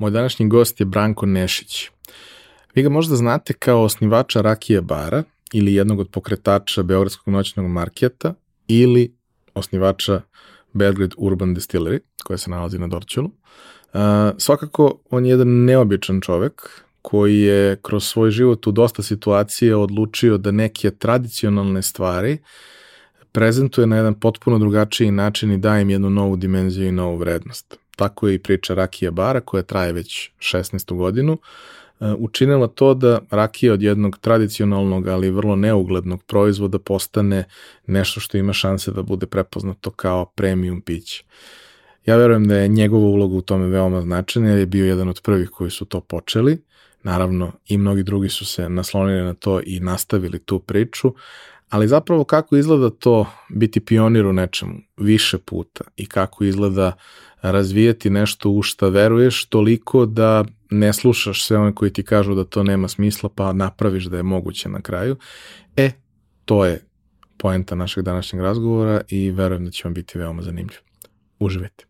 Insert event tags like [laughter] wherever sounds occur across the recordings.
Moj današnji gost je Branko Nešić. Vi ga možda znate kao osnivača Rakije bara ili jednog od pokretača Beogradskog noćnog marketa ili osnivača Belgrade Urban Distillery, koja se nalazi na Dorčulu. Uh, svakako, on je jedan neobičan čovek koji je kroz svoj život u dosta situacija odlučio da neke tradicionalne stvari prezentuje na jedan potpuno drugačiji način i daje im jednu novu dimenziju i novu vrednost. Tako je i priča Rakija Bara koja traje već 16. godinu, e, učinila to da rakija od jednog tradicionalnog, ali vrlo neuglednog proizvoda postane nešto što ima šanse da bude prepoznato kao premium piće. Ja verujem da je njegova uloga u tome veoma značajna jer je bio jedan od prvih koji su to počeli. Naravno, i mnogi drugi su se naslonili na to i nastavili tu priču, ali zapravo kako izgleda to biti pionir u nečemu više puta i kako izgleda razvijati nešto u šta veruješ toliko da ne slušaš sve one koji ti kažu da to nema smisla pa napraviš da je moguće na kraju. E, to je poenta našeg današnjeg razgovora i verujem da će vam biti veoma zanimljiv. Uživajte.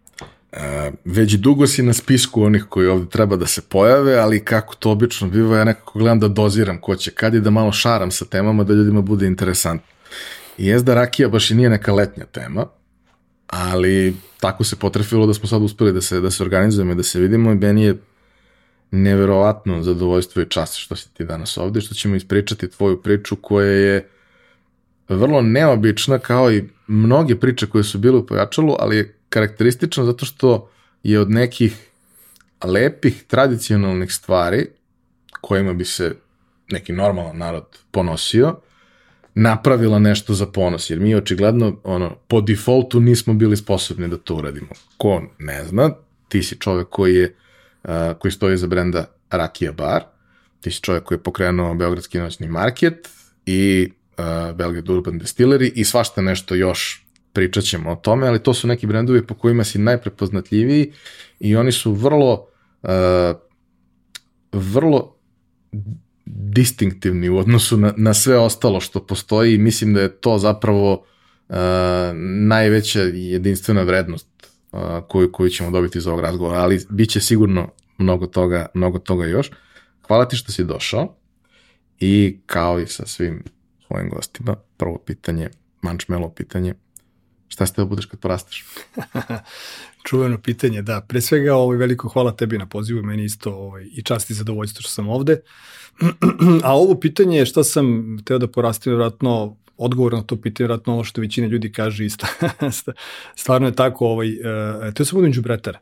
E, već dugo si na spisku onih koji ovde treba da se pojave, ali kako to obično biva, ja nekako gledam da doziram ko će kad i da malo šaram sa temama da ljudima bude interesantno. I jezda rakija baš i nije neka letnja tema, ali tako se potrefilo da smo sad uspeli da se, da se organizujemo i da se vidimo i meni je neverovatno zadovoljstvo i čast što si ti danas ovde, što ćemo ispričati tvoju priču koja je vrlo neobična kao i mnoge priče koje su bile u pojačalu, ali je karakteristično zato što je od nekih lepih tradicionalnih stvari kojima bi se neki normalan narod ponosio, napravila nešto za ponos, jer mi očigledno ono, po defaultu nismo bili sposobni da to uradimo. Ko ne zna, ti si čovek koji je koji stoji za brenda Rakija Bar, ti si čovek koji je pokrenuo Beogradski noćni market i Belgrade Urban Distillery i svašta nešto još pričat ćemo o tome, ali to su neki brendovi po kojima si najprepoznatljiviji i oni su vrlo uh, vrlo distinktivni u odnosu na, na sve ostalo što postoji i mislim da je to zapravo uh, najveća jedinstvena vrednost uh, koju, koju ćemo dobiti iz ovog razgovora, ali bit će sigurno mnogo toga, mnogo toga još. Hvala ti što si došao i kao i sa svim svojim gostima, prvo pitanje, mančmelo pitanje, Šta ste da budeš kad porasteš? [laughs] Čuveno pitanje, da. Pre svega, ovaj, veliko hvala tebi na pozivu, meni isto ovaj, i čast i zadovoljstvo što sam ovde. [clears throat] A ovo pitanje je šta sam teo da porastim, vratno odgovor na to pitanje, vratno ovo što većina ljudi kaže isto. [laughs] Stvarno je tako, ovaj, uh, teo sam budem džubretar.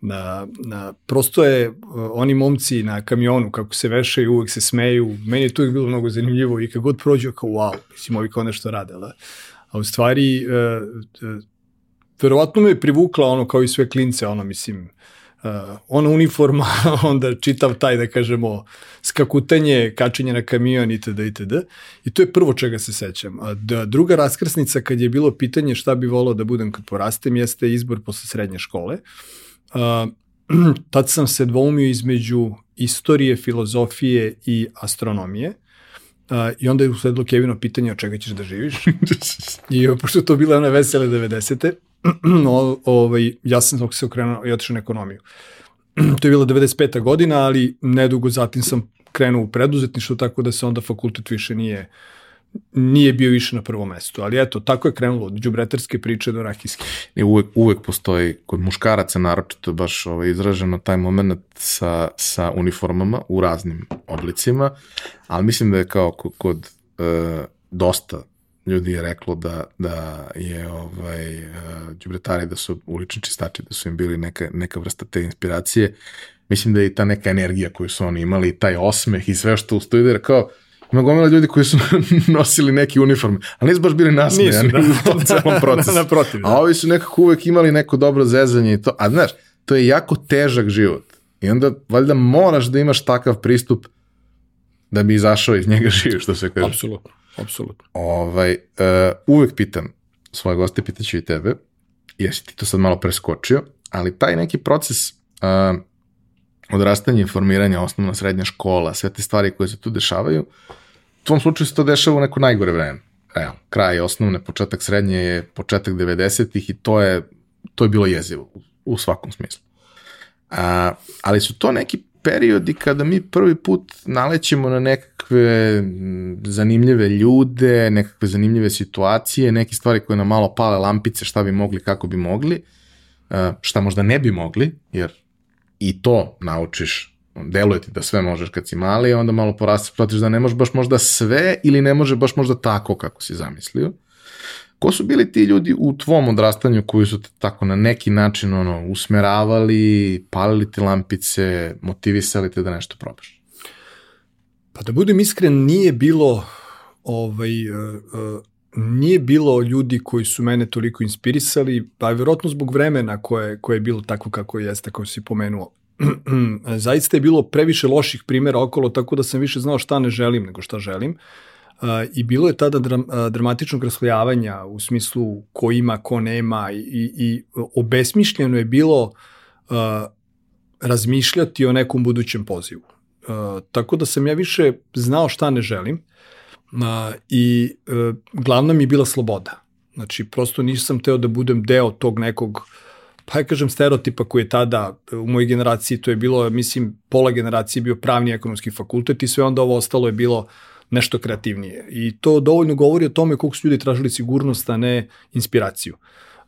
Na, na, prosto je, uh, oni momci na kamionu, kako se vešaju, uvek se smeju, meni je to uvijek bilo mnogo zanimljivo i kad god prođu, kao wow, mislim, ovi kao nešto rade, ali a u stvari e, e, verovatno me je privukla ono kao i sve klince, ono mislim, uh, ona uniforma, [laughs] onda čitav taj, da kažemo, skakutanje, kačenje na kamion itd. itd. I to je prvo čega se sećam. A da, druga raskrsnica kad je bilo pitanje šta bi volao da budem kad porastem, jeste izbor posle srednje škole. Uh, [clears throat] tad sam se dvoumio između istorije, filozofije i astronomije. Uh, I onda je usledilo Kevino pitanje od čega ćeš da živiš. [laughs] I pošto to bila one vesele 90. [clears throat] o, ovaj, ja sam se okrenuo i otišao na ekonomiju. [clears throat] to je bila 95. godina, ali nedugo zatim sam krenuo u preduzetništvo, tako da se onda fakultet više nije nije bio više na prvom mestu. Ali eto, tako je krenulo od džubretarske priče do rakijske. I uvek, uvek postoji, kod muškaraca naročito baš ovaj, izraženo taj moment sa, sa uniformama u raznim oblicima, ali mislim da je kao kod, kod e, dosta ljudi je reklo da, da je ovaj, džubretari, da su ulični čistači, da su im bili neka, neka vrsta te inspiracije. Mislim da je i ta neka energija koju su oni imali, taj osmeh i sve što ustoji da je kao, ima gomila ljudi koji su [laughs] nosili neki uniforme, ali nisu baš bili nasmejani da. [laughs] u tom [laughs] celom procesu. Naprotiv, da. A ovi su nekako uvek imali neko dobro zezanje i to. A znaš, to je jako težak život. I onda valjda moraš da imaš takav pristup da bi izašao iz njega živ, što se kaže. Apsolutno, apsolutno. Ovaj, uh, uvek pitam svoje goste, pitaću i tebe, jesi ti to sad malo preskočio, ali taj neki proces uh, odrastanja i formiranja, osnovna, srednja škola, sve te stvari koje se tu dešavaju, u tvom slučaju se to dešava u neko najgore vreme. Evo, kraj osnovne, početak srednje je početak 90-ih i to je, to je bilo jezivo u svakom smislu. A, ali su to neki periodi kada mi prvi put nalećemo na nekakve zanimljive ljude, nekakve zanimljive situacije, neke stvari koje nam malo pale lampice, šta bi mogli, kako bi mogli, šta možda ne bi mogli, jer i to naučiš, deluje ti da sve možeš kad si mali, onda malo porasteš, shvatiš da ne možeš baš možda sve ili ne može baš možda tako kako si zamislio. Ko su bili ti ljudi u tvom odrastanju koji su te tako na neki način ono, usmeravali, palili ti lampice, motivisali te da nešto probaš? Pa da budem iskren, nije bilo ovaj, uh, uh, nije bilo ljudi koji su mene toliko inspirisali, pa vjerojatno zbog vremena koje, koje je bilo tako kako jeste, kako si pomenuo. [clears throat] Zaista je bilo previše loših primjera okolo, tako da sam više znao šta ne želim nego šta želim. Uh, I bilo je tada dram, uh, dramatičnog raslojavanja u smislu ko ima, ko nema i, i, i obesmišljeno je bilo uh, razmišljati o nekom budućem pozivu. Uh, tako da sam ja više znao šta ne želim A, I e, glavna mi je bila sloboda. Znači, prosto nisam teo da budem deo tog nekog, pa ja kažem, stereotipa koji je tada u mojoj generaciji, to je bilo, mislim, pola generacije bio pravni ekonomski fakultet i sve onda ovo ostalo je bilo nešto kreativnije. I to dovoljno govori o tome koliko su ljudi tražili sigurnost, a ne inspiraciju.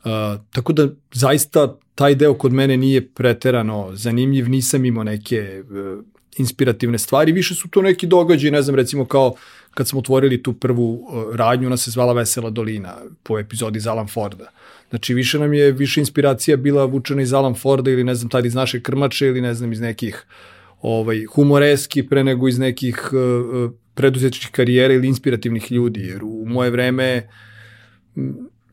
Uh, tako da zaista taj deo kod mene nije preterano zanimljiv, nisam imao neke uh, inspirativne stvari, više su to neki događaji, ne znam, recimo kao kad smo otvorili tu prvu uh, radnju, ona se zvala Vesela dolina po epizodi iz Alan Forda. Znači, više nam je, više inspiracija bila vučena iz Alan Forda ili ne znam, tad iz naše krmače ili ne znam, iz nekih ovaj, humoreski pre nego iz nekih uh, uh preduzetničkih karijera ili inspirativnih ljudi, jer u moje vreme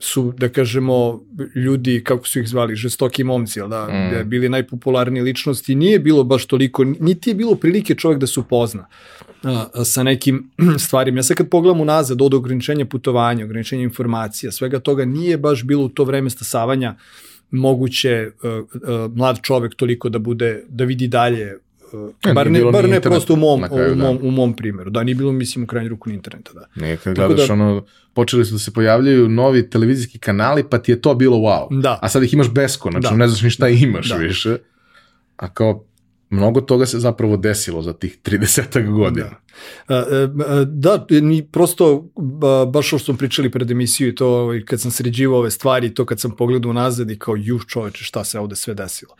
su, da kažemo, ljudi, kako su ih zvali, žestoki momci, da, mm. da bili najpopularnije ličnosti, nije bilo baš toliko, niti je bilo prilike čovjek da se upozna a, a, sa nekim [clears throat] stvarima. Ja sad kad pogledam unazad od ograničenja putovanja, ograničenja informacija, svega toga nije baš bilo u to vreme stasavanja moguće uh, uh, mlad čovek toliko da bude, da vidi dalje ne, bar ne, bar ne prosto u mom, kraju, u, mom, da. u mom primjeru. Da, nije bilo, mislim, u krajnju ruku ni interneta. Da. Ne, kad Tako gledaš, da, ono, počeli su da se pojavljaju novi televizijski kanali, pa ti je to bilo wow. Da. A sad ih imaš beskonačno, da. ne znaš ni šta imaš da. više. A kao, mnogo toga se zapravo desilo za tih 30 godina. Da, e, e, da ni prosto, baš što smo pričali pred emisiju i to ovaj, kad sam sređivao ove stvari, to kad sam pogledao nazad i kao juh čoveče šta se ovde sve desilo.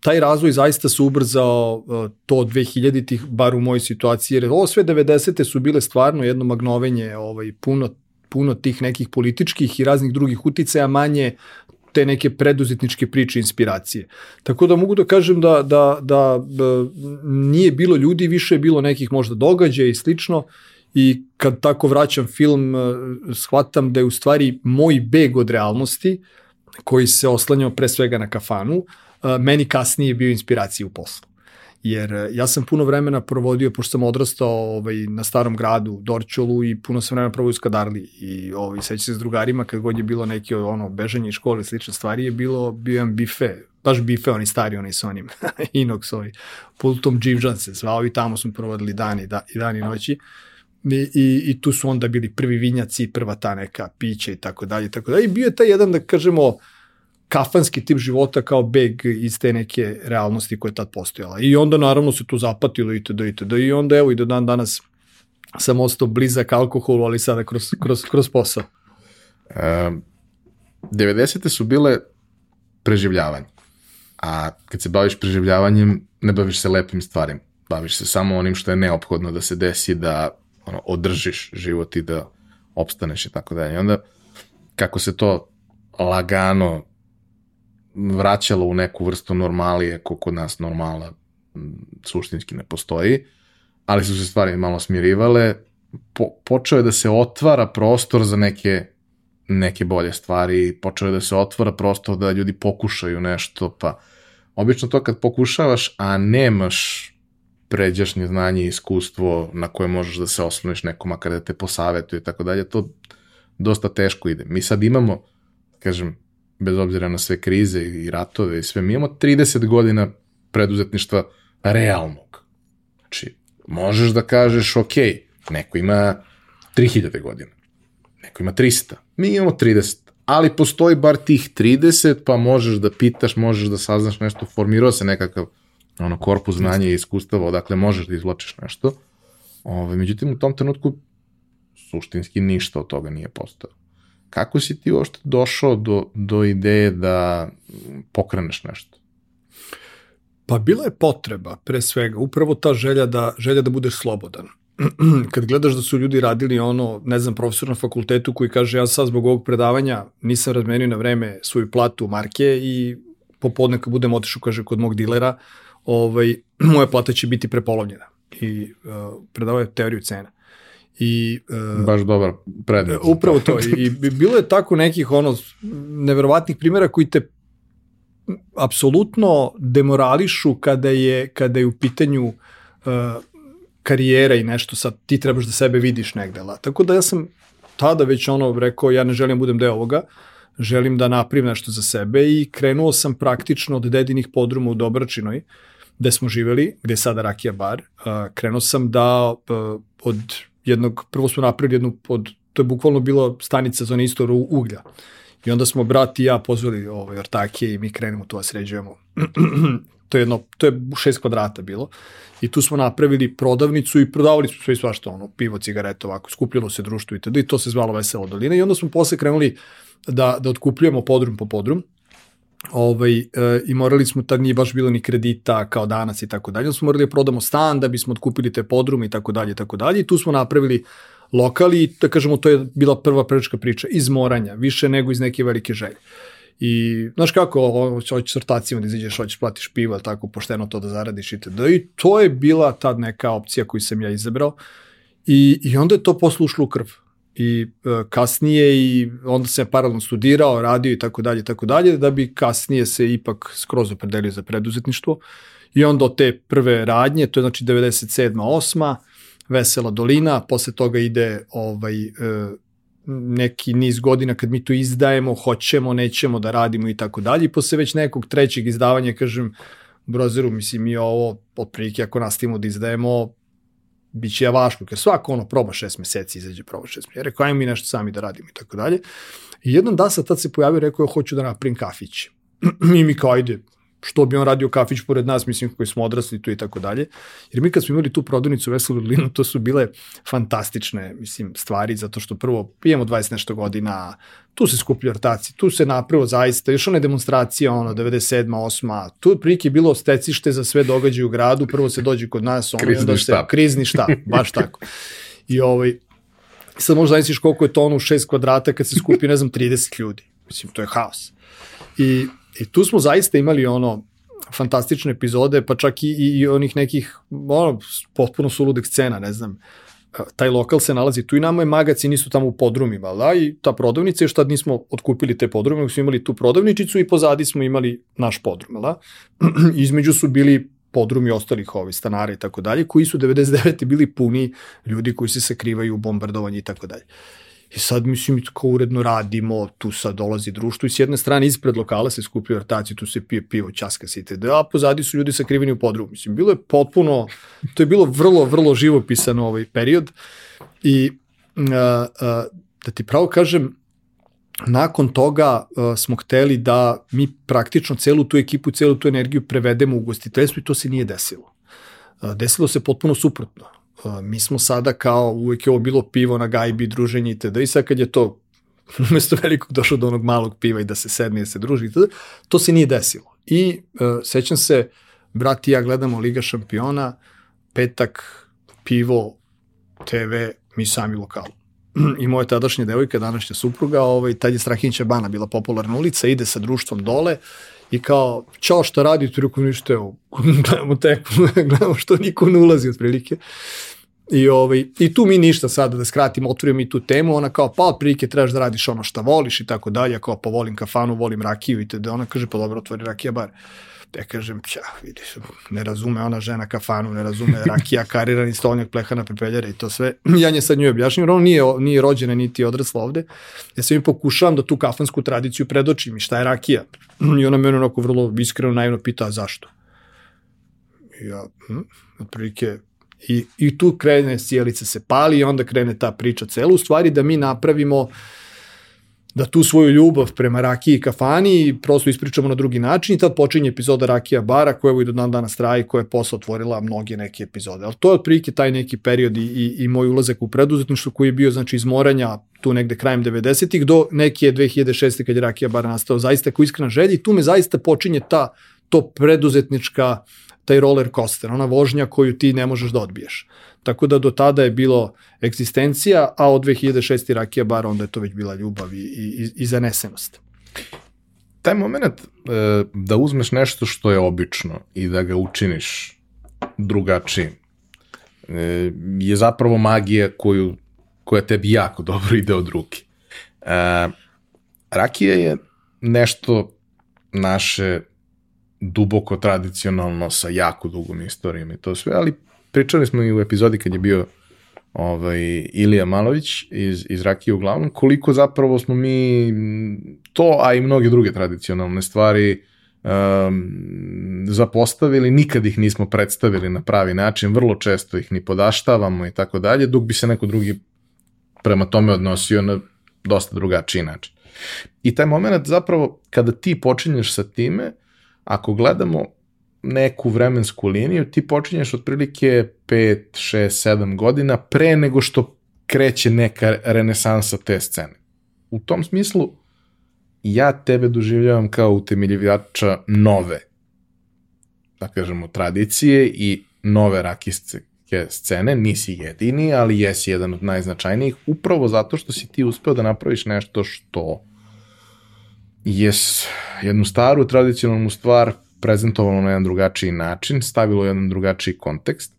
Taj razvoj zaista se ubrzao to od 2000-ih, bar u mojoj situaciji, jer ovo sve 90. su bile stvarno jedno magnovenje, ovaj, puno puno tih nekih političkih i raznih drugih uticaja, manje te neke preduzetničke priče, inspiracije. Tako da mogu da kažem da, da, da, da nije bilo ljudi, više je bilo nekih možda događaja i slično. I kad tako vraćam film, eh, shvatam da je u stvari moj beg od realnosti, koji se oslanjao pre svega na kafanu, eh, meni kasnije bio inspiracija u poslu jer e, ja sam puno vremena provodio, pošto sam odrastao ovaj, na starom gradu, Dorčolu i puno sam vremena provodio u Skadarli i ovaj, seća se s drugarima kad god je bilo neke ono, bežanje iz škole i slične stvari je bilo, bio jedan bife, baš bife, oni stari, oni sa onim [laughs] Inoxovi, pultom Dživžan se zvao i tamo smo provodili dani da, i dani i noći. I, i, I tu su onda bili prvi vinjaci, prva ta neka pića i tako dalje, tako dalje. I bio je taj jedan, da kažemo, kafanski tip života kao beg iz te neke realnosti koja je tad postojala. I onda naravno se tu zapatilo itd. itd. I onda evo i do dan danas sam ostao blizak alkoholu, ali sada kroz, kroz, kroz posao. Um, 90. su bile preživljavanje. A kad se baviš preživljavanjem, ne baviš se lepim stvarima. Baviš se samo onim što je neophodno da se desi da ono, održiš život i da opstaneš i tako dalje. I onda, kako se to lagano vraćalo u neku vrstu normalije, ko kod nas normala suštinski ne postoji, ali su se stvari malo smirivale, po, počeo je da se otvara prostor za neke neke bolje stvari, počeo je da se otvara prostor da ljudi pokušaju nešto, pa obično to kad pokušavaš, a nemaš pređašnje znanje i iskustvo na koje možeš da se osloniš nekoma kada te posavetuje i tako dalje, to dosta teško ide. Mi sad imamo, kažem, bez obzira na sve krize i ratove i sve, mi imamo 30 godina preduzetništva realnog. Znači, možeš da kažeš, ok, neko ima 3000 godina, neko ima 300, mi imamo 30, ali postoji bar tih 30, pa možeš da pitaš, možeš da saznaš nešto, formirao se nekakav ono, korpus znanja i iskustava, odakle možeš da izvlačiš nešto. Ove, međutim, u tom trenutku suštinski ništa od toga nije postao. Kako si ti uopšte došao do, do ideje da pokreneš nešto? Pa bila je potreba, pre svega, upravo ta želja da, želja da budeš slobodan. [clears throat] Kad gledaš da su ljudi radili ono, ne znam, profesor na fakultetu koji kaže ja sad zbog ovog predavanja nisam razmenio na vreme svoju platu marke i popodne kad budem otišao, kaže, kod mog dilera, ovaj, [clears throat] moja plata će biti prepolovljena. I uh, predavao je teoriju cena. I, uh, Baš dobar predmet. Upravo to. I, I bilo je tako nekih ono neverovatnih primjera koji te apsolutno demorališu kada je, kada je u pitanju uh, karijera i nešto sad ti trebaš da sebe vidiš negde. La. Tako da ja sam tada već ono rekao ja ne želim da budem deo ovoga, želim da napravim nešto za sebe i krenuo sam praktično od dedinih podruma u Dobračinoj, gde smo živeli, gde je sada Rakija bar. Uh, krenuo sam da uh, od jednog, prvo smo napravili jednu, od, to je bukvalno bilo stanica za istoru uglja. I onda smo brat i ja pozvali ovaj, ortake i mi krenemo tu, a sređujemo. [clears throat] to je jedno, to je šest kvadrata bilo. I tu smo napravili prodavnicu i prodavali smo sve i svašta, ono, pivo, cigarete, ovako, skupljalo se društvo i tada i to se zvalo Vesela dolina i onda smo posle krenuli da, da otkupljujemo podrum po podrum ovaj, e, i morali smo, tad nije baš bilo ni kredita kao danas i tako dalje, smo morali da prodamo stan da bismo otkupili te podrume i tako dalje i tako dalje i tu smo napravili lokali da kažemo to je bila prva prečka priča iz moranja, više nego iz neke velike želje. I znaš kako, hoćeš sortacima da izađeš, hoćeš platiš pivo, tako pošteno to da zaradiš itd. I to je bila tad neka opcija koju sam ja izabrao. I, i onda je to poslušlo u krv i e, kasnije i onda se paralelno studirao, radio i tako dalje, tako dalje, da bi kasnije se ipak skroz opredelio za preduzetništvo. I onda od te prve radnje, to je znači 97. 8. Vesela dolina, posle toga ide ovaj, e, neki niz godina kad mi to izdajemo, hoćemo, nećemo da radimo i tako dalje. I posle već nekog trećeg izdavanja, kažem, brozeru, mislim, mi ovo, otprilike, ako nastavimo da izdajemo, bit će javaško, jer svako ono proba šest meseci, izađe proba šest meseci. Rekao, ajmo mi nešto sami da radimo i tako dalje. I jednom da sa tad se pojavio, rekao, hoću da napravim kafić. [clears throat] I mi kao, ajde, što bi on radio kafić pored nas, mislim, koji smo odrasli tu i tako dalje. Jer mi kad smo imali tu prodavnicu u Veselu Linu, to su bile fantastične, mislim, stvari, zato što prvo pijemo 20 nešto godina, tu se skuplju ortaci, tu se napravo zaista, još one demonstracije, ono, 97. 8. Tu prilike je bilo stecište za sve događaje u gradu, prvo se dođe kod nas, ono, krizni onda se, štab. krizni štab, baš [laughs] tako. I ovaj, sad možda zamisliš koliko je to ono u šest kvadrata kad se skupi, ne znam, 30 ljudi. Mislim, to je haos. I I tu smo zaista imali ono fantastične epizode, pa čak i, i, onih nekih ono, potpuno suludek scena, ne znam. Taj lokal se nalazi tu i nama je magacin nisu tamo u podrumima, da, i ta prodavnica je što nismo otkupili te podrume, smo imali tu prodavničicu i pozadi smo imali naš podrum, da. [clears throat] Između su bili podrumi ostalih ovih stanara i tako dalje, koji su 99. bili puni ljudi koji se sakrivaju u bombardovanju i tako dalje. I sad, mislim, kao uredno radimo, tu sad dolazi društvo i s jedne strane ispred lokala se skupljaju ortaci, tu se pije pivo, časka se itd. A pozadi su ljudi sakriveni u podrumu. Mislim, bilo je potpuno, to je bilo vrlo, vrlo živopisan ovaj period i a, a, da ti pravo kažem, nakon toga uh, smo hteli da mi praktično celu tu ekipu, celu tu energiju prevedemo u gostiteljstvo i to se nije desilo. Desilo se potpuno suprotno. Mi smo sada kao, uvek je ovo bilo pivo na gajbi, druženje itd. I sad kad je to [laughs] umesto velikog došlo do onog malog piva i da se sedne i da se druži itd. To se nije desilo. I uh, sećam se, brat i ja gledamo Liga šampiona, petak, pivo, TV, mi sami lokalu [clears throat] i moja tadašnja devojka, današnja supruga, ovaj, tad je Strahinća Bana bila popularna ulica, ide sa društvom dole i kao, čao šta radite, rekao ništa, evo, [laughs] gledamo teku, [laughs] gledamo što niko ne ulazi otprilike. I, ovaj, I tu mi ništa sada da skratimo, otvorimo mi tu temu, ona kao, pa otprilike trebaš da radiš ono šta voliš i tako dalje, kao pa volim kafanu, volim rakiju i da ona kaže, pa dobro, otvori rakija bar te kažem, ća, vidiš, ne razume ona žena kafanu, ne razume [laughs] rakija, karirani stolnjak, plehana pepeljara i to sve. Ja nje sad nju objašnjam, jer ona nije, nije rođena niti odrasla ovde. Ja sam im pokušavam da tu kafansku tradiciju predočim i šta je rakija. I ona me onako vrlo iskreno naivno pita, a zašto? Ja, hm, otprilike, I, I tu krene sjelica se pali i onda krene ta priča cela. U stvari da mi napravimo uh, da tu svoju ljubav prema rakiji i kafani prosto ispričamo na drugi način i tad počinje epizoda Rakija bara koja evo i do dan danas traje koja je posle otvorila mnoge neke epizode. Ali to je otprilike taj neki period i, i, i moj ulazak u preduzetništvo koji je bio znači iz moranja tu negde krajem 90-ih do neke 2006. kad je Rakija bara nastao zaista kao iskrena želja i tu me zaista počinje ta to preduzetnička taj roller coaster, ona vožnja koju ti ne možeš da odbiješ. Tako da do tada je bilo egzistencija, a od 2006. Rakija bar onda je to već bila ljubav i, i, i zanesenost. Taj moment e, da uzmeš nešto što je obično i da ga učiniš drugačijim e, je zapravo magija koju, koja tebi jako [laughs] dobro ide od ruke. E, rakija je nešto naše duboko tradicionalno sa jako dugom istorijom i to sve, ali pričali smo i u epizodi kad je bio ovaj, Ilija Malović iz, iz Rakije uglavnom, koliko zapravo smo mi to, a i mnoge druge tradicionalne stvari um, zapostavili, nikad ih nismo predstavili na pravi način, vrlo često ih ni podaštavamo i tako dalje, dok bi se neko drugi prema tome odnosio na dosta drugačiji način. I taj moment zapravo, kada ti počinješ sa time, ako gledamo neku vremensku liniju, ti počinješ otprilike 5, 6, 7 godina pre nego što kreće neka renesansa te scene. U tom smislu, ja tebe doživljavam kao utemeljivača nove, da kažemo, tradicije i nove rakistke scene, nisi jedini, ali jesi jedan od najznačajnijih, upravo zato što si ti uspeo da napraviš nešto što je jednu staru tradicionalnu stvar prezentovano na jedan drugačiji način, stavilo jedan drugačiji kontekst,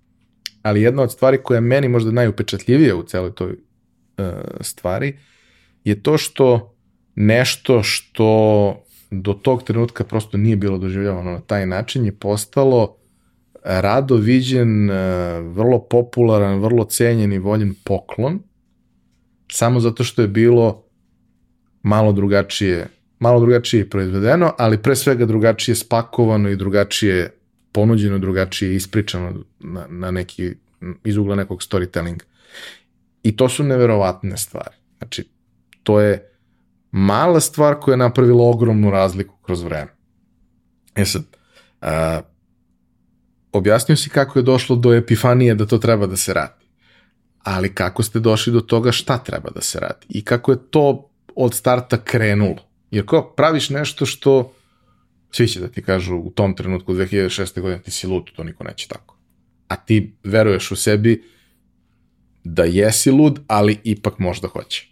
ali jedna od stvari koja je meni možda najupečatljivija u celoj toj uh, stvari je to što nešto što do tog trenutka prosto nije bilo doživljavano na taj način je postalo rado viđen, uh, vrlo popularan, vrlo cenjen i voljen poklon, samo zato što je bilo malo drugačije malo drugačije proizvedeno, ali pre svega drugačije spakovano i drugačije ponuđeno, drugačije ispričano na, na neki, iz ugla nekog storytellinga. I to su neverovatne stvari. Znači, to je mala stvar koja je napravila ogromnu razliku kroz vreme. E sad, a, objasnio si kako je došlo do epifanije da to treba da se radi. Ali kako ste došli do toga šta treba da se radi i kako je to od starta krenulo. Jer kao praviš nešto što svi će da ti kažu u tom trenutku 2006. godine ti si lud, to niko neće tako. A ti veruješ u sebi da jesi lud, ali ipak možda hoće.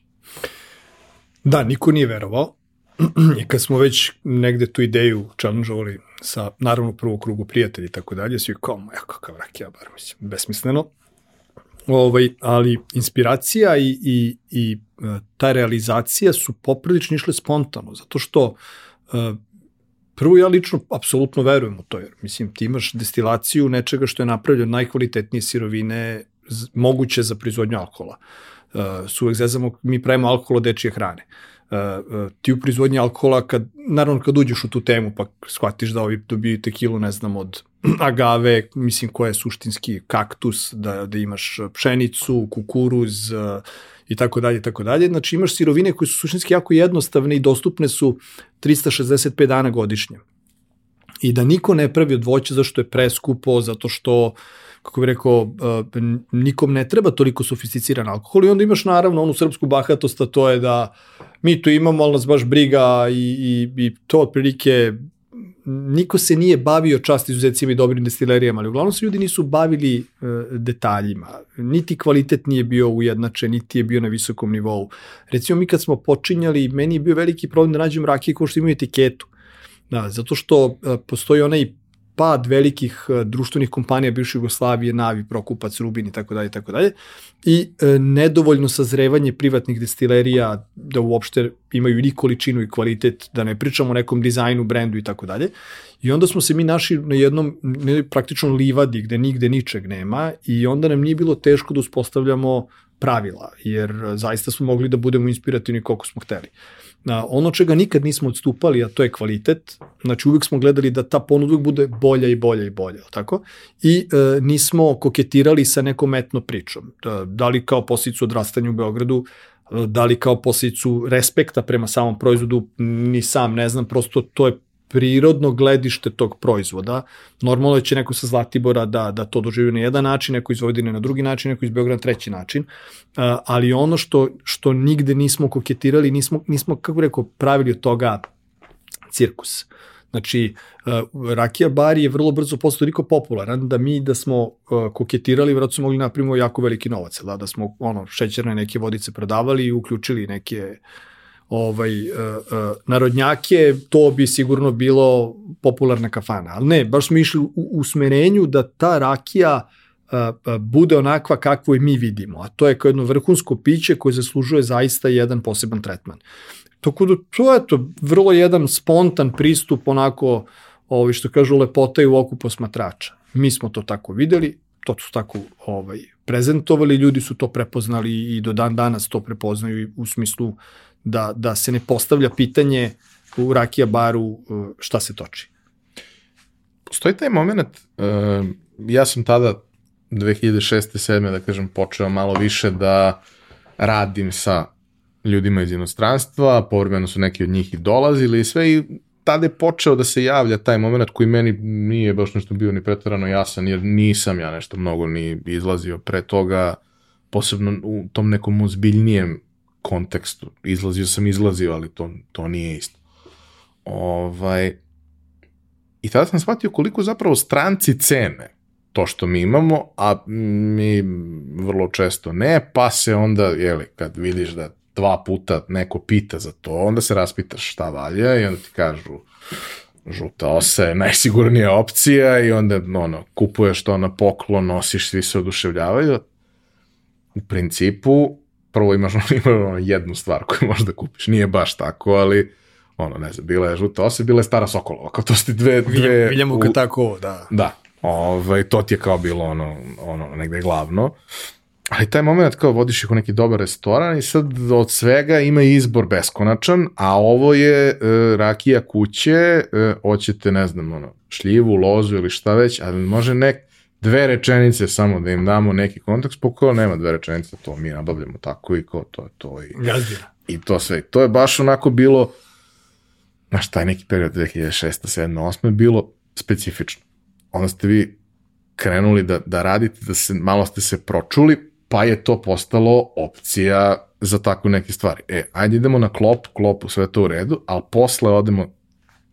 Da, niko nije verovao. [clears throat] I kad smo već negde tu ideju challenge-ovali sa, naravno, prvo krugu prijatelji i tako dalje, svi kao, ja kakav rak ja bar, mislim, besmisleno. Ovaj, ali inspiracija i, i, i e, ta realizacija su poprilično išle spontano, zato što e, prvo ja lično apsolutno verujem u to, jer mislim ti imaš destilaciju nečega što je napravljeno najkvalitetnije sirovine moguće za proizvodnju alkohola. Uh, su uvek zezamo, mi pravimo alkohol od dečije hrane. Uh, uh, ti u proizvodnji alkohola, kad, naravno kad uđeš u tu temu pa shvatiš da ovi dobiju tekilu, ne znam, od [clears throat] agave, mislim koja je suštinski kaktus, da, da imaš pšenicu, kukuruz, i tako dalje, tako dalje. Znači imaš sirovine koje su suštinski jako jednostavne i dostupne su 365 dana godišnje. I da niko ne pravi od voća zašto je preskupo, zato što kako bih rekao, uh, nikom ne treba toliko sofisticiran alkohol i onda imaš naravno onu srpsku bahatost, a to je da mi to imamo, ali nas baš briga i, i, i to otprilike niko se nije bavio čast izuzetcima i dobrim destilerijama, ali uglavnom se ljudi nisu bavili e, detaljima. Niti kvalitet nije bio ujednačen, niti je bio na visokom nivou. Recimo mi kad smo počinjali, meni je bio veliki problem da nađem rakije ko što imaju etiketu. Da, zato što e, postoji onaj pad velikih e, društvenih kompanija bivše Jugoslavije, Navi, Prokupac, Rubin i tako dalje i tako dalje i e, nedovoljno sazrevanje privatnih destilerija da uopšte imaju ni količinu i kvalitet, da ne pričamo o nekom dizajnu, brendu i tako dalje. I onda smo se mi našli na jednom praktično livadi gde nigde ničeg nema i onda nam nije bilo teško da uspostavljamo pravila, jer zaista smo mogli da budemo inspirativni koliko smo hteli. Ono čega nikad nismo odstupali, a to je kvalitet, znači uvek smo gledali da ta ponuda bude bolja i bolja i bolja, tako? I e, nismo koketirali sa nekom etno pričom. Da, da li kao posljedicu odrastanja u Beogradu, da li kao posljedicu respekta prema samom proizvodu, ni sam ne znam, prosto to je prirodno gledište tog proizvoda. Normalno je će neko sa Zlatibora da, da to doživi na jedan način, neko iz Vojvodine na drugi način, neko iz Beograda na treći način, ali ono što, što nigde nismo koketirali, nismo, nismo kako rekao, pravili od toga cirkus. Znači, rakija bar je vrlo brzo postao toliko popularan da mi da smo koketirali, vratno smo mogli napravimo jako veliki novac, da, da smo ono, šećerne neke vodice prodavali i uključili neke uh, ovaj, uh, uh, narodnjake, to bi sigurno bilo popularna kafana. Ali ne, baš smo išli u, u smerenju da ta rakija uh, bude onakva kakvu je mi vidimo, a to je kao jedno vrhunsko piće koje zaslužuje zaista jedan poseban tretman. Tako da to je to vrlo jedan spontan pristup onako ovaj, što kažu lepota i u oku posmatrača. Mi smo to tako videli, to su tako ovaj, prezentovali, ljudi su to prepoznali i do dan danas to prepoznaju u smislu da, da se ne postavlja pitanje u rakija baru uh, šta se toči. Postoji taj moment, uh, ja sam tada 2006. 7. da kažem počeo malo više da radim sa ljudima iz inostranstva, povremeno su neki od njih i dolazili i sve i tada je počeo da se javlja taj moment koji meni nije baš nešto bio ni pretvarano jasan, jer nisam ja nešto mnogo ni izlazio pre toga, posebno u tom nekom ozbiljnijem kontekstu. Izlazio sam izlazio, ali to, to nije isto. Ovaj, I tada sam shvatio koliko zapravo stranci cene to što mi imamo, a mi vrlo često ne, pa se onda, jeli, kad vidiš da dva puta neko pita za to, onda se raspitaš šta valja i onda ti kažu žuta osa je najsigurnija opcija i onda ono, kupuješ to na poklon, nosiš, svi se oduševljavaju. U principu, prvo imaš, [laughs] imaš jednu stvar koju možeš da kupiš. Nije baš tako, ali ono, ne znam, bila je žuta osa, bila je stara Sokolova, kao to ste dve... dve Viljamo u... tako, da. Da, ovaj, to ti je kao bilo ono, ono negde glavno. Ali taj moment kao vodiš ih u neki dobar restoran i sad od svega ima izbor beskonačan, a ovo je e, rakija kuće, e, hoćete, ne znam, ono, šljivu, lozu ili šta već, ali može nek, dve rečenice samo da im damo neki kontekst, pokoj nema dve rečenice, to mi nabavljamo tako i ko to je to. I, Gazdina. I to sve. To je baš onako bilo, znaš, taj neki period 2006. 7. 8. bilo specifično. Onda ste vi krenuli da, da radite, da se, malo ste se pročuli, pa je to postalo opcija za takve neke stvari. E, ajde idemo na klop, klopu, sve to u redu, ali posle odemo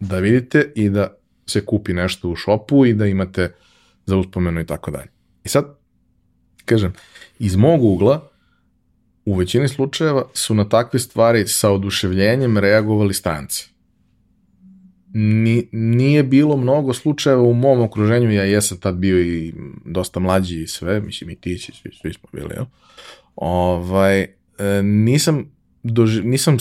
da vidite i da se kupi nešto u šopu i da imate za uspomenu i tako dalje. I sad, kažem, iz mog ugla, u većini slučajeva su na takve stvari sa oduševljenjem reagovali stranci. Ni, nije bilo mnogo slučajeva u mom okruženju, ja jesam tad bio i dosta mlađi i sve, mislim i ti, svi, svi smo bili, jel? Ovaj, e, nisam, doži, nisam uh,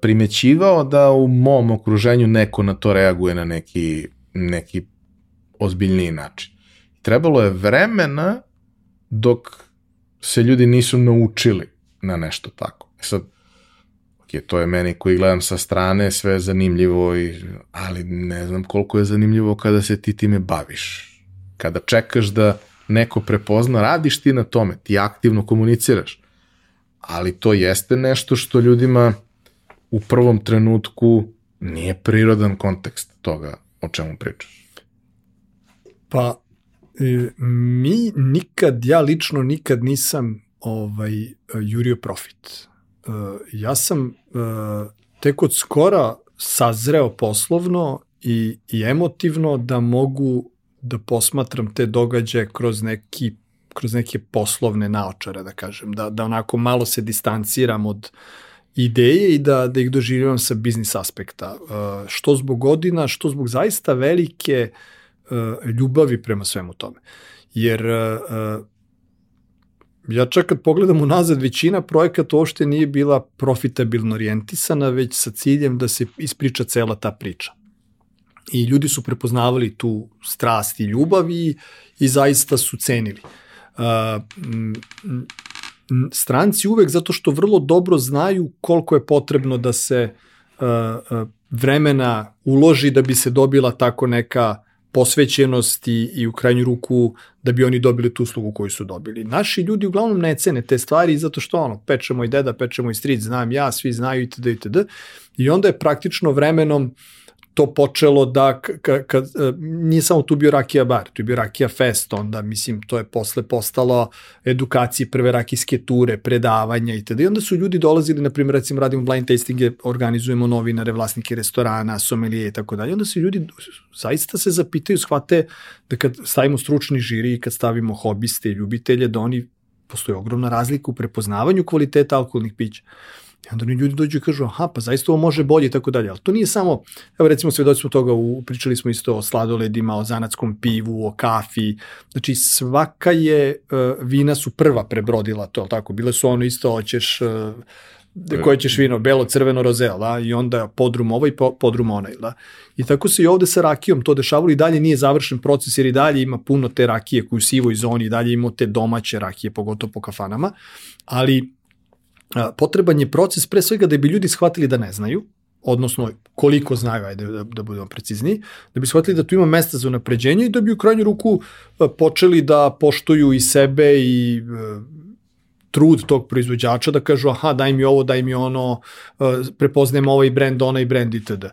primećivao da u mom okruženju neko na to reaguje na neki, neki ozbiljniji način trebalo je vremena dok se ljudi nisu naučili na nešto tako. E sad, ok, to je meni koji gledam sa strane, sve je zanimljivo, i, ali ne znam koliko je zanimljivo kada se ti time baviš. Kada čekaš da neko prepozna, radiš ti na tome, ti aktivno komuniciraš. ali to jeste nešto što ljudima u prvom trenutku nije prirodan kontekst toga o čemu pričaš. Pa, mi nikad, ja lično nikad nisam ovaj, jurio profit. E, ja sam e, tek od skora sazreo poslovno i, i emotivno da mogu da posmatram te događaje kroz neki kroz neke poslovne naočare, da kažem, da, da onako malo se distanciram od ideje i da, da ih doživljavam sa biznis aspekta. Što zbog godina, što zbog zaista velike uh, ljubavi prema svemu tome. Jer uh, ja čak kad pogledam unazad, većina projekata uopšte nije bila profitabilno orijentisana, već sa ciljem da se ispriča cela ta priča. I ljudi su prepoznavali tu strast i ljubav i, i zaista su cenili. Stranci uvek zato što vrlo dobro znaju koliko je potrebno da se vremena uloži da bi se dobila tako neka posvećenost i, i u krajnju ruku da bi oni dobili tu uslugu koju su dobili. Naši ljudi uglavnom ne cene te stvari zato što ono, peče moj deda, peče moj stric, znam ja, svi znaju itd. itd. I onda je praktično vremenom uh, to počelo da, kad, kad, e, nije samo tu bio Rakija bar, tu je bio Rakija fest, onda, mislim, to je posle postalo edukacije, prve rakijske ture, predavanja i tada. I onda su ljudi dolazili, na primjer, recimo, radimo blind tastinge, organizujemo novinare, vlasnike restorana, somelije i tako dalje. Onda se ljudi zaista se zapitaju, shvate da kad stavimo stručni žiri i kad stavimo hobiste i ljubitelje, da oni, postoji ogromna razlika u prepoznavanju kvaliteta alkoholnih pića. I onda ljudi dođu i kažu, aha, pa zaista ovo može bolje i tako dalje. Ali to nije samo, evo recimo svedoci smo toga, u, pričali smo isto o sladoledima, o zanatskom pivu, o kafi. Znači svaka je, uh, vina su prva prebrodila to, tako? Bile su ono isto, hoćeš, uh, koje ćeš vino, belo, crveno, roze, da? i onda podrum ovaj, podrum onaj. Da? I tako se i ovde sa rakijom to dešavalo i dalje nije završen proces jer i dalje ima puno te rakije koju u sivoj zoni, i dalje ima te domaće rakije, pogotovo po kafanama, ali potreban je proces pre svega da bi ljudi shvatili da ne znaju, odnosno koliko znaju, ajde da, da budemo precizniji, da bi shvatili da tu ima mesta za napređenje i da bi u krajnju ruku počeli da poštuju i sebe i trud tog proizvođača da kažu aha daj mi ovo, daj mi ono, prepoznajem ovaj brend, onaj brend itd.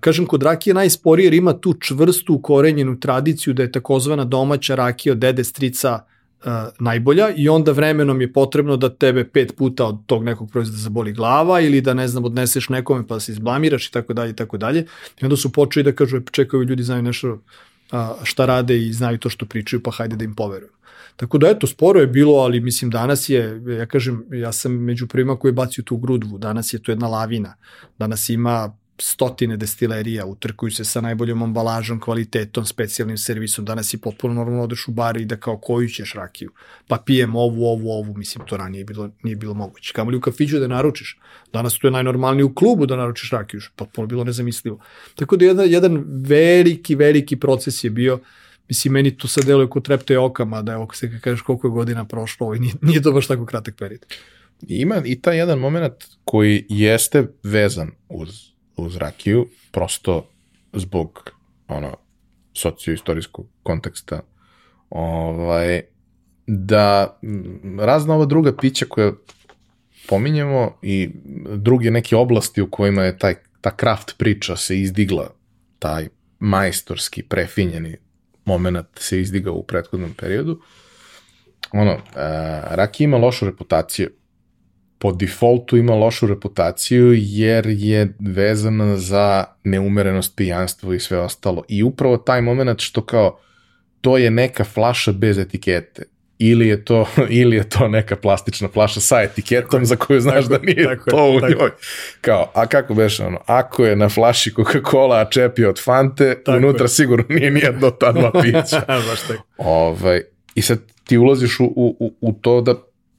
Kažem, kod rakije najsporije jer ima tu čvrstu ukorenjenu tradiciju da je takozvana domaća rakija od dede, strica, najbolja i onda vremenom je potrebno da tebe pet puta od tog nekog proizvoda zaboli glava ili da ne znam odneseš nekome pa se izblamiraš i tako dalje i tako dalje. I onda su počeli da kažu čekaju ljudi znaju nešto uh, šta rade i znaju to što pričaju pa hajde da im poverujem. Tako da eto, sporo je bilo, ali mislim danas je, ja kažem, ja sam među prvima koji je bacio tu grudvu, danas je to jedna lavina. Danas ima stotine destilerija, utrkuju se sa najboljom ambalažom, kvalitetom, specijalnim servisom. Danas je potpuno normalno odeš u bar i da kao koju ćeš rakiju. Pa pijem ovu, ovu, ovu, mislim to ranije bilo, nije bilo moguće. Kamo li u kafiću da naručiš? Danas to je najnormalnije u klubu da naručiš rakiju, potpuno bilo nezamislivo. Tako da jedan, jedan veliki, veliki proces je bio Mislim, meni to sad deluje kod trepte oka, mada evo se kažeš koliko je godina prošlo, ovaj, nije, nije to baš tako kratak period. Ima i taj jedan moment koji jeste vezan uz uz rakiju, prosto zbog ono, socioistorijskog konteksta, ovaj, da razna ova druga pića koja pominjemo i druge neke oblasti u kojima je taj, ta kraft priča se izdigla, taj majstorski, prefinjeni moment se izdigao u prethodnom periodu, ono, uh, rakija ima lošu reputaciju po defaultu ima lošu reputaciju jer je vezana za neumerenost, pijanstvo i sve ostalo. I upravo taj moment što kao to je neka flaša bez etikete ili je to [laughs] ili je to neka plastična flaša sa etiketom tako, za koju znaš tako, da nije tako, to u tako. njoj. Kao, a kako beše ono, ako je na flaši Coca-Cola a čepi od Fante, tako unutra je. sigurno nije nijedno ta dva [laughs] pića. Baš tako. Ovaj, I sad ti ulaziš u, u, u to da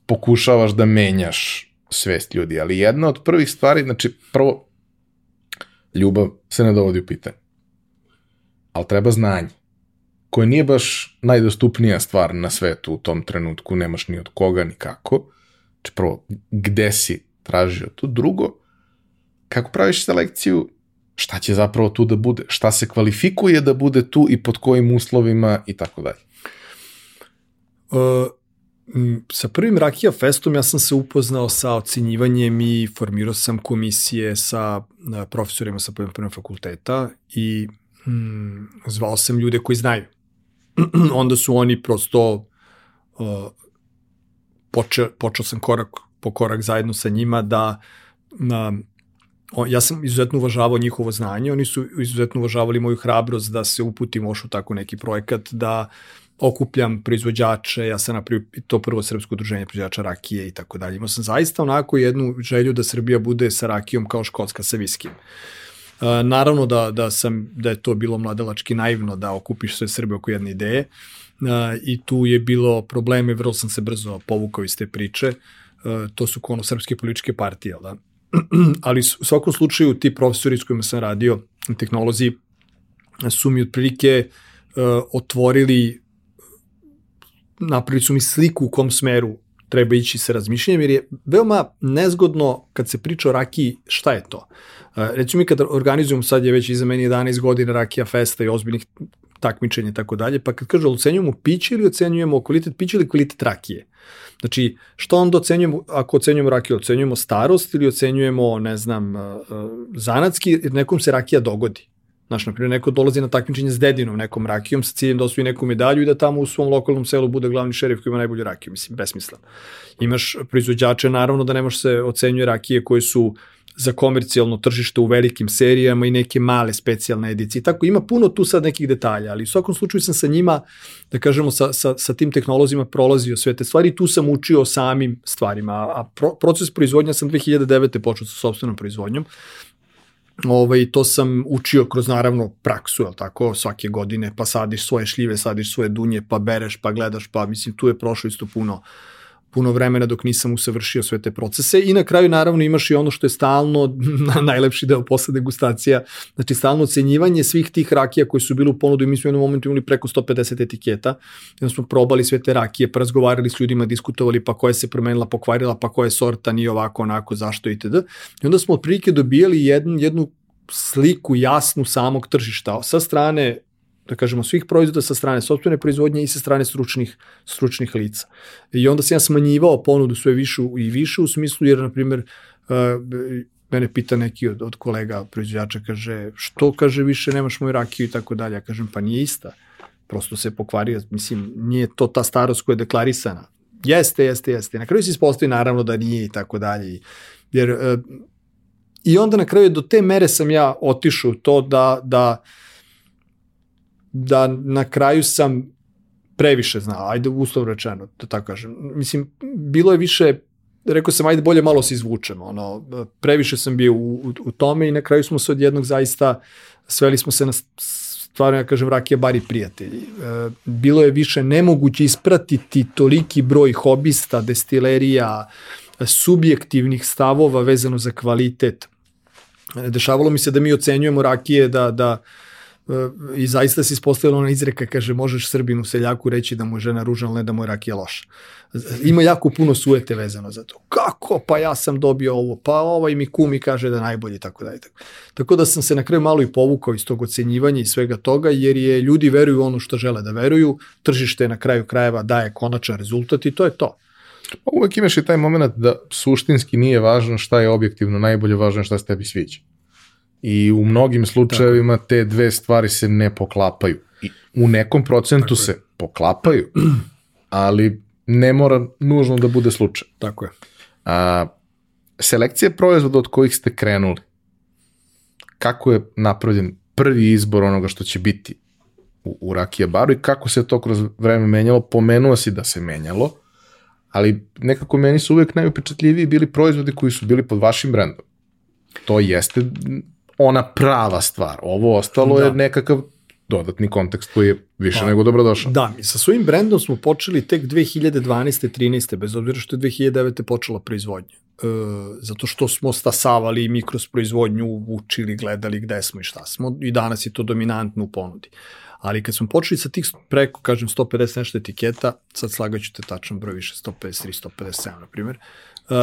pokušavaš da menjaš svest ljudi, ali jedna od prvih stvari, znači prvo, ljubav se ne dovodi u pitanje, ali treba znanje, koje nije baš najdostupnija stvar na svetu u tom trenutku, nemaš ni od koga, ni kako, znači prvo, gde si tražio to, drugo, kako praviš selekciju, šta će zapravo tu da bude, šta se kvalifikuje da bude tu i pod kojim uslovima i tako dalje. Uh sa prvim Rakija Festom ja sam se upoznao sa ocenjivanjem i formirao sam komisije sa profesorima sa poljoprivrednog fakulteta i mm, zvao sam ljude koji znaju. [clears throat] Onda su oni prosto uh, počeo, počeo sam korak po korak zajedno sa njima da na, o, ja sam izuzetno uvažavao njihovo znanje, oni su izuzetno uvažavali moju hrabrost da se uputim ošu tako neki projekat, da okupljam proizvođače, ja sam napravio to prvo srpsko udruženje proizvođača rakije i tako dalje. Imao sam zaista onako jednu želju da Srbija bude sa rakijom kao škotska sa viskim. Uh, naravno da, da, sam, da je to bilo mladalački naivno da okupiš sve Srbe oko jedne ideje uh, i tu je bilo probleme, vrlo sam se brzo povukao iz te priče. Uh, to su kono srpske političke partije, da? [clears throat] ali u svakom slučaju ti profesori s kojima sam radio, tehnolozi, su mi otprilike uh, otvorili, napravili su mi sliku u kom smeru treba ići sa razmišljanjem, jer je veoma nezgodno kad se priča o rakiji, šta je to? Uh, recimo mi kad organizujemo, sad je već iza meni 11 godina rakija festa i ozbiljnih takmičenja i tako dalje, pa kad kažu ocenjujemo piće ili ocenjujemo kvalitet piće ili kvalitet rakije? Znači, što onda ocenjujemo, ako ocenjujemo rakiju, ocenjujemo starost ili ocenjujemo, ne znam, uh, uh, zanatski, jer nekom se rakija dogodi. Znaš, na primjer, neko dolazi na takmičenje s dedinom, nekom rakijom, sa ciljem da osvoji neku medalju i da tamo u svom lokalnom selu bude glavni šerif koji ima najbolju rakiju. Mislim, besmislen. Imaš proizvođače, naravno da ne može se ocenjuje rakije koje su za komercijalno tržište u velikim serijama i neke male specijalne edicije. Tako ima puno tu sad nekih detalja, ali u svakom slučaju sam sa njima, da kažemo, sa, sa, sa tim tehnolozima prolazio sve te stvari i tu sam učio o samim stvarima. A pro, proces proizvodnja sam 2009. počeo sa sobstvenom proizvodnjom. Ovaj, to sam učio kroz naravno praksu, je tako, svake godine, pa sadiš svoje šljive, sadiš svoje dunje, pa bereš, pa gledaš, pa mislim tu je prošlo isto puno uh, puno vremena dok nisam usavršio sve te procese i na kraju naravno imaš i ono što je stalno [laughs] najlepši deo posle degustacija, znači stalno ocenjivanje svih tih rakija koji su bili u ponudu i mi smo u jednom momentu imali preko 150 etiketa, i smo probali sve te rakije, pa razgovarali s ljudima, diskutovali pa koja se promenila, pokvarila, pa koja je sorta, nije ovako, onako, zašto itd. I onda smo otprilike dobijali jednu, jednu sliku jasnu samog tržišta. Sa strane da kažemo, svih proizvoda sa strane sobstvene proizvodnje i sa strane stručnih, stručnih lica. I onda sam ja smanjivao ponudu sve više i više u smislu, jer, na primjer, uh, mene pita neki od, od kolega proizvođača, kaže, što, kaže, više nemaš moju rakiju i tako dalje. Ja kažem, pa nije ista. Prosto se pokvario, mislim, nije to ta starost koja je deklarisana. Jeste, jeste, jeste. Na kraju se ispostoji naravno da nije i tako dalje. Jer, uh, I onda na kraju do te mere sam ja otišao to da, da uh, da na kraju sam previše znao, ajde uslovno rečeno, da tako kažem. Mislim, bilo je više, rekao sam, ajde bolje malo se izvučemo, ono, previše sam bio u, u, u tome i na kraju smo se od jednog zaista, sveli smo se na stvarno, ja kažem, rakija bari prijatelji. E, bilo je više nemoguće ispratiti toliki broj hobista, destilerija, subjektivnih stavova vezano za kvalitet. Dešavalo mi se da mi ocenjujemo rakije da, da i zaista se ispostavila ona izreka, kaže, možeš Srbinu seljaku reći da mu je žena ružna, ali ne da mu je rakija loša. Ima jako puno suete vezano za to. Kako? Pa ja sam dobio ovo, pa ovaj mi kumi kaže da je najbolji, tako da je tako. Tako da sam se na kraju malo i povukao iz tog ocenjivanja i svega toga, jer je ljudi veruju ono što žele da veruju, tržište na kraju krajeva daje konačan rezultat i to je to. Pa uvek imaš i taj moment da suštinski nije važno šta je objektivno najbolje, važno je šta se tebi sviđa. I u mnogim slučajevima Tako. te dve stvari se ne poklapaju. I u nekom procentu Tako se je. poklapaju, ali ne mora nužno da bude slučaj. Tako je. A, selekcija proizvoda od kojih ste krenuli, kako je napravljen prvi izbor onoga što će biti u, u Rakija baru i kako se to kroz vreme menjalo, pomenuo si da se menjalo, ali nekako meni su uvek najupečatljiviji bili proizvodi koji su bili pod vašim brendom. To jeste ona prava stvar. Ovo ostalo da. je nekakav dodatni kontekst koji je više pa, nego dobrodošao. Da, mi sa svojim brendom smo počeli tek 2012. 13. bez obzira što je 2009. počela proizvodnja. E, zato što smo stasavali mi kroz proizvodnju, učili, gledali gde smo i šta smo i danas je to dominantno u ponudi. Ali kad smo počeli sa tih preko, kažem, 150 nešto etiketa, sad slagaću te tačan broj više, 153, 157, na primjer, uh,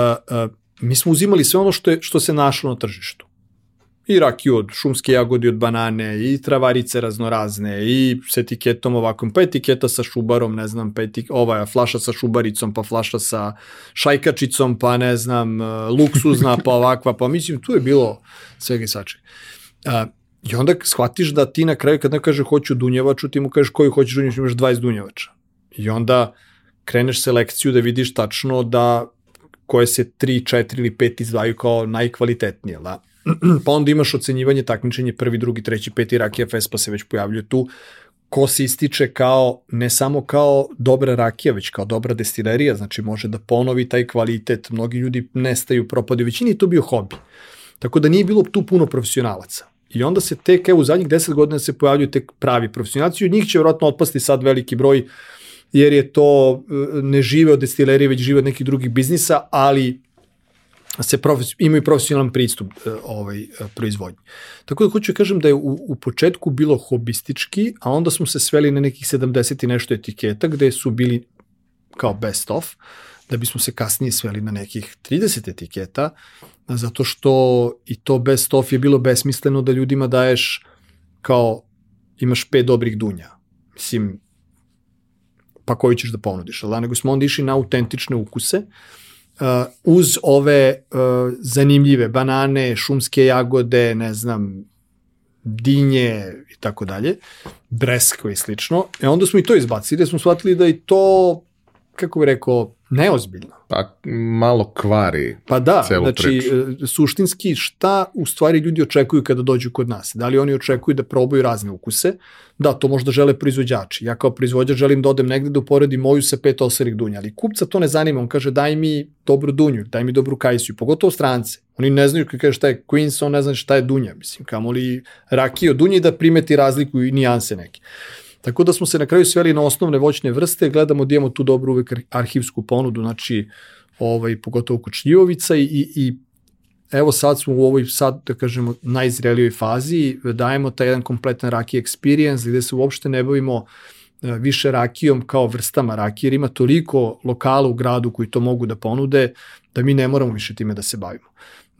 uh, mi smo uzimali sve ono što, je, što se našlo na tržištu i rakiju od šumske jagode, od banane, i travarice raznorazne, i s etiketom ovakvom, pa etiketa sa šubarom, ne znam, pa etik, ova flaša sa šubaricom, pa flaša sa šajkačicom, pa ne znam, e, luksuzna, [laughs] pa ovakva, pa mislim, tu je bilo svega i svačeg. I onda shvatiš da ti na kraju kad ne kaže hoću dunjevaču, ti mu kažeš koju hoćeš dunjevaču, imaš 20 dunjevača. I onda kreneš selekciju da vidiš tačno da koje se 3, 4 ili 5 izdvaju kao najkvalitetnije, da? Pa onda imaš ocenjivanje, takmičenje, prvi, drugi, treći, peti, rakija fest, pa se već pojavljuje tu, ko se ističe kao, ne samo kao dobra rakija, već kao dobra destilerija, znači može da ponovi taj kvalitet, mnogi ljudi nestaju, propadaju, većini je to bio hobi. Tako da nije bilo tu puno profesionalaca. I onda se tek, evo, u zadnjih deset godina se pojavljuju tek pravi profesionalci, od njih će vjerojatno otpasti sad veliki broj, jer je to, e, ne žive od destilerije, već žive od nekih drugih biznisa, ali se profes, imaju profesionalan pristup e, ovaj, e, proizvodnji. Tako da hoću da kažem da je u, u početku bilo hobistički, a onda smo se sveli na nekih 70 i nešto etiketa gde su bili kao best of, da bismo se kasnije sveli na nekih 30 etiketa, zato što i to best of je bilo besmisleno da ljudima daješ kao imaš pet dobrih dunja. Mislim, pa koju ćeš da ponudiš, ali da, nego smo onda išli na autentične ukuse, uh, uz ove uh, zanimljive banane, šumske jagode, ne znam, dinje i tako dalje, bresko i slično. E onda smo i to izbacili, da smo shvatili da i to, kako bih rekao, neozbiljno. Pa malo kvari Pa da, celu znači priču. e, suštinski šta u stvari ljudi očekuju kada dođu kod nas? Da li oni očekuju da probaju razne ukuse? Da, to možda žele proizvođači. Ja kao proizvođač želim da odem negde da uporedim moju sa pet osarih dunja, ali kupca to ne zanima, on kaže daj mi dobru dunju, daj mi dobru kajsiju, pogotovo strance. Oni ne znaju kada kaže šta je Queens, on ne zna šta je dunja, mislim, kamo li rakije od dunje da primeti razliku i nijanse neke. Tako da smo se na kraju sveli na osnovne voćne vrste, gledamo da imamo tu dobru uvek arhivsku ponudu, znači ovaj, pogotovo kod šljivovica i, i, evo sad smo u ovoj sad, da kažemo, najzrelijoj fazi, dajemo taj jedan kompletan raki experience gde se uopšte ne bavimo e, više rakijom kao vrstama rakije, jer ima toliko lokala u gradu koji to mogu da ponude, da mi ne moramo više time da se bavimo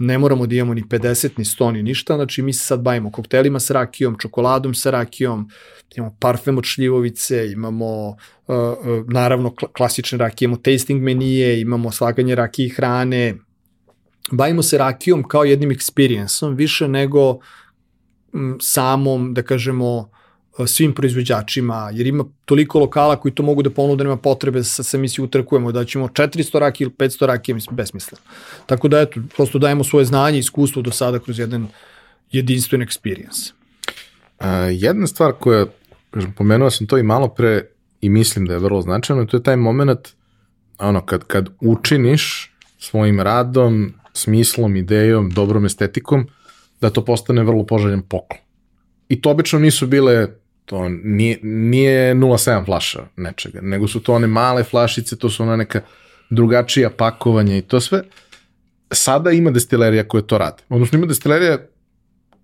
ne moramo da imamo ni 50, ni 100, ni ništa, znači mi se sad bavimo koktelima sa rakijom, čokoladom sa rakijom, imamo parfem od šljivovice, imamo uh, uh, naravno klasične rakije, imamo tasting menije, imamo slaganje rakije i hrane, bavimo se rakijom kao jednim experienceom, više nego m, samom, da kažemo, svim proizvođačima, jer ima toliko lokala koji to mogu da ponude, nema potrebe da se, mi si utrkujemo, da ćemo 400 raki ili 500 raki, mislim, besmisleno. Tako da, eto, prosto dajemo svoje znanje i iskustvo do sada kroz jedan jedinstven experience. A, jedna stvar koja, kažem, pomenuo sam to i malo pre i mislim da je vrlo značajno, to je taj moment ono, kad, kad učiniš svojim radom, smislom, idejom, dobrom estetikom, da to postane vrlo poželjan poklon. I to obično nisu bile to nije, nije 0,7 flaša nečega, nego su to one male flašice, to su ona neka drugačija pakovanja i to sve. Sada ima destilerija koje to rade. Odnosno ima destilerija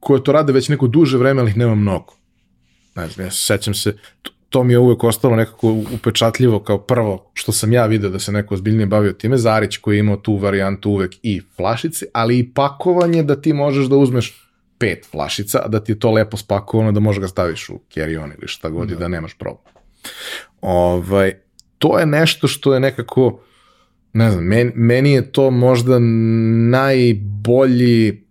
koje to rade već neko duže vreme, ali ih nema mnogo. Ne znam, ja sećam se, to, to mi je uvek ostalo nekako upečatljivo kao prvo što sam ja video da se neko ozbiljnije bavio time, Zarić koji je imao tu varijantu uvek i flašice, ali i pakovanje da ti možeš da uzmeš pet flašica, a da ti je to lepo spakovano da možeš ga staviš u carry-on ili šta god da. da nemaš problem. Ovaj, to je nešto što je nekako, ne znam, meni, meni je to možda najbolji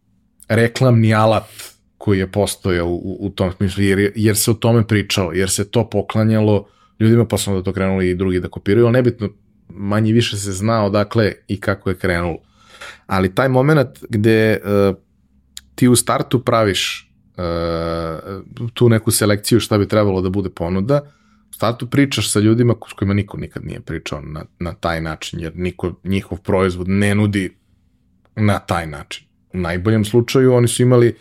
reklamni alat koji je postojao u, u tom smislu, jer, jer se o tome pričalo, jer se to poklanjalo ljudima, pa su onda to krenuli i drugi da kopiraju, ali nebitno, manje više se zna odakle i kako je krenulo. Ali taj moment gde uh, ti u startu praviš uh, tu neku selekciju šta bi trebalo da bude ponuda, u startu pričaš sa ljudima s kojima niko nikad nije pričao na, na taj način, jer niko njihov proizvod ne nudi na taj način. U najboljem slučaju oni su imali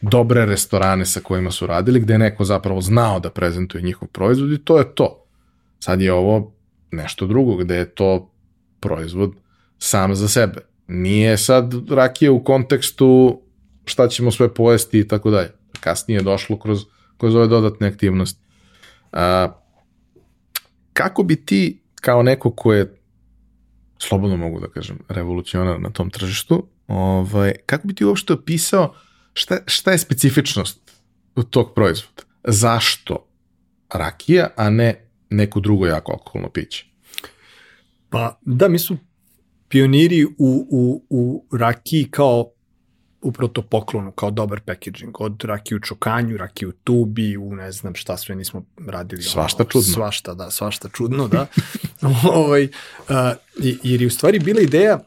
dobre restorane sa kojima su radili, gde je neko zapravo znao da prezentuje njihov proizvod i to je to. Sad je ovo nešto drugo, gde je to proizvod sam za sebe. Nije sad rakija u kontekstu šta ćemo sve pojesti i tako dalje. Kasnije je došlo kroz, kroz ove dodatne aktivnosti. A, kako bi ti, kao neko ko je, slobodno mogu da kažem, revolucionar na tom tržištu, ovaj, kako bi ti uopšte opisao Šta, šta je specifičnost tog proizvoda? Zašto rakija, a ne neko drugo jako alkoholno piće? Pa da, mi su pioniri u, u, u rakiji kao upravo to poklonu, kao dobar packaging, od rakije u čokanju, rakije u tubi, u ne znam šta sve nismo radili. Svašta ono, čudno. Svašta, da, svašta čudno, da. [laughs] ovaj, uh, jer je u stvari bila ideja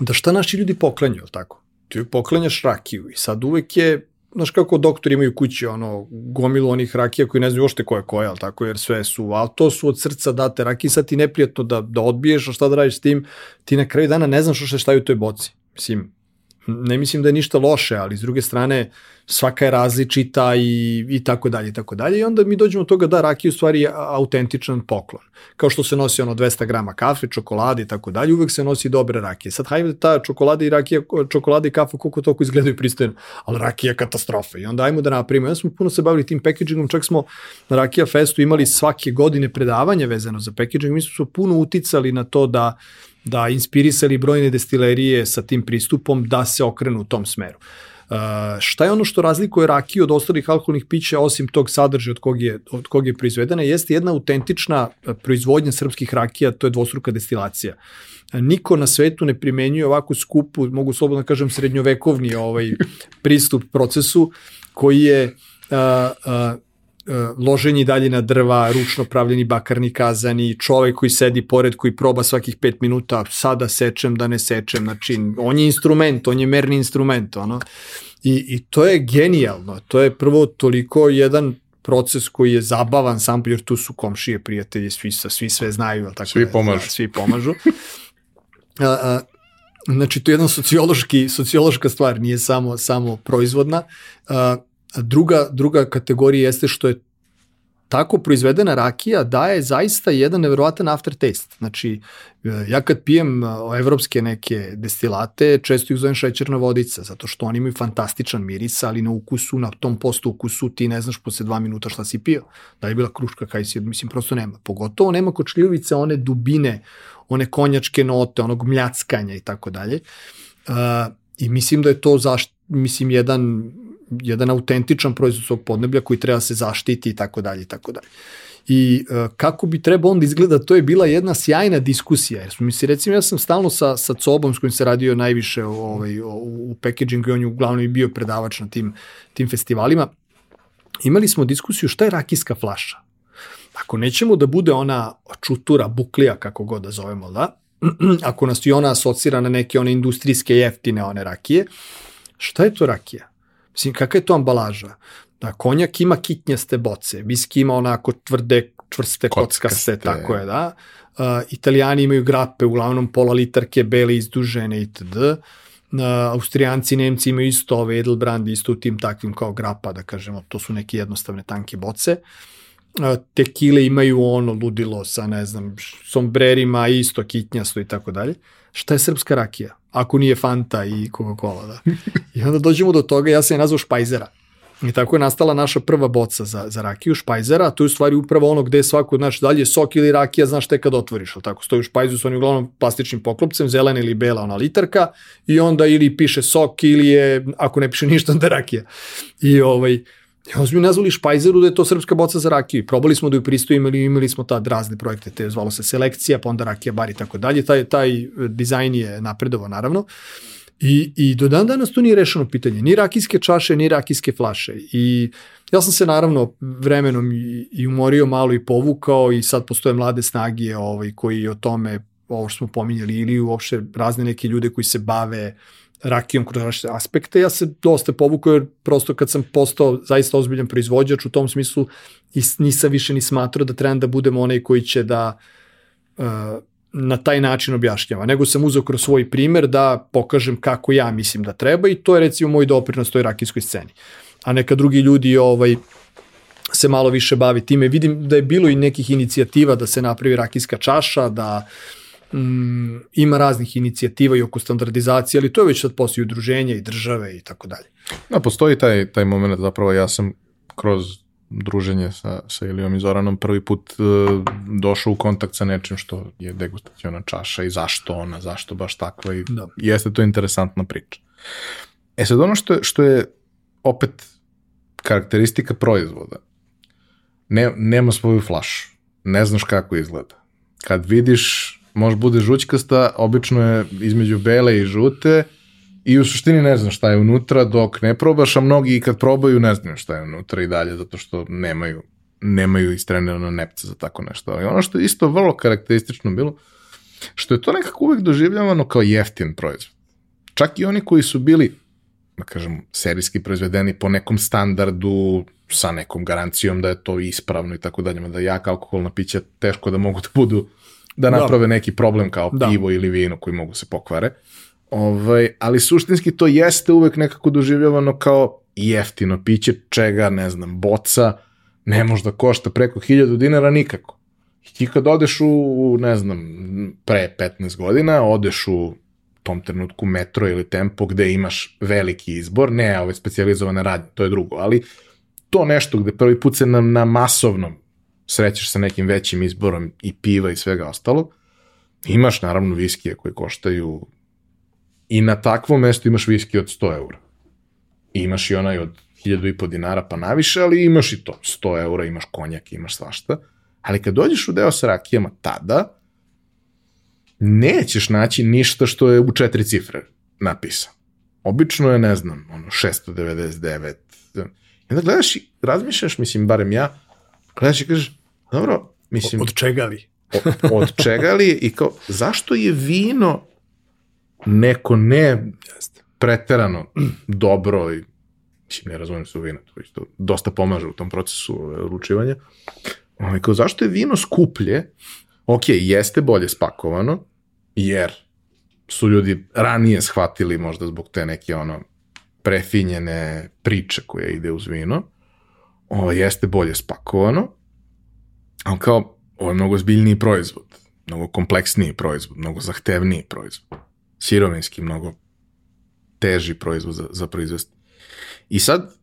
da šta naši ljudi poklanju, tako? Ti poklanjaš rakiju i sad uvek je znaš kako doktori imaju kući ono gomilu onih rakija koji ne znaju ošte ko je koja, al tako jer sve su, al to su od srca date rakije, sad ti neprijatno da da odbiješ, a šta da radiš s tim? Ti na kraju dana ne znaš šta je u toj boci. Mislim, ne mislim da je ništa loše, ali s druge strane svaka je različita i, i tako dalje i tako dalje i onda mi dođemo do toga da rakija u stvari je autentičan poklon. Kao što se nosi ono 200 grama kafe, čokolade i tako dalje, uvek se nosi dobre rakije. Sad hajde ta čokolada i rakija, čokolada i kafa koliko toliko izgledaju pristojno, ali rakija je katastrofa i onda ajmo da napravimo. Ja smo puno se bavili tim packagingom, čak smo na Rakija Festu imali svake godine predavanje vezano za packaging, mi smo puno uticali na to da da inspirisali brojne destilerije sa tim pristupom da se okrenu u tom smeru. Uh, šta je ono što razlikuje rakiju od ostalih alkoholnih pića osim tog sadržaja od kog je, od kog je proizvedena jeste jedna autentična uh, proizvodnja srpskih rakija, to je dvostruka destilacija. Niko na svetu ne primenjuje ovako skupu, mogu slobodno da kažem srednjovekovni ovaj pristup procesu koji je uh, uh, loženje dalje na drva, ručno pravljeni bakarni kazani, čovek koji sedi pored, koji proba svakih pet minuta, sada sečem, da ne sečem, znači, on je instrument, on je merni instrument, ono. I, i to je genijalno, to je prvo toliko jedan proces koji je zabavan sam, jer tu su komšije, prijatelji, svi, svi sve znaju, tako svi da, pomažu. Da, svi pomažu. a, a, znači, to je jedna sociološki, sociološka stvar, nije samo, samo proizvodna. A, druga, druga kategorija jeste što je tako proizvedena rakija daje zaista jedan nevjerovatan aftertaste. Znači, ja kad pijem evropske neke destilate, često ih zovem šećerna vodica, zato što oni imaju fantastičan miris, ali na ukusu, na tom postu ukusu ti ne znaš posle dva minuta šta si pio. Da je bila kruška, kaj si, mislim, prosto nema. Pogotovo nema kod šljivovice one dubine, one konjačke note, onog mljackanja i tako dalje. I mislim da je to zašto, mislim, jedan jedan autentičan proizvod svog podneblja koji treba se zaštiti i tako dalje i tako dalje. I uh, kako bi trebao onda izgleda, to je bila jedna sjajna diskusija, jer smo mi se, recimo, ja sam stalno sa, sa Cobom s kojim se radio najviše ovaj, u, u packaging i on je uglavnom i bio predavač na tim, tim festivalima, imali smo diskusiju šta je rakijska flaša. Ako nećemo da bude ona čutura, buklija, kako god da zovemo, da, [clears throat] ako nas i ona asocira na neke one industrijske jeftine one rakije, šta je to rakija? Mislim, kakva je to ambalaža? Da, konjak ima kitnjaste boce, viski ima onako tvrde, čvrste, kockaste, kockaste tako je, da. Uh, italijani imaju grape, uglavnom pola litarke, bele, izdužene itd. Uh, Austrijanci, Nemci imaju isto ove Edelbrand, isto u tim takvim kao grapa, da kažemo, to su neke jednostavne tanke boce. Uh, tekile imaju ono ludilo sa, ne znam, sombrerima, isto kitnjasto i tako dalje. Šta je srpska rakija? ako nije Fanta i Coca-Cola, da. I onda dođemo do toga, ja sam je nazvao Špajzera. I tako je nastala naša prva boca za, za rakiju, špajzera, a to je u stvari upravo ono gde je svako, znaš, dalje sok ili rakija, znaš te kad otvoriš, ali tako, stoji u špajzu s onim uglavnom plastičnim poklopcem, zelena ili bela ona litarka, i onda ili piše sok ili je, ako ne piše ništa, onda rakija. I ovaj, Onda smo mi nazvali Špajzeru da je to srpska boca za rakiju. Probali smo da ju pristojimo imali, imali smo tad razne projekte, te zvalo se selekcija, pa onda rakija bar i tako dalje. Taj, taj dizajn je napredovao naravno. I, I do dan danas to nije rešeno pitanje. Ni rakijske čaše, ni rakijske flaše. I ja sam se naravno vremenom i, i umorio malo i povukao i sad postoje mlade snage ovaj, koji o tome, ovo što smo pominjali, ili uopšte razne neke ljude koji se bave rakijom kroz različite aspekte. Ja se dosta povukao jer prosto kad sam postao zaista ozbiljan proizvođač u tom smislu nisam više ni smatrao da trebam da budem onaj koji će da uh, na taj način objašnjava, nego sam uzeo kroz svoj primer da pokažem kako ja mislim da treba i to je recimo moj doprinos toj rakijskoj sceni. A neka drugi ljudi ovaj, se malo više bavi time. Vidim da je bilo i nekih inicijativa da se napravi rakijska čaša, da uh, mm, ima raznih inicijativa i oko standardizacije, ali to je već sad poslije udruženja i države i tako dalje. Da, postoji taj, taj moment, zapravo ja sam kroz druženje sa, sa Ilijom i Zoranom prvi put uh, došao u kontakt sa nečim što je degustaciona čaša i zašto ona, zašto baš takva i da. jeste to interesantna priča. E sad ono što što je opet karakteristika proizvoda, ne, nema svoju flašu, ne znaš kako izgleda. Kad vidiš, može bude žućkasta, obično je između bele i žute i u suštini ne znaš šta je unutra dok ne probaš, a mnogi i kad probaju ne znaju šta je unutra i dalje, zato što nemaju, nemaju istrenirano nepce za tako nešto. Ali ono što je isto vrlo karakteristično bilo, što je to nekako uvek doživljavano kao jeftin proizvod. Čak i oni koji su bili, da kažem, serijski proizvedeni po nekom standardu, sa nekom garancijom da je to ispravno i tako dalje, da jaka alkoholna pića teško da mogu da budu, da, da. naprave da. neki problem kao da. pivo ili vino koji mogu se pokvare. Ovaj, ali suštinski to jeste uvek nekako doživljavano kao jeftino piće, čega, ne znam, boca, ne može da košta preko 1000 dinara nikako. I ti kad odeš u, ne znam, pre 15 godina, odeš u tom trenutku metro ili tempo gde imaš veliki izbor, ne ove specializovane radnje, to je drugo, ali to nešto gde prvi put se na, na masovnom srećeš sa nekim većim izborom i piva i svega ostalog, imaš naravno viskije koje koštaju i na takvom mestu imaš viski od 100 eura. I imaš i onaj od 1000 i po dinara pa naviše, ali imaš i to, 100 eura, imaš konjak, imaš svašta. Ali kad dođeš u deo sa rakijama tada, nećeš naći ništa što je u četiri cifre napisano. Obično je, ne znam, ono, 699. I onda gledaš i razmišljaš, mislim, barem ja, gledaš i kažeš, dobro, mislim... Od čega li? od, čega li i kao, zašto je vino neko ne preterano dobro i mislim, ne razumijem se u vina, to isto dosta pomaže u tom procesu odlučivanja. Ovaj, kao, zašto je vino skuplje? Ok, jeste bolje spakovano, jer su ljudi ranije shvatili možda zbog te neke ono prefinjene priče koje ide uz vino. Ovo jeste bolje spakovano, ali kao ovo je mnogo zbiljniji proizvod, mnogo kompleksniji proizvod, mnogo zahtevniji proizvod, sirovinski, mnogo teži proizvod za, za proizvesti. I sad,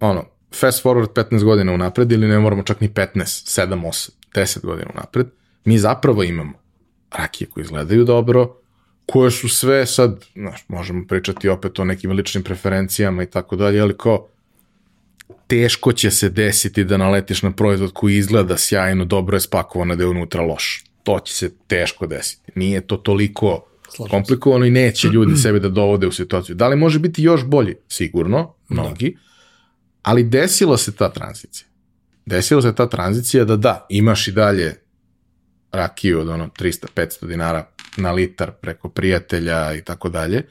ono, fast forward 15 godina unapred ili ne moramo čak ni 15, 7, 8, 10 godina unapred, mi zapravo imamo rakije koje izgledaju dobro, koje su sve sad, znaš, možemo pričati opet o nekim ličnim preferencijama i tako dalje, ali kao teško će se desiti da naletiš na proizvod koji izgleda sjajno, dobro je spakovano da je unutra loš. To će se teško desiti. Nije to toliko Slažem komplikovano se. i neće ljudi [clears throat] sebe da dovode u situaciju. Da li može biti još bolji? Sigurno, mnogi. Da. Ali desila se ta tranzicija. Desila se ta tranzicija da da, imaš i dalje rakiju od ono 300-500 dinara na litar preko prijatelja i tako dalje,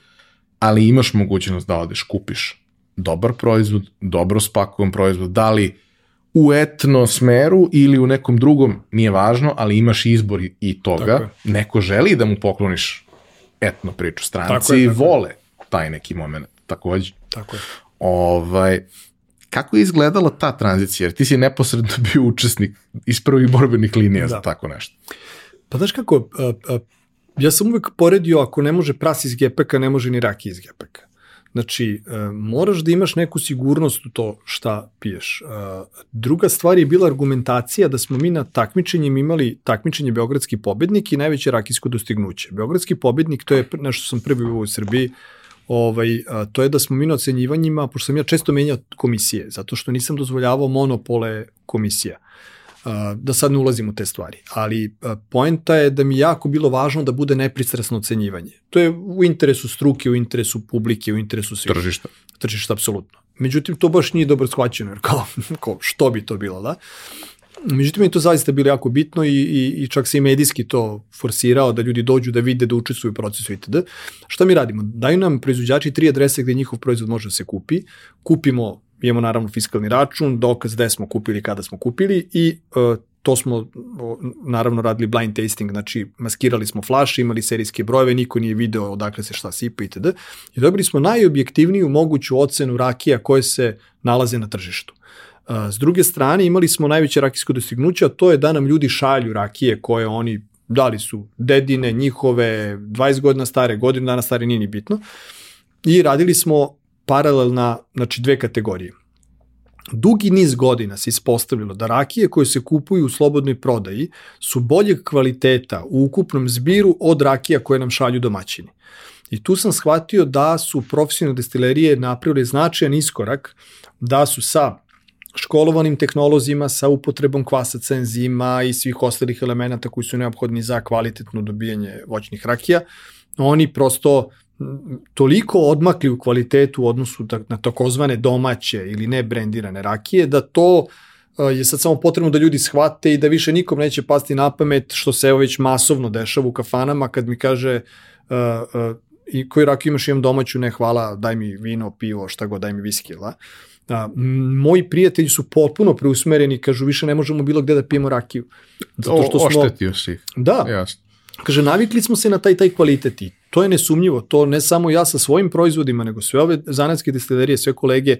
ali imaš mogućnost da odeš kupiš dobar proizvod, dobro spakovan proizvod, da li u etno smeru ili u nekom drugom, nije važno, ali imaš izbor i toga. Neko želi da mu pokloniš etno priču. Stranci tako je, tako vole taj neki moment takođe. Tako je. Ovaj, kako je izgledala ta tranzicija? Jer ti si neposredno [laughs] bio učesnik iz prvih borbenih linija da. za tako nešto. Pa znaš kako, a, a, ja sam uvek poredio ako ne može pras iz gepeka, ne može ni rak iz gepeka. Znači, e, moraš da imaš neku sigurnost u to šta piješ. E, druga stvar je bila argumentacija da smo mi na takmičenjem imali takmičenje Beogradski pobednik i najveće rakijsko dostignuće. Beogradski pobednik, to je nešto sam prvi u Srbiji, ovaj, a, to je da smo mi na ocenjivanjima, pošto sam ja često menjao komisije, zato što nisam dozvoljavao monopole komisija da sad ne ulazim u te stvari, ali poenta je da mi jako bilo važno da bude nepristrasno ocenjivanje. To je u interesu struke, u interesu publike, u interesu svih. Tržišta. Tržišta, apsolutno. Međutim, to baš nije dobro shvaćeno, jer kao, [laughs] kao što bi to bilo, da? Međutim, je to zaista bilo jako bitno i, i, i čak se i medijski to forsirao da ljudi dođu da vide, da učestvuju u procesu itd. Šta mi radimo? Daju nam proizvođači tri adrese gde njihov proizvod može da se kupi. Kupimo imamo naravno fiskalni račun, dokaz gde smo kupili, kada smo kupili i uh, to smo naravno radili blind tasting, znači maskirali smo flaše, imali serijske brojeve, niko nije video odakle se šta sipa itd. I dobili smo najobjektivniju moguću ocenu rakija koje se nalaze na tržištu. Uh, s druge strane imali smo najveće rakijsko dostignuće, a to je da nam ljudi šalju rakije koje oni da li su dedine, njihove, 20 godina stare, godinu dana stare, nije ni bitno. I radili smo paralelna, znači dve kategorije. Dugi niz godina se ispostavljalo da rakije koje se kupuju u slobodnoj prodaji su boljeg kvaliteta u ukupnom zbiru od rakija koje nam šalju domaćini. I tu sam shvatio da su profesionalne destilerije napravili značajan iskorak, da su sa školovanim tehnolozima, sa upotrebom kvasaca, enzima i svih ostalih elemenata koji su neophodni za kvalitetno dobijanje voćnih rakija, oni prosto toliko odmakli u kvalitetu u odnosu na takozvane domaće ili ne brendirane rakije, da to je sad samo potrebno da ljudi shvate i da više nikom neće pasti na pamet što se evo već masovno dešava u kafanama kad mi kaže uh, uh, i koji rakiju imaš imam domaću, ne hvala, daj mi vino, pivo, šta god, daj mi viski, la. Da, moji prijatelji su potpuno preusmereni, kažu više ne možemo bilo gde da pijemo rakiju. Zato što smo, oštetio si. Da. Jasno. Kaže, navikli smo se na taj taj kvalitet i to je nesumnjivo. To ne samo ja sa svojim proizvodima, nego sve ove zanatske destilerije, sve kolege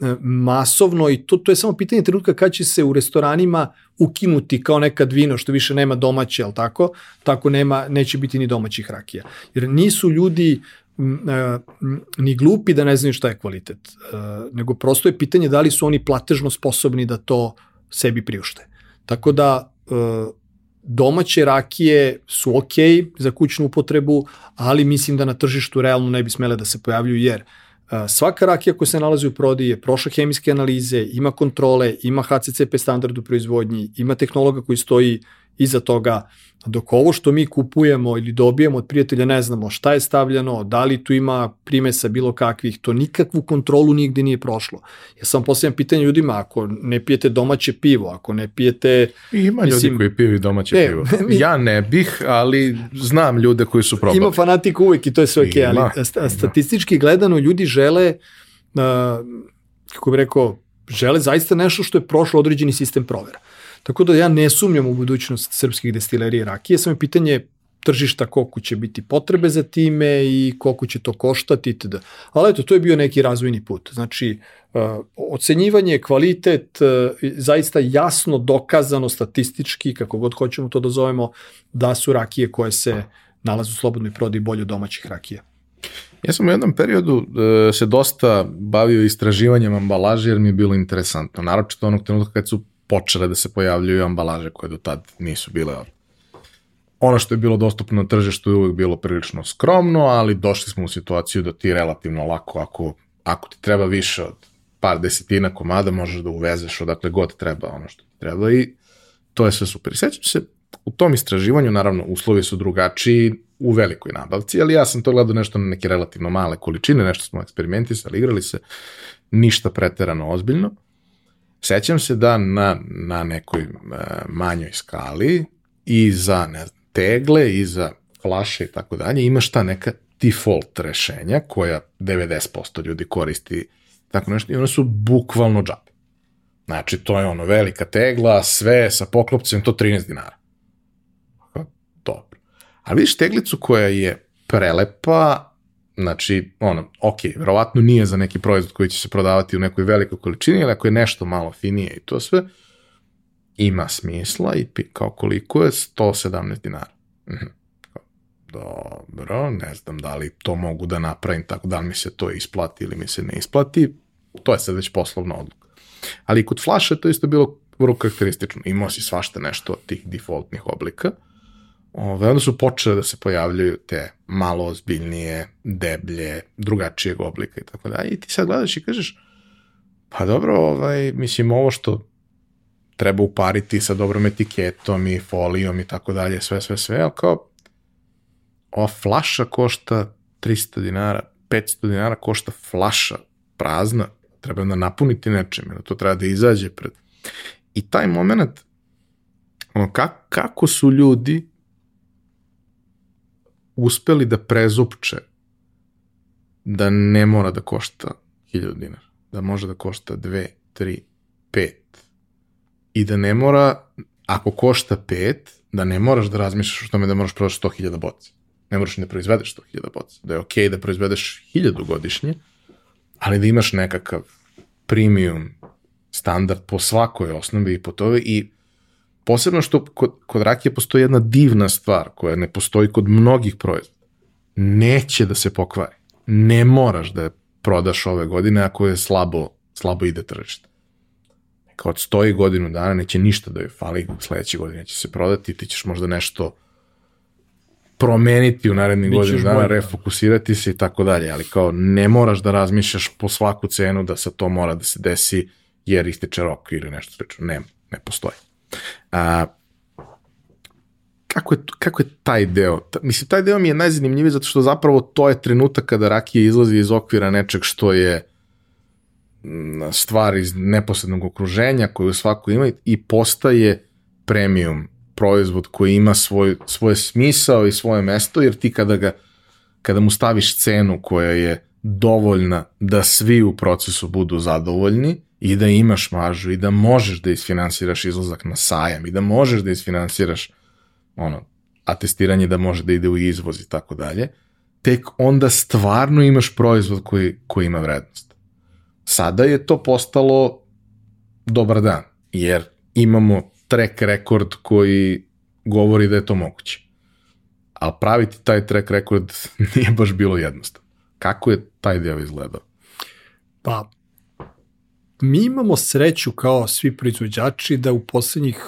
E, masovno i to, to je samo pitanje trenutka kad će se u restoranima ukinuti kao nekad vino što više nema domaće, al tako, tako nema, neće biti ni domaćih rakija. Jer nisu ljudi e, ni glupi da ne znaju šta je kvalitet, e, nego prosto je pitanje da li su oni platežno sposobni da to sebi priušte. Tako da domaće rakije su ok za kućnu upotrebu, ali mislim da na tržištu realno ne bi smele da se pojavljuju jer uh, Svaka rakija koja se nalazi u prodaji je prošla hemijske analize, ima kontrole, ima HCCP standard u proizvodnji, ima tehnologa koji stoji iza toga, dok ovo što mi kupujemo ili dobijemo od prijatelja ne znamo šta je stavljeno, da li tu ima primesa bilo kakvih, to nikakvu kontrolu nigde nije prošlo. Ja sam posljedam pitanje ljudima, ako ne pijete domaće pivo, ako ne pijete... I ima mislim, ljudi koji piju domaće e, pivo. [laughs] ja ne bih, ali znam ljude koji su probali. Ima fanatik uvek i to je sve ok, ali statistički gledano ljudi žele, uh, kako bih rekao, žele zaista nešto što je prošlo određeni sistem provera. Tako da ja ne sumnjam u budućnost srpskih destilerija rakije, samo je pitanje tržišta koliko će biti potrebe za time i koliko će to koštati itd. Ali eto, to je bio neki razvojni put. Znači, uh, ocenjivanje, kvalitet, uh, zaista jasno dokazano statistički, kako god hoćemo to da zovemo, da su rakije koje se nalaze u slobodnoj prodaji bolje od domaćih rakija. Ja sam u jednom periodu uh, se dosta bavio istraživanjem ambalaže jer mi je bilo interesantno. Naročito onog trenutka kad su počele da se pojavljuju ambalaže koje do tad nisu bile ono što je bilo dostupno na tržištu je uvek bilo prilično skromno, ali došli smo u situaciju da ti relativno lako, ako, ako ti treba više od par desetina komada, možeš da uvezeš odakle god treba ono što ti treba i to je sve super. Sećam se, u tom istraživanju, naravno, uslovi su drugačiji u velikoj nabavci, ali ja sam to gledao nešto na neke relativno male količine, nešto smo eksperimentisali, igrali se, ništa preterano ozbiljno. Sećam se da na, na nekoj uh, manjoj skali i za, ne znam, tegle, i za flaše i tako dalje, imaš ta neka default rešenja koja 90% ljudi koristi tako nešto i one su bukvalno džabe. Znači, to je ono velika tegla, sve sa poklopcem, to 13 dinara. Dobro. Ali vidiš teglicu koja je prelepa, Znači, ono, ok, verovatno nije za neki proizvod koji će se prodavati u nekoj velikoj količini, ali ako je nešto malo finije i to sve, ima smisla i kao koliko je 117 dinara. Mhm. Dobro, ne znam da li to mogu da napravim tako da li mi se to isplati ili mi se ne isplati, to je sad već poslovna odluka. Ali kod flaša to isto bilo vrlo karakteristično. Imao si svašta nešto od tih defaultnih oblika, Ove, onda su počele da se pojavljaju te malo ozbiljnije, deblje, drugačijeg oblika i tako dalje. I ti sad gledaš i kažeš, pa dobro, ovaj, mislim, ovo što treba upariti sa dobrom etiketom i folijom i tako dalje, sve, sve, sve, ali kao ova flaša košta 300 dinara, 500 dinara košta flaša prazna, treba da napuniti nečem, to treba da izađe pred... I taj moment, ono, kako, kako su ljudi uspeli da prezupče da ne mora da košta 1000 dinara, da može da košta 2, 3, 5 i da ne mora, ako košta 5, da ne moraš da razmišljaš o tome da moraš prodaš 100.000 boca. Ne moraš ni da proizvedeš 100.000 boca. Da je okej okay da proizvedeš 1000 godišnje, ali da imaš nekakav premium standard po svakoj osnovi i po tove i Posebno što kod, kod rakije postoji jedna divna stvar koja ne postoji kod mnogih proizvoda. Neće da se pokvari. Ne moraš da je prodaš ove godine ako je slabo, slabo ide tržište. Neka odstoji godinu dana, neće ništa da joj fali, sledeće godine će se prodati, ti ćeš možda nešto promeniti u narednih godinu dana, bolji, da. refokusirati se i tako dalje, ali kao ne moraš da razmišljaš po svaku cenu da se to mora da se desi jer ističe rok ili nešto slično. Ne, ne postoji. A, kako je, kako je taj deo? Ta, mislim, taj deo mi je najzanimljiviji zato što zapravo to je trenutak kada rakija izlazi iz okvira nečeg što je stvar iz neposrednog okruženja koju svako ima i postaje premium proizvod koji ima svoj, svoje smisao i svoje mesto, jer ti kada ga kada mu staviš cenu koja je dovoljna da svi u procesu budu zadovoljni i da imaš maržu i da možeš da isfinansiraš izlazak na sajam i da možeš da isfinansiraš ono, atestiranje da može da ide u izvoz i tako dalje, tek onda stvarno imaš proizvod koji, koji ima vrednost. Sada je to postalo dobar dan, jer imamo track record koji govori da je to moguće. Ali praviti taj track record [laughs] nije baš bilo jednostavno. Kako je taj deo izgledao? Pa, mi imamo sreću kao svi proizvođači da u poslednjih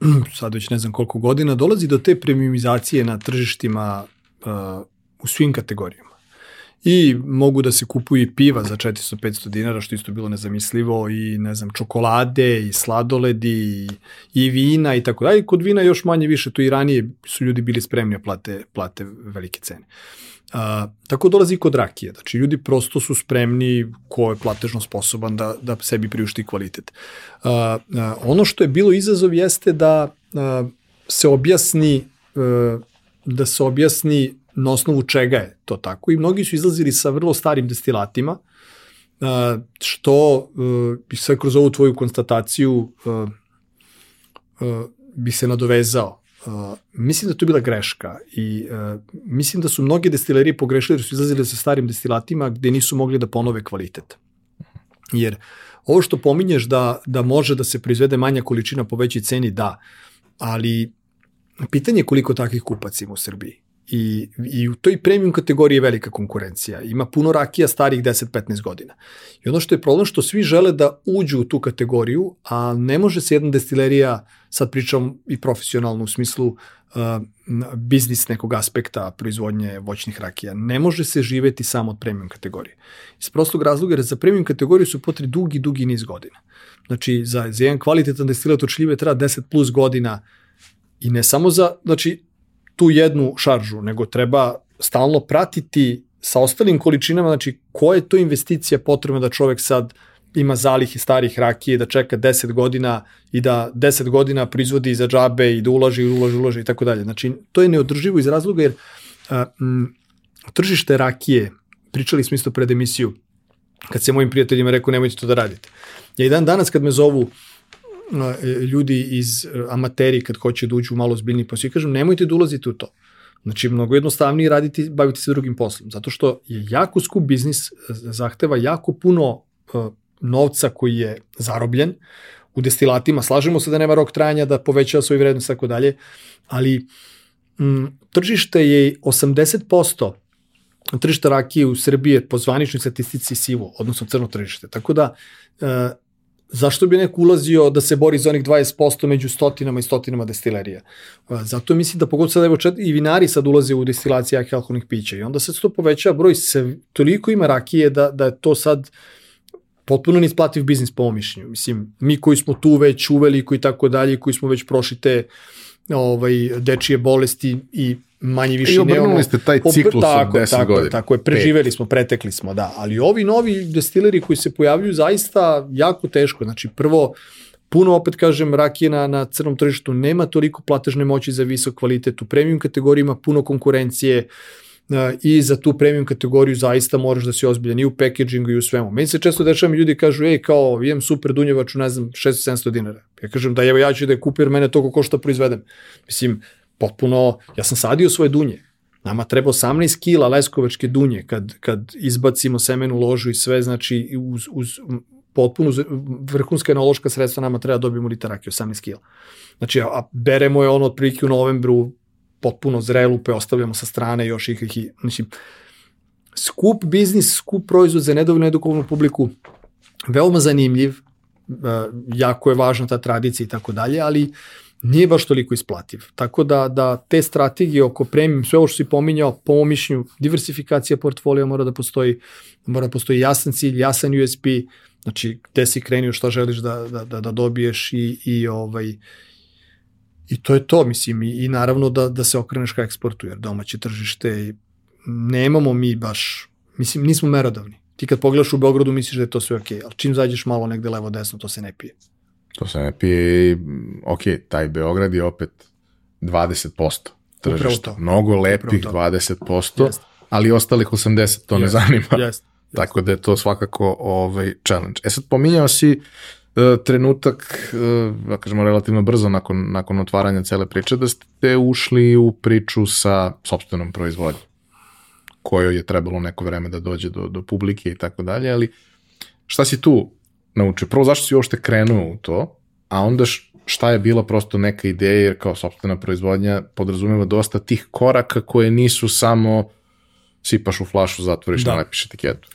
[clears throat] sad već ne znam koliko godina, dolazi do te premiumizacije na tržištima uh, u svim kategorijama. I mogu da se kupuju i piva za 400-500 dinara, što isto bilo nezamislivo, i ne znam, čokolade, i sladoledi, i, i vina i tako dalje. Kod vina još manje više, to i ranije su ljudi bili spremni da plate, plate velike cene. A, tako dolazi kod rakije. Znači, ljudi prosto su spremni ko je platežno sposoban da, da sebi priušti kvalitet. A, a, ono što je bilo izazov jeste da a, se objasni a, da se objasni na osnovu čega je to tako. I mnogi su izlazili sa vrlo starim destilatima, a, što a, bi sve kroz ovu tvoju konstataciju a, a, bi se nadovezao Uh, mislim da to bila greška i uh, mislim da su mnoge destilerije pogrešile jer su izlazile sa starim destilatima gde nisu mogli da ponove kvalitet. Jer ovo što pominješ da, da može da se proizvede manja količina po većoj ceni, da, ali pitanje je koliko takvih kupaca ima u Srbiji. I, I u toj premium kategoriji je velika konkurencija. Ima puno rakija starih 10-15 godina. I ono što je problem što svi žele da uđu u tu kategoriju, a ne može se jedna destilerija, sad pričam i profesionalno u smislu uh, biznis nekog aspekta proizvodnje voćnih rakija, ne može se živeti samo od premium kategorije. Iz prostog razloga jer za premium kategoriju su potrebni dugi, dugi niz godina. Znači, za, za jedan kvalitetan destilat od šljive treba 10 plus godina i ne samo za, znači, tu jednu šaržu, nego treba stalno pratiti sa ostalim količinama, znači koja je to investicija potrebna da čovek sad ima zalihe starih rakije, da čeka 10 godina i da 10 godina proizvodi za džabe i da ulaže i ulaže, ulaže i tako dalje. Znači, to je neodrživo iz razloga jer a, m, tržište rakije, pričali smo isto pred emisiju, kad se mojim prijateljima rekao nemojte to da radite. Ja i dan danas kad me zovu ljudi iz e, amateri kad hoće da uđu malo zbiljni posao i kažem nemojte da ulazite u to. Znači, mnogo jednostavnije raditi, baviti se drugim poslom, zato što je jako skup biznis, zahteva jako puno novca koji je zarobljen u destilatima, slažemo se da nema rok trajanja, da povećava svoj vrednost i tako dalje, ali m, tržište je 80% tržište rakije u Srbiji je po zvaničnoj statistici sivo, odnosno crno tržište. Tako da, zašto bi neko ulazio da se bori za onih 20% među stotinama i stotinama destilerija? Zato mislim da pogotovo sad evo čet, i vinari sad ulaze u destilacije jakih alkoholnih pića i onda se to poveća broj, se, toliko ima rakije da, da je to sad potpuno nisplativ biznis po ovom mišljenju. Mislim, mi koji smo tu već uveli i tako dalje, koji smo već prošli te ovaj, dečije bolesti i manje više I obrnuli ste taj ciklus tako, od 10 tako, godina. Tako je, preživeli smo, pretekli smo, da. Ali ovi novi destileri koji se pojavljuju zaista jako teško. Znači, prvo, puno, opet kažem, rakije na, na crnom tržištu nema toliko platežne moći za visok kvalitet. U premium kategorijima puno konkurencije i za tu premium kategoriju zaista moraš da si ozbiljan i u packagingu i u svemu. Meni se često dešava mi ljudi kažu, ej, kao, imam super dunjevaču, ne znam, 600-700 dinara. Ja kažem da evo ja ću da je kupim, jer mene toliko košta proizvedem. Mislim, potpuno, ja sam sadio svoje dunje. Nama treba 18 kila leskovačke dunje kad, kad izbacimo semenu ložu i sve, znači uz, uz potpuno vrhunska enološka sredstva nama treba da dobijemo litar rakije, 18 kila. Znači, a beremo je ono otprilike u novembru potpuno zrelu, pe ostavljamo sa strane još ih, ih mislim, skup biznis, skup proizvod za nedovoljno edukovanu publiku, veoma zanimljiv, jako je važna ta tradicija i tako dalje, ali nije baš toliko isplativ. Tako da, da te strategije oko premium, sve ovo što si pominjao, po mišljenju, diversifikacija portfolija mora da postoji, mora da postoji jasan cilj, jasan USP, znači gde si krenio, šta želiš da, da, da, da dobiješ i, i ovaj, I to je to, mislim, i, i naravno da, da se okreneš ka eksportu, jer domaće tržište nemamo mi baš, mislim, nismo merodavni. Ti kad pogledaš u Beogradu misliš da je to sve okej, okay, ali čim zađeš malo negde levo desno, to se ne pije. To se ne pije i, ok, taj Beograd je opet 20% tržišta. Mnogo lepih 20%, Jest. ali ostalih 80 to Jest. ne zanima. Jest. Tako da je to svakako ovaj challenge. E sad pominjao si trenutak, uh, da kažemo relativno brzo nakon, nakon otvaranja cele priče, da ste ušli u priču sa sobstvenom proizvodnjom kojoj je trebalo neko vreme da dođe do, do publike i tako dalje, ali šta si tu naučio? Prvo, zašto si uopšte krenuo u to, a onda šta je bila prosto neka ideja, jer kao sobstvena proizvodnja podrazumeva dosta tih koraka koje nisu samo sipaš u flašu, zatvoriš, da. nalepiš etiketu.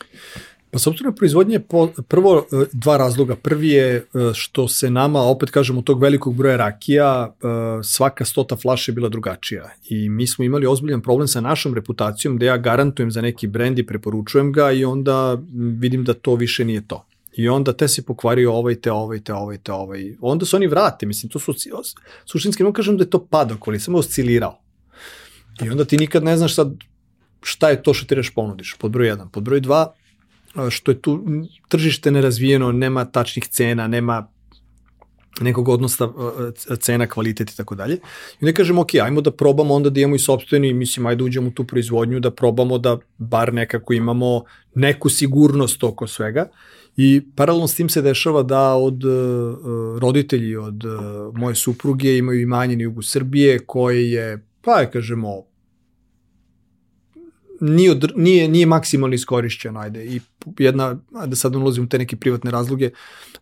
Pa sobstvena proizvodnja je po, prvo e, dva razloga. Prvi je e, što se nama, opet kažemo, tog velikog broja rakija, e, svaka stota flaša je bila drugačija. I mi smo imali ozbiljan problem sa našom reputacijom, da ja garantujem za neki brend i preporučujem ga i onda vidim da to više nije to. I onda te se pokvario ovaj, te ovaj, te ovaj, te ovaj. Onda se oni vrate, mislim, to su, suštinski ne kažem da je to padao, ali samo oscilirao. I onda ti nikad ne znaš sad šta je to što ti reš ponudiš, pod broj 1. Pod broj 2, što je tu tržište nerazvijeno, nema tačnih cena, nema nekog odnosa cena, kvalitet i tako dalje. I ne kažemo, ok, ajmo da probamo onda da imamo i sobstveni, mislim, ajde uđemo u tu proizvodnju, da probamo da bar nekako imamo neku sigurnost oko svega. I paralelno s tim se dešava da od uh, roditelji, od uh, moje supruge imaju imanje na jugu Srbije koje je, pa je kažemo, nije, nije, nije maksimalno iskorišćeno, ajde, i jedna, da sad ulazim u te neke privatne razloge,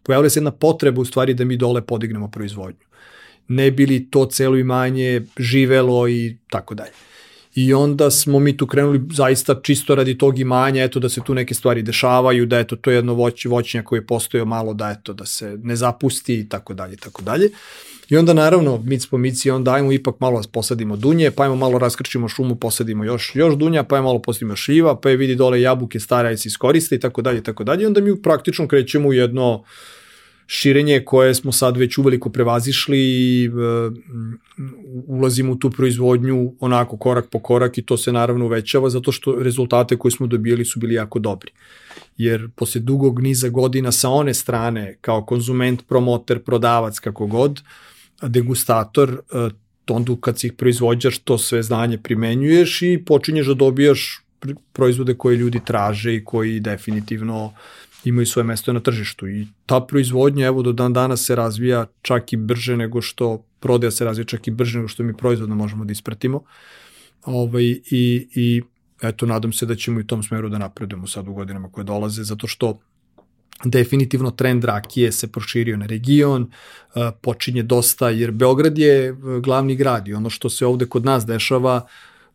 pojavila se jedna potreba u stvari da mi dole podignemo proizvodnju. Ne bili to celo imanje živelo i tako dalje. I onda smo mi tu krenuli zaista čisto radi tog imanja, eto da se tu neke stvari dešavaju, da eto to je jedno voć, voćnja koje je postojao malo, da eto da se ne zapusti i tako dalje, tako dalje. I onda naravno, mic po mici, onda ajmo ipak malo posadimo dunje, pa ajmo malo raskrčimo šumu, posadimo još, još dunja, pa ajmo malo posadimo šiva, pa je vidi dole jabuke stare, se iskoriste i tako dalje, tako dalje. I onda mi praktično krećemo u jedno širenje koje smo sad već uveliko prevazišli i uh, ulazimo u tu proizvodnju onako korak po korak i to se naravno uvećava zato što rezultate koje smo dobili su bili jako dobri. Jer posle dugog niza godina sa one strane kao konzument, promoter, prodavac, kako god, uh, degustator, e, onda kad si proizvođaš to sve znanje primenjuješ i počinješ da dobijaš proizvode koje ljudi traže i koji definitivno imaju svoje mesto na tržištu. I ta proizvodnja, evo, do dan danas se razvija čak i brže nego što, prodaja se razvija čak i brže nego što mi proizvodno možemo da ispratimo. Ovaj, i, I eto, nadam se da ćemo i u tom smeru da napredujemo sad u godinama koje dolaze, zato što definitivno trend rakije se proširio na region, e, počinje dosta, jer Beograd je e, glavni grad i ono što se ovde kod nas dešava,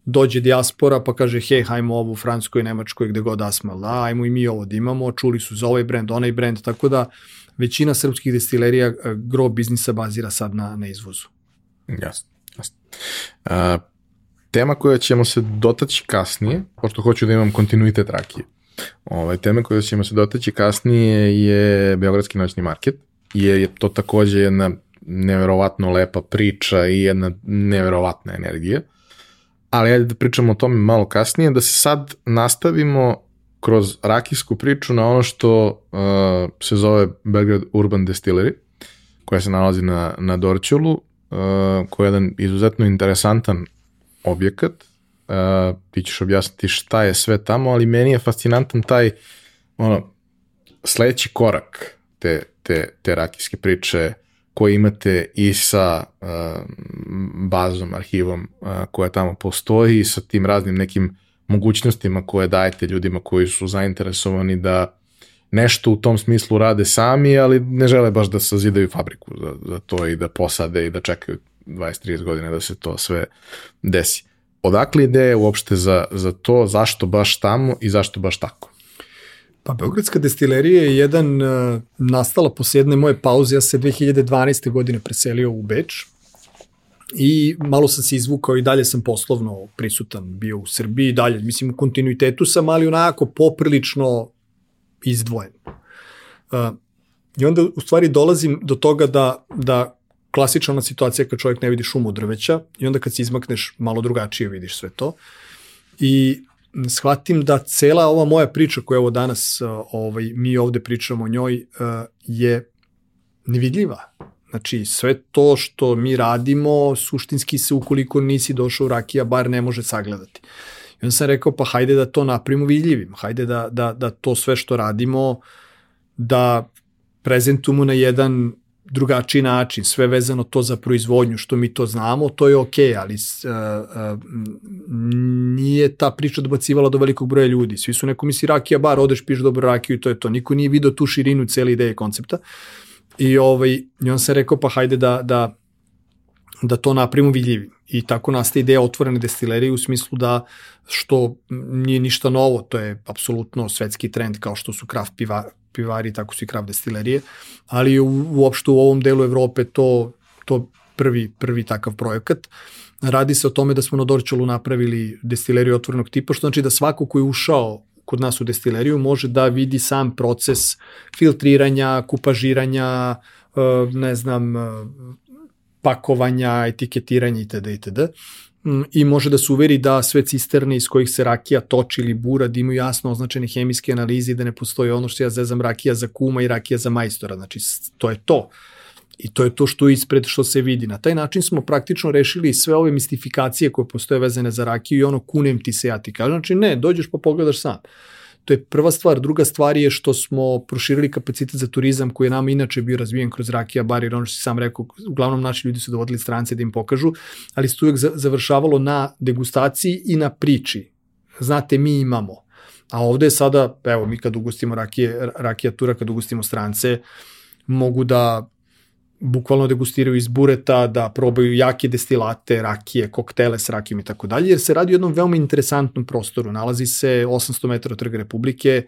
dođe dijaspora pa kaže hej, hajmo ovo u Francuskoj, Nemačkoj, gde god asmal, da, ajmo i mi ovo da imamo, čuli su za ovaj brend, onaj brend, tako da većina srpskih destilerija e, gro biznisa bazira sad na, na izvozu. Jasno, jasno. Uh, tema koja ćemo se dotaći kasnije, pošto hoću da imam kontinuitet rakije, Ovaj, tema koja ćemo se dotaći kasnije je Beogradski noćni market, jer je to takođe jedna neverovatno lepa priča i jedna neverovatna energija. Ali ajde da pričamo o tome malo kasnije, da se sad nastavimo kroz rakijsku priču na ono što uh, se zove Belgrade Urban Distillery, koja se nalazi na, na Dorčulu, uh, koja je jedan izuzetno interesantan objekat, uh, ti ćeš objasniti šta je sve tamo, ali meni je fascinantan taj ono, sledeći korak te, te, te rakijske priče koje imate i sa uh, bazom, arhivom uh, koja tamo postoji i sa tim raznim nekim mogućnostima koje dajete ljudima koji su zainteresovani da nešto u tom smislu rade sami, ali ne žele baš da sazidaju fabriku za, za to i da posade i da čekaju 20-30 godina da se to sve desi. Odakle ideja uopšte za, za to, zašto baš tamo i zašto baš tako? Pa Beogradska destilerija je jedan uh, nastala posle jedne moje pauze, ja se 2012. godine preselio u Beč i malo sam se izvukao i dalje sam poslovno prisutan bio u Srbiji, dalje, mislim u kontinuitetu sam, ali onako poprilično izdvojen. Uh, I onda u stvari dolazim do toga da, da klasična situacija kad čovjek ne vidi šumu drveća i onda kad se izmakneš malo drugačije vidiš sve to. I shvatim da cela ova moja priča koja ovo danas ovaj, mi ovde pričamo o njoj je nevidljiva. Znači, sve to što mi radimo, suštinski se ukoliko nisi došao u rakija, bar ne može sagledati. I onda sam rekao, pa hajde da to napravimo vidljivim, hajde da, da, da to sve što radimo, da prezentujemo na jedan drugačiji način, sve vezano to za proizvodnju, što mi to znamo, to je okej, okay, ali uh, uh, nije ta priča dobacivala do velikog broja ljudi. Svi su neko misli rakija bar, odeš, piš dobro rakiju i to je to. Niko nije video tu širinu cele ideje koncepta. I, ovaj, i on se rekao, pa hajde da, da, da to napravimo vidljivim. I tako nastaje ideja otvorene destilerije u smislu da što nije ništa novo, to je apsolutno svetski trend kao što su kraft piva, pivari, tako su i kraft destilerije, ali u, uopšte u ovom delu Evrope to, to prvi, prvi takav projekat. Radi se o tome da smo na Dorčolu napravili destileriju otvorenog tipa, što znači da svako ko je ušao kod nas u destileriju može da vidi sam proces filtriranja, kupažiranja, e, ne znam, e, pakovanja, etiketiranja itd. itd. Mm, i može da se uveri da sve cisterne iz kojih se rakija toči ili bura da imaju jasno označene hemijske analize i da ne postoji ono što ja zezam rakija za kuma i rakija za majstora. Znači, to je to. I to je to što ispred što se vidi. Na taj način smo praktično rešili sve ove mistifikacije koje postoje vezane za rakiju i ono kunem ti se ja ti kažem. Znači ne, dođeš pa pogledaš sam. To je prva stvar. Druga stvar je što smo proširili kapacitet za turizam koji je nama inače bio razvijen kroz Rakija bar, jer ono što si sam rekao, uglavnom naši ljudi su dovodili strance da im pokažu, ali se tu uvijek završavalo na degustaciji i na priči. Znate, mi imamo. A ovde je sada, evo, mi kad ugustimo rakije, rakija tura, kad ugustimo strance, mogu da bukvalno degustiraju iz bureta, da probaju jake destilate, rakije, koktele s rakijom i tako dalje, jer se radi o jednom veoma interesantnom prostoru. Nalazi se 800 metara od Trga Republike,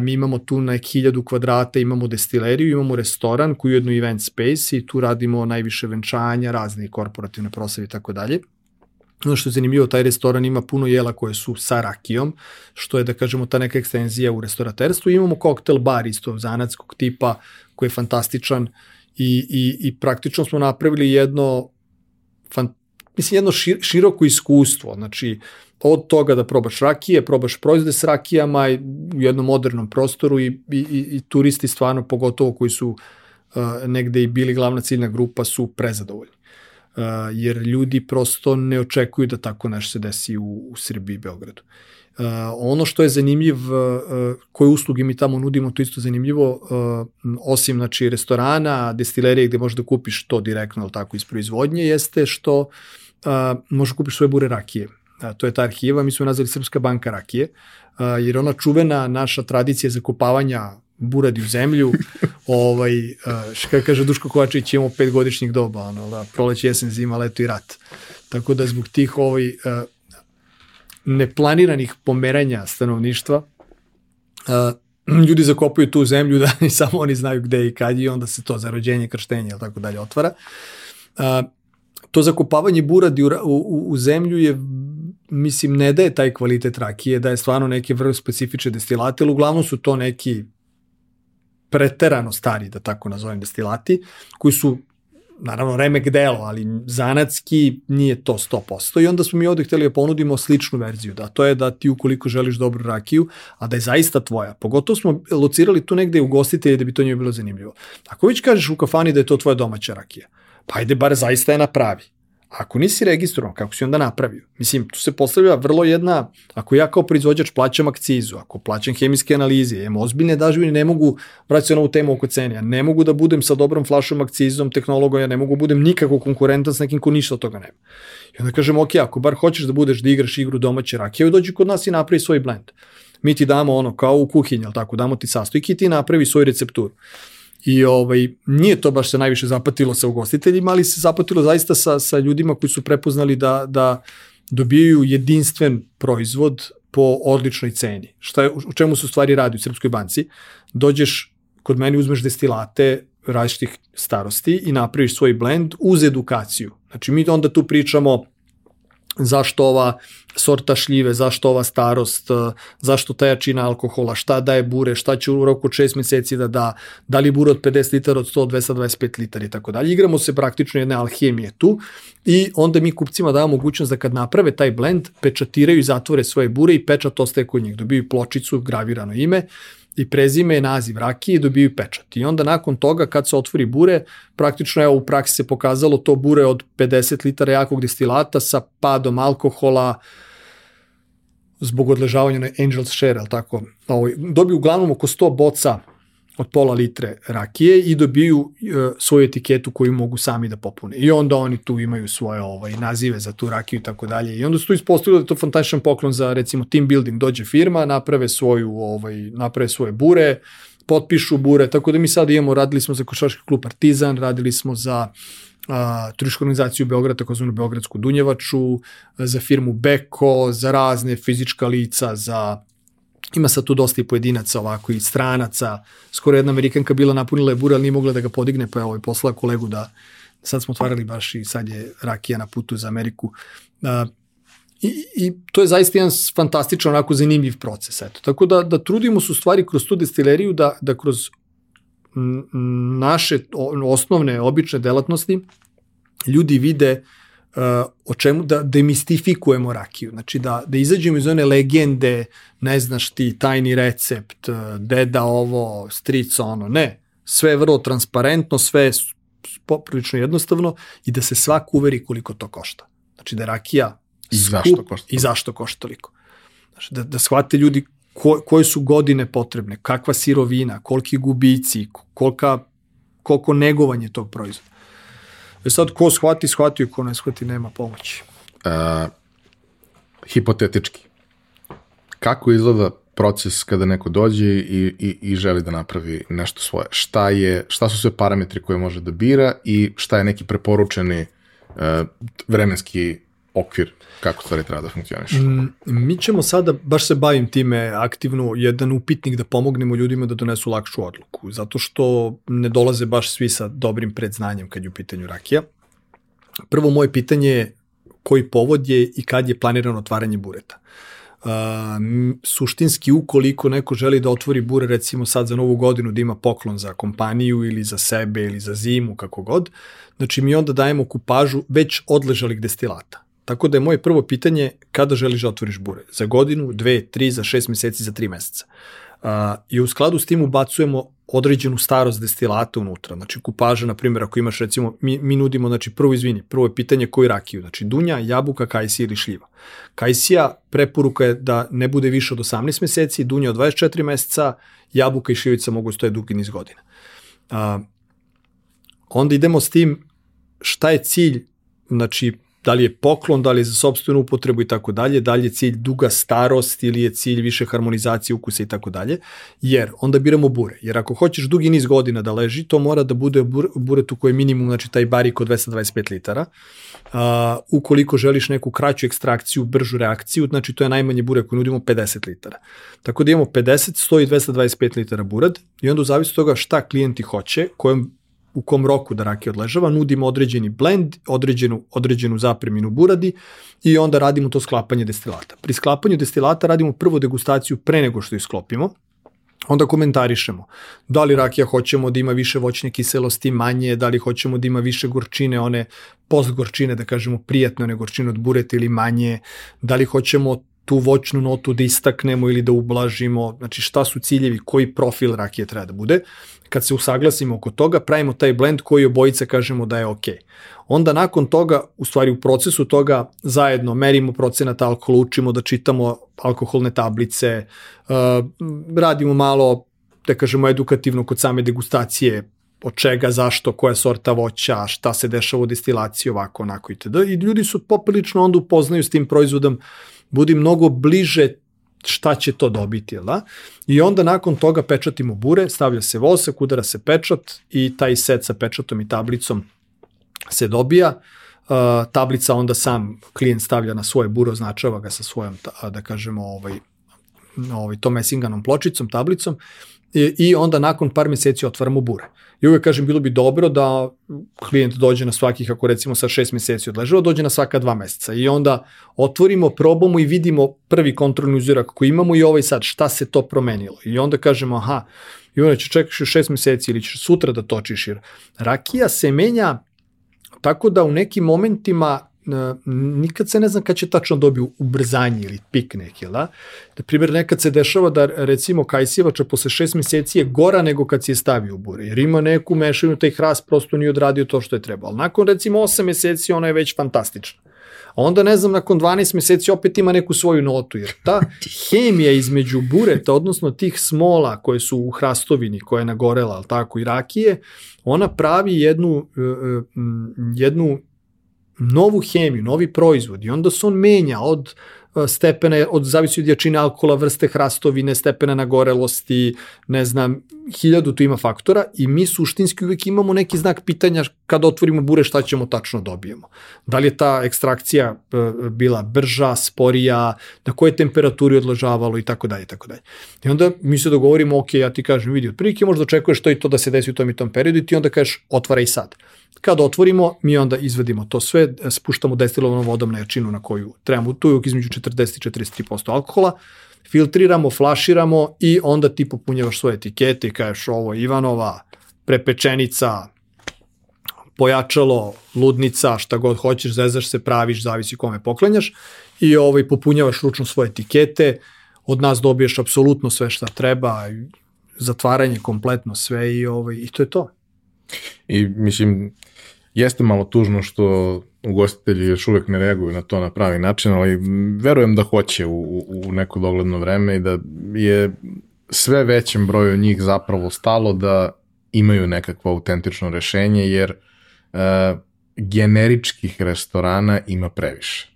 mi imamo tu na 1000 kvadrata, imamo destileriju, imamo restoran koji je jedno event space i tu radimo najviše venčanja, razne korporativne proslave i tako dalje. Ono što je zanimljivo, taj restoran ima puno jela koje su sa rakijom, što je da kažemo ta neka ekstenzija u restoraterstvu. Imamo koktel bar isto zanatskog tipa koji je fantastičan i, i, i praktično smo napravili jedno fan, mislim jedno šir, široko iskustvo, znači od toga da probaš rakije, probaš proizvode s rakijama i u jednom modernom prostoru i, i, i turisti stvarno, pogotovo koji su uh, negde i bili glavna ciljna grupa, su prezadovoljni. Uh, jer ljudi prosto ne očekuju da tako nešto se desi u, u Srbiji i Beogradu. Uh, ono što je zanimljiv, uh, koje usluge mi tamo nudimo, to isto zanimljivo, uh, osim znači, restorana, destilerije gde možeš da kupiš to direktno, ali tako, iz proizvodnje, jeste što uh, možeš da kupiš svoje bure rakije. Uh, to je ta arhiva, mi smo nazvali Srpska banka rakije, uh, jer ona čuvena naša tradicija zakupavanja buradi u zemlju, [laughs] ovaj, što kaže Duško Kovačević, imamo petgodišnjih doba, ono, da, proleće, jesen, zima, leto i rat. Tako da zbog tih ovaj, neplaniranih pomeranja stanovništva, ljudi zakopaju tu zemlju da ni [laughs] samo oni znaju gde i kad i onda se to za rođenje, krštenje ili tako dalje otvara. To zakopavanje buradi u, u, u zemlju je mislim ne daje taj kvalitet rakije, da je stvarno neke vrlo specifične destilate, ali uglavnom su to neki preterano stari, da tako nazovem, destilati, koji su naravno remek delo, ali zanatski nije to 100%. I onda smo mi ovde hteli da ponudimo sličnu verziju, da to je da ti ukoliko želiš dobru rakiju, a da je zaista tvoja. Pogotovo smo locirali tu negde u gostitelje da bi to njoj bilo zanimljivo. Ako već kažeš u kafani da je to tvoja domaća rakija, pa ajde bar zaista je napravi. Ako nisi registrovan, kako si onda napravio? Mislim, tu se postavlja vrlo jedna, ako ja kao proizvođač plaćam akcizu, ako plaćam hemijske analize, imam ozbiljne dažbine, ne mogu, vraćati na ovu temu oko cene, ja ne mogu da budem sa dobrom flašom akcizom, tehnologom, ja ne mogu da budem nikako konkurentan s nekim ko ništa od toga nema. I onda kažem, ok, ako bar hoćeš da budeš da igraš igru domaće rakije, dođi kod nas i napravi svoj blend. Mi ti damo ono, kao u kuhinji, tako, damo ti sastojke i ti napravi svoju recepturu. I ovaj, nije to baš se najviše zapatilo sa ugostiteljima, ali se zapatilo zaista sa, sa ljudima koji su prepoznali da, da dobijaju jedinstven proizvod, po odličnoj ceni. Šta je, u čemu se u stvari radi u Srpskoj banci? Dođeš kod meni uzmeš destilate različitih starosti i napraviš svoj blend uz edukaciju. Znači mi onda tu pričamo zašto ova sorta šljive, zašto ova starost, zašto ta jačina alkohola, šta daje bure, šta će u roku od 6 meseci da da, da li bure od 50 litara, od 100, 225 litara i tako dalje. Igramo se praktično jedne alhemije tu i onda mi kupcima damo mogućnost da kad naprave taj blend, pečatiraju i zatvore svoje bure i pečat ostaje kod njih. Dobiju pločicu, gravirano ime i prezime je naziv rakije i dobiju pečat. I onda nakon toga kad se otvori bure, praktično evo u praksi se pokazalo to bure od 50 litara jakog destilata sa padom alkohola zbog odležavanja na Angel's Share, ali tako, ovaj, dobiju uglavnom oko 100 boca od pola litre rakije i dobiju e, svoju etiketu koju mogu sami da popune. I onda oni tu imaju svoje ovaj, nazive za tu rakiju i tako dalje. I onda su tu ispostavili da je to fantastičan poklon za recimo team building. Dođe firma, naprave, svoju, ovaj, naprave svoje bure, potpišu bure, tako da mi sad imamo, radili smo za košarski klub Partizan, radili smo za a, turističku organizaciju Beograd, takozvanu Beogradsku Dunjevaču, za firmu Beko, za razne fizička lica, za Ima sad tu dosta i pojedinaca ovako i stranaca. Skoro jedna Amerikanka bila napunila je bure, ali nije mogla da ga podigne, pa je ovaj poslala kolegu da sad smo otvarali baš i sad je Rakija na putu za Ameriku. Uh, I, I to je zaista jedan fantastičan, onako zanimljiv proces. Eto. Tako da, da trudimo se u stvari kroz tu destileriju da, da kroz naše osnovne, obične delatnosti ljudi vide o čemu da demistifikujemo rakiju, znači da, da izađemo iz one legende, ne znaš ti, tajni recept, deda ovo, stric ono, ne, sve je vrlo transparentno, sve je poprilično jednostavno i da se svak uveri koliko to košta. Znači da je rakija I zašto košta? I zašto košta toliko. Znači da, da shvate ljudi ko, koje su godine potrebne, kakva sirovina, koliki gubici, kolika, koliko negovanje tog proizvoda. E sad, ko shvati, shvati, ko ne shvati, nema pomoći. Uh, hipotetički, kako izgleda proces kada neko dođe i, i, i želi da napravi nešto svoje? Šta, je, šta su sve parametri koje može da bira i šta je neki preporučeni uh, vremenski okvir kako stvari treba da funkcioniš? Mm, mi ćemo sada, baš se bavim time aktivno, jedan upitnik da pomognemo ljudima da donesu lakšu odluku, zato što ne dolaze baš svi sa dobrim predznanjem kad je u pitanju rakija. Prvo moje pitanje je koji povod je i kad je planirano otvaranje bureta. Uh, suštinski ukoliko neko želi da otvori bure recimo sad za novu godinu da ima poklon za kompaniju ili za sebe ili za zimu kako god, znači mi onda dajemo kupažu već odležalih destilata Tako da je moje prvo pitanje kada želiš da otvoriš bure? Za godinu, dve, tri, za šest meseci, za tri meseca. Uh, I u skladu s tim ubacujemo određenu starost destilata unutra. Znači kupaža, na primjer, ako imaš recimo, mi, mi nudimo, znači prvo izvini, prvo je pitanje koju rakiju, znači dunja, jabuka, kajsija ili šljiva. Kajsija preporuka je da ne bude više od 18 meseci, dunja od 24 meseca, jabuka i šljivica mogu stoje dugi niz godina. Uh, onda idemo s tim šta je cilj, znači da li je poklon, da li je za sobstvenu upotrebu i tako dalje, da li je cilj duga starost ili je cilj više harmonizacije ukusa i tako dalje, jer onda biramo bure. Jer ako hoćeš dugi niz godina da leži, to mora da bude buretu koji je minimum, znači taj barik od 225 litara. Uh, ukoliko želiš neku kraću ekstrakciju, bržu reakciju, znači to je najmanje bure koje nudimo 50 litara. Tako da imamo 50, 100 i 225 litara burad i onda u od toga šta klijenti hoće, kojom u kom roku da rakija odležava, nudimo određeni blend, određenu, određenu zapreminu buradi i onda radimo to sklapanje destilata. Pri sklapanju destilata radimo prvo degustaciju pre nego što isklopimo, onda komentarišemo da li rakija hoćemo da ima više voćne kiselosti, manje, da li hoćemo da ima više gorčine, one post gorčine, da kažemo prijatne one gorčine od bureta ili manje, da li hoćemo tu voćnu notu da istaknemo ili da ublažimo, znači šta su ciljevi, koji profil rakije treba da bude. Kad se usaglasimo oko toga, pravimo taj blend koji obojice kažemo da je ok. Onda nakon toga, u stvari u procesu toga, zajedno merimo procenat alkohola, učimo da čitamo alkoholne tablice, uh, radimo malo, da kažemo, edukativno kod same degustacije, od čega, zašto, koja sorta voća, šta se dešava u destilaciji, ovako, onako itd. I ljudi su poprilično onda upoznaju s tim proizvodom, budi mnogo bliže šta će to dobiti, jel da? I onda nakon toga pečatimo bure, stavlja se vosak, udara se pečat i taj set sa pečatom i tablicom se dobija. tablica onda sam klijent stavlja na svoje buro, označava ga sa svojom, da kažemo, ovaj, ovaj, tom mesinganom pločicom, tablicom i, i onda nakon par meseci otvaramo bure. I uvek kažem, bilo bi dobro da klijent dođe na svakih, ako recimo sa šest meseci odležava, dođe na svaka dva meseca i onda otvorimo, probamo i vidimo prvi kontrolni uzorak koji imamo i ovaj sad, šta se to promenilo. I onda kažemo, aha, i onda će čekaš šest meseci ili ćeš sutra da točiš, jer rakija se menja tako da u nekim momentima nikad se ne zna kad će tačno dobiti ubrzanje ili pik neki, da? Na primjer, nekad se dešava da recimo kajsivača posle šest meseci je gora nego kad si je stavio u bure, jer ima neku mešavinu, taj hrast prosto nije odradio to što je trebalo. Nakon recimo 8 meseci ona je već fantastična. A onda, ne znam, nakon 12 meseci opet ima neku svoju notu, jer ta [laughs] hemija između bureta, odnosno tih smola koje su u hrastovini, koja je nagorela, ali tako, i rakije, ona pravi jednu, e, e, jednu novu hemiju, novi proizvod i onda se on menja od e, stepene, od zavisi od jačine alkohola, vrste hrastovine, stepena nagorelosti, ne znam, hiljadu tu ima faktora i mi suštinski uvek imamo neki znak pitanja kad otvorimo bure šta ćemo tačno dobijemo. Da li je ta ekstrakcija e, bila brža, sporija, na koje temperaturi odložavalo i tako dalje tako dalje. I onda mi se dogovorimo, ok, ja ti kažem, vidi, otprilike možda očekuješ to i to da se desi u tom i tom periodu i ti onda kažeš otvaraj sad. Kad otvorimo, mi onda izvadimo to sve, spuštamo destilovanom vodom na jačinu na koju trebamo, tu je između 40 i 43% alkohola, filtriramo, flaširamo i onda ti popunjavaš svoje etikete i kažeš ovo Ivanova, prepečenica, pojačalo, ludnica, šta god hoćeš, zezaš se, praviš, zavisi kome poklanjaš. I ovaj, popunjavaš ručno svoje etikete, od nas dobiješ apsolutno sve šta treba, zatvaranje kompletno sve i, ovaj, i to je to. I mislim, jeste malo tužno što ugostitelji još uvek ne reaguju na to na pravi način, ali verujem da hoće u, u, neko dogledno vreme i da je sve većem broju njih zapravo stalo da imaju nekakvo autentično rešenje, jer uh, generičkih restorana ima previše.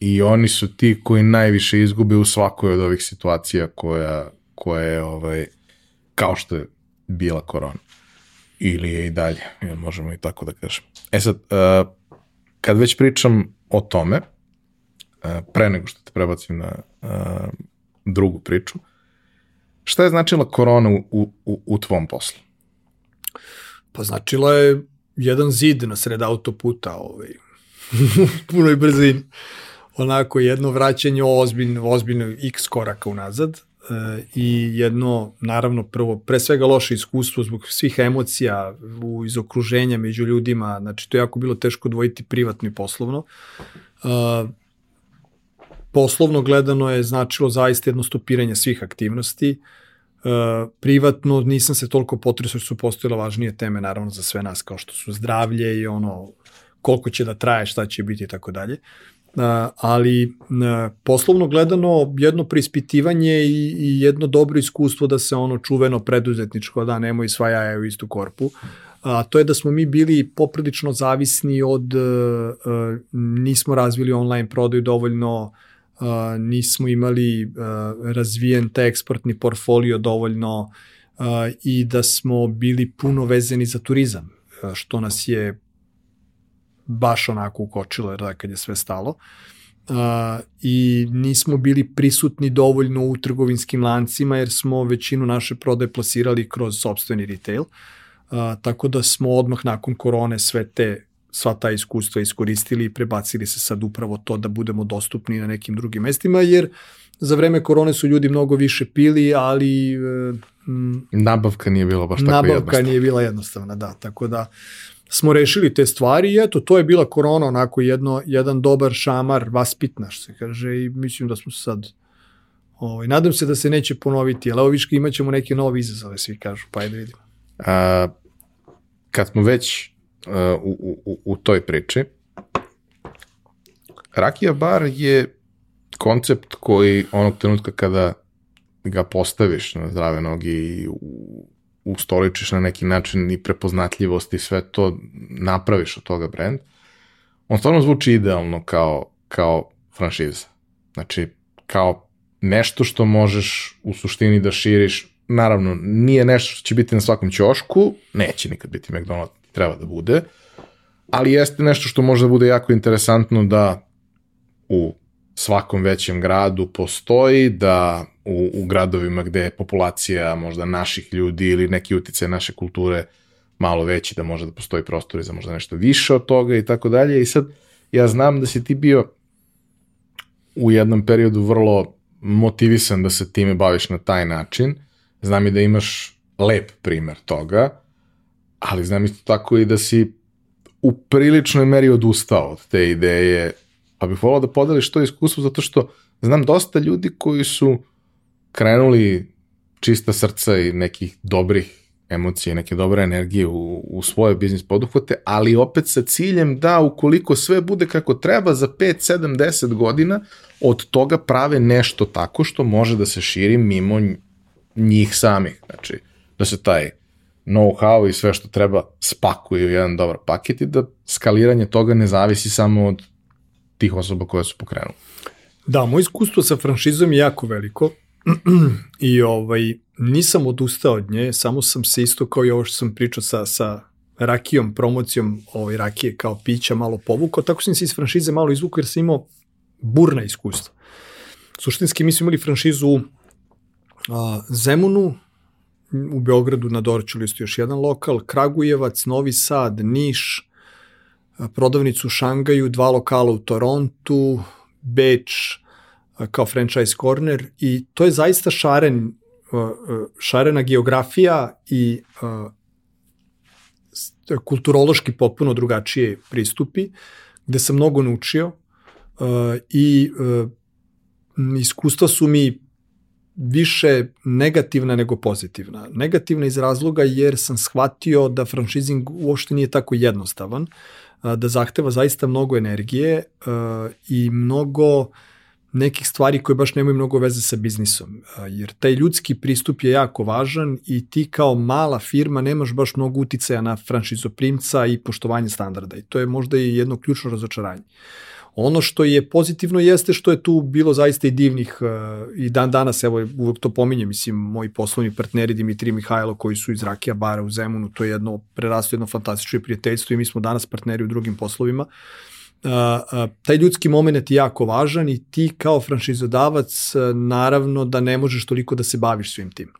I oni su ti koji najviše izgube u svakoj od ovih situacija koja, koja je ovaj, kao što je bila korona. Ili je i dalje, možemo i tako da kažem. E sad, uh, kad već pričam o tome, uh, pre nego što te prebacim na uh, drugu priču, šta je značila korona u, u, u tvom poslu? Pa značila je jedan zid na sred autoputa, ovaj, [laughs] punoj brzini. Onako jedno vraćanje ozbiljno, ozbiljno x koraka unazad, i jedno, naravno, prvo, pre svega loše iskustvo zbog svih emocija u, iz okruženja među ljudima, znači to je jako bilo teško dvojiti privatno i poslovno. Uh, poslovno gledano je značilo zaista jedno stopiranje svih aktivnosti, Uh, privatno nisam se toliko potresao što su postojile važnije teme naravno za sve nas kao što su zdravlje i ono koliko će da traje, šta će biti i tako dalje ali poslovno gledano jedno prispitivanje i, i jedno dobro iskustvo da se ono čuveno preduzetničko da nemoj sva jaja u istu korpu. A to je da smo mi bili poprilično zavisni od uh, nismo razvili online prodaju dovoljno nismo imali uh, razvijen taj eksportni portfolio dovoljno i da smo bili puno vezani za turizam što nas je baš onako ukočilo jer da kad je sve stalo. Uh, i nismo bili prisutni dovoljno u trgovinskim lancima jer smo većinu naše prodaje plasirali kroz sobstveni retail. Uh, tako da smo odmah nakon korone sve te sva ta iskustva iskoristili i prebacili se sad upravo to da budemo dostupni na nekim drugim mestima, jer za vreme korone su ljudi mnogo više pili, ali... E, m, nabavka nije bila baš tako nabavka jednostavna. Nabavka nije bila jednostavna, da, tako da smo rešili te stvari i eto, to je bila korona, onako jedno, jedan dobar šamar, vaspitna, što se kaže, i mislim da smo sad, ovaj, nadam se da se neće ponoviti, ali evo viški imat ćemo neke nove izazove, svi kažu, pa ajde vidimo. A, kad smo već uh, u, u, u toj priči, Rakija bar je koncept koji onog trenutka kada ga postaviš na zdrave noge i u ustoličiš na neki način i prepoznatljivost i sve to napraviš od toga brand, on stvarno zvuči idealno kao, kao franšiza. Znači, kao nešto što možeš u suštini da širiš, naravno, nije nešto što će biti na svakom ćošku, neće nikad biti McDonald's, treba da bude, ali jeste nešto što može da bude jako interesantno da u svakom većem gradu postoji, da u, u gradovima gde je populacija možda naših ljudi ili neki utice naše kulture malo veći, da može da postoji prostor za možda nešto više od toga i tako dalje. I sad, ja znam da si ti bio u jednom periodu vrlo motivisan da se time baviš na taj način. Znam i da imaš lep primer toga, ali znam isto tako i da si u priličnoj meri odustao od te ideje, pa bih volao da podeliš to iskustvo zato što znam dosta ljudi koji su krenuli čista srca i nekih dobrih emocije, neke dobre energije u, u svoje biznis poduhvate, ali opet sa ciljem da ukoliko sve bude kako treba za 5, 7, 10 godina, od toga prave nešto tako što može da se širi mimo njih samih. Znači, da se taj know-how i sve što treba spakuje u jedan dobar paket i da skaliranje toga ne zavisi samo od tih osoba koje su pokrenuli. Da, moje iskustvo sa franšizom je jako veliko [clears throat] i ovaj, nisam odustao od nje, samo sam se isto kao i ovo što sam pričao sa, sa rakijom, promocijom ovaj, rakije kao pića malo povukao, tako sam se iz franšize malo izvukao jer sam imao burna iskustva. Suštinski mi smo imali franšizu u Zemunu, u Beogradu na Dorću isto još jedan lokal, Kragujevac, Novi Sad, Niš, prodavnicu u Šangaju, dva lokala u Torontu, Beč, kao franchise corner i to je zaista šaren, šarena geografija i kulturološki potpuno drugačije pristupi, gde sam mnogo naučio i iskustva su mi više negativna nego pozitivna. Negativna iz razloga jer sam shvatio da franšizing uopšte nije tako jednostavan, da zahteva zaista mnogo energije i mnogo uh, nekih stvari koje baš nemaju mnogo veze sa biznisom, jer taj ljudski pristup je jako važan i ti kao mala firma nemaš baš mnogo uticaja na franšizoprimca i poštovanje standarda i to je možda i jedno ključno razočaranje. Ono što je pozitivno jeste što je tu bilo zaista i divnih i dan danas, evo uvek to pominjem, mislim, moji poslovni partneri Dimitri Mihajlo koji su iz Rakija bara u Zemunu, to je jedno prerasto jedno fantastično prijateljstvo i mi smo danas partneri u drugim poslovima. Uh, taj ljudski moment je jako važan i ti kao franšizodavac naravno da ne možeš toliko da se baviš svim tim.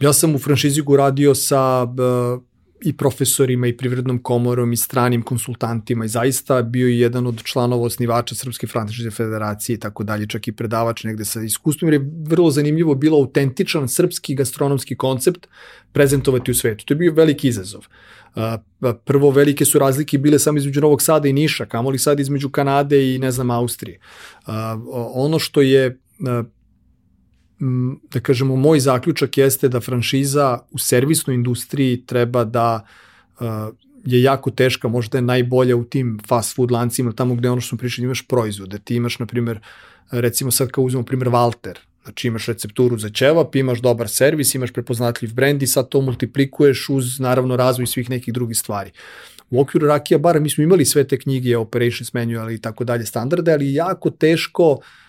ja sam u franšizigu radio sa i profesorima i privrednom komorom i stranim konsultantima i zaista bio je jedan od članova osnivača Srpske franšize federacije i tako dalje, čak i predavač negde sa iskustvom, jer je vrlo zanimljivo bilo autentičan srpski gastronomski koncept prezentovati u svetu. To je bio veliki izazov. Prvo velike su razlike bile samo između Novog Sada i Niša, kamoli sad između Kanade i ne znam Austrije. Ono što je da kažemo moj zaključak jeste da franšiza u servisnoj industriji treba da je jako teška, možda je najbolja u tim fast food lancima, tamo gde ono što smo pričali imaš proizvode, ti imaš na primer recimo sad kao uzmemo primer Walter, Znači imaš recepturu za ćevap, imaš dobar servis, imaš prepoznatljiv brend i sad to multiplikuješ uz naravno razvoj svih nekih drugih stvari. U okviru Rakija bara mi smo imali sve te knjige, operations manual i tako dalje standarde, ali jako teško eh,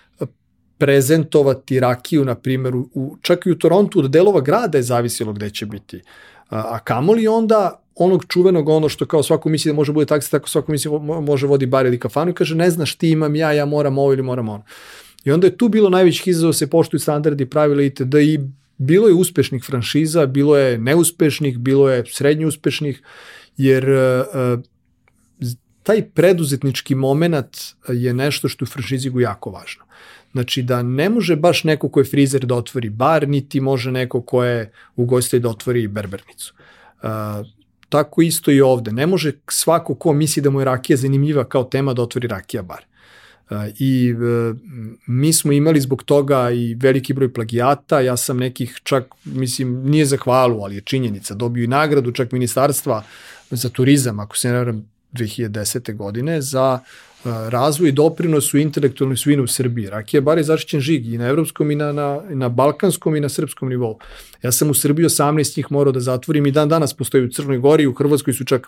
prezentovati rakiju, na primjer, u, čak i u Torontu od delova grada je zavisilo gde će biti. A, a kamoli onda onog čuvenog, ono što kao svako misli da može bude taksi, tako svako misli može vodi bar ili kafanu i kaže ne znaš ti imam ja, ja moram ovo ili moram ono. I onda je tu bilo najvećih izazova da se poštuju standardi, pravila itd. i bilo je uspešnih franšiza, bilo je neuspešnih, bilo je srednje uspešnih, jer uh, taj preduzetnički moment je nešto što u franšizigu jako važno. Znači da ne može baš neko ko je frizer da otvori bar, niti može neko ko je ugostitelj da otvori berbernicu. Uh, tako isto i ovde. Ne može svako ko misli da mu je rakija zanimljiva kao tema da otvori rakija bar. I e, mi smo imali zbog toga i veliki broj plagijata, ja sam nekih čak, mislim, nije za hvalu, ali je činjenica, dobio i nagradu čak ministarstva za turizam, ako se ne varam, 2010. godine, za e, razvoj i doprinos u intelektualnoj svini u Srbiji. Rakija bar je zaštićen žig i na evropskom i na, na, na balkanskom i na srpskom nivou. Ja sam u Srbiji 18 njih morao da zatvorim i dan danas postoji u Crnoj Gori, u Hrvatskoj su čak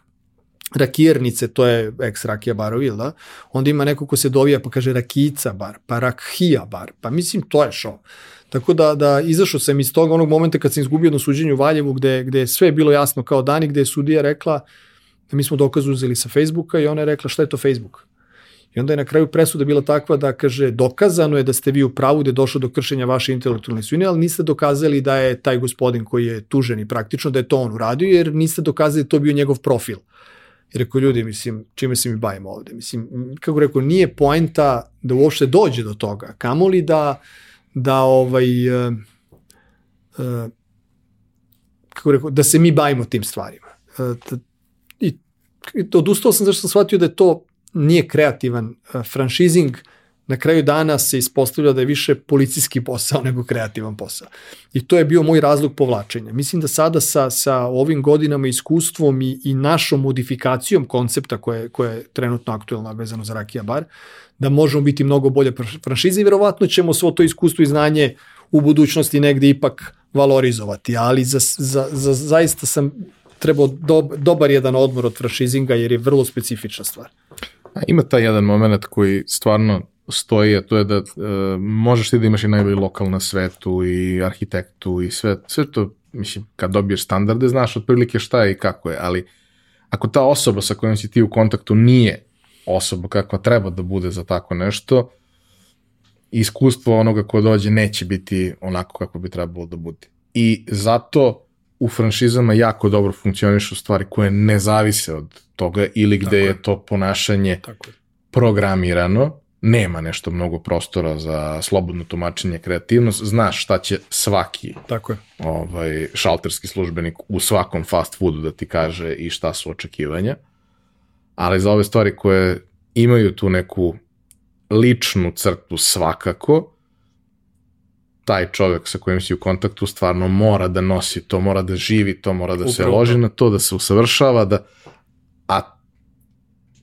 rakirnice, to je ex rakija barovil, da? Onda ima neko ko se dovija pa kaže rakica bar, pa rakhija bar, pa mislim to je šo. Tako da, da izašao sam iz toga onog momenta kad sam izgubio jedno suđenje u Valjevu gde, gde je sve bilo jasno kao dan i gde je sudija rekla Mi smo dokaz uzeli sa Facebooka i ona je rekla šta je to Facebook? I onda je na kraju presuda bila takva da kaže dokazano je da ste vi u pravu da je došlo do kršenja vaše intelektualne svine, ali niste dokazali da je taj gospodin koji je tužen i praktično da je to on uradio, jer niste dokazali da to bio njegov profil. I rekao, ljudi, mislim, čime se mi bavimo ovde? Mislim, kako rekao, nije poenta da uopšte dođe do toga. Kamoli da, da ovaj, uh, uh, kako rekao, da se mi bavimo tim stvarima. Uh, i odustao sam zašto sam shvatio da je to nije kreativan uh, franšizing, na kraju dana se ispostavlja da je više policijski posao nego kreativan posao. I to je bio moj razlog povlačenja. Mislim da sada sa, sa ovim godinama iskustvom i, i našom modifikacijom koncepta koje, koje je trenutno aktuelna vezano za Rakija Bar, da možemo biti mnogo bolje franšize i verovatno ćemo svo to iskustvo i znanje u budućnosti negde ipak valorizovati, ali za, za, za, zaista sam trebao do, dobar jedan odmor od franšizinga jer je vrlo specifična stvar. Ima taj jedan moment koji stvarno stoji, a to je da e, možeš ti da imaš i najbolji lokal na svetu i arhitektu i sve, sve to, mislim, kad dobiješ standarde, znaš otprilike šta je i kako je, ali ako ta osoba sa kojom si ti u kontaktu nije osoba kakva treba da bude za tako nešto, iskustvo onoga ko dođe neće biti onako kako bi trebalo da bude. I zato u franšizama jako dobro funkcionišu stvari koje ne zavise od toga ili gde je. je to ponašanje Tako je. programirano, nema nešto mnogo prostora za slobodno tumačenje kreativnost, znaš šta će svaki Tako je. Ovaj, šalterski službenik u svakom fast foodu da ti kaže i šta su očekivanja, ali za ove stvari koje imaju tu neku ličnu crtu svakako, taj čovek sa kojim si u kontaktu stvarno mora da nosi to, mora da živi to, mora da Upravo. se loži na to, da se usavršava, da, a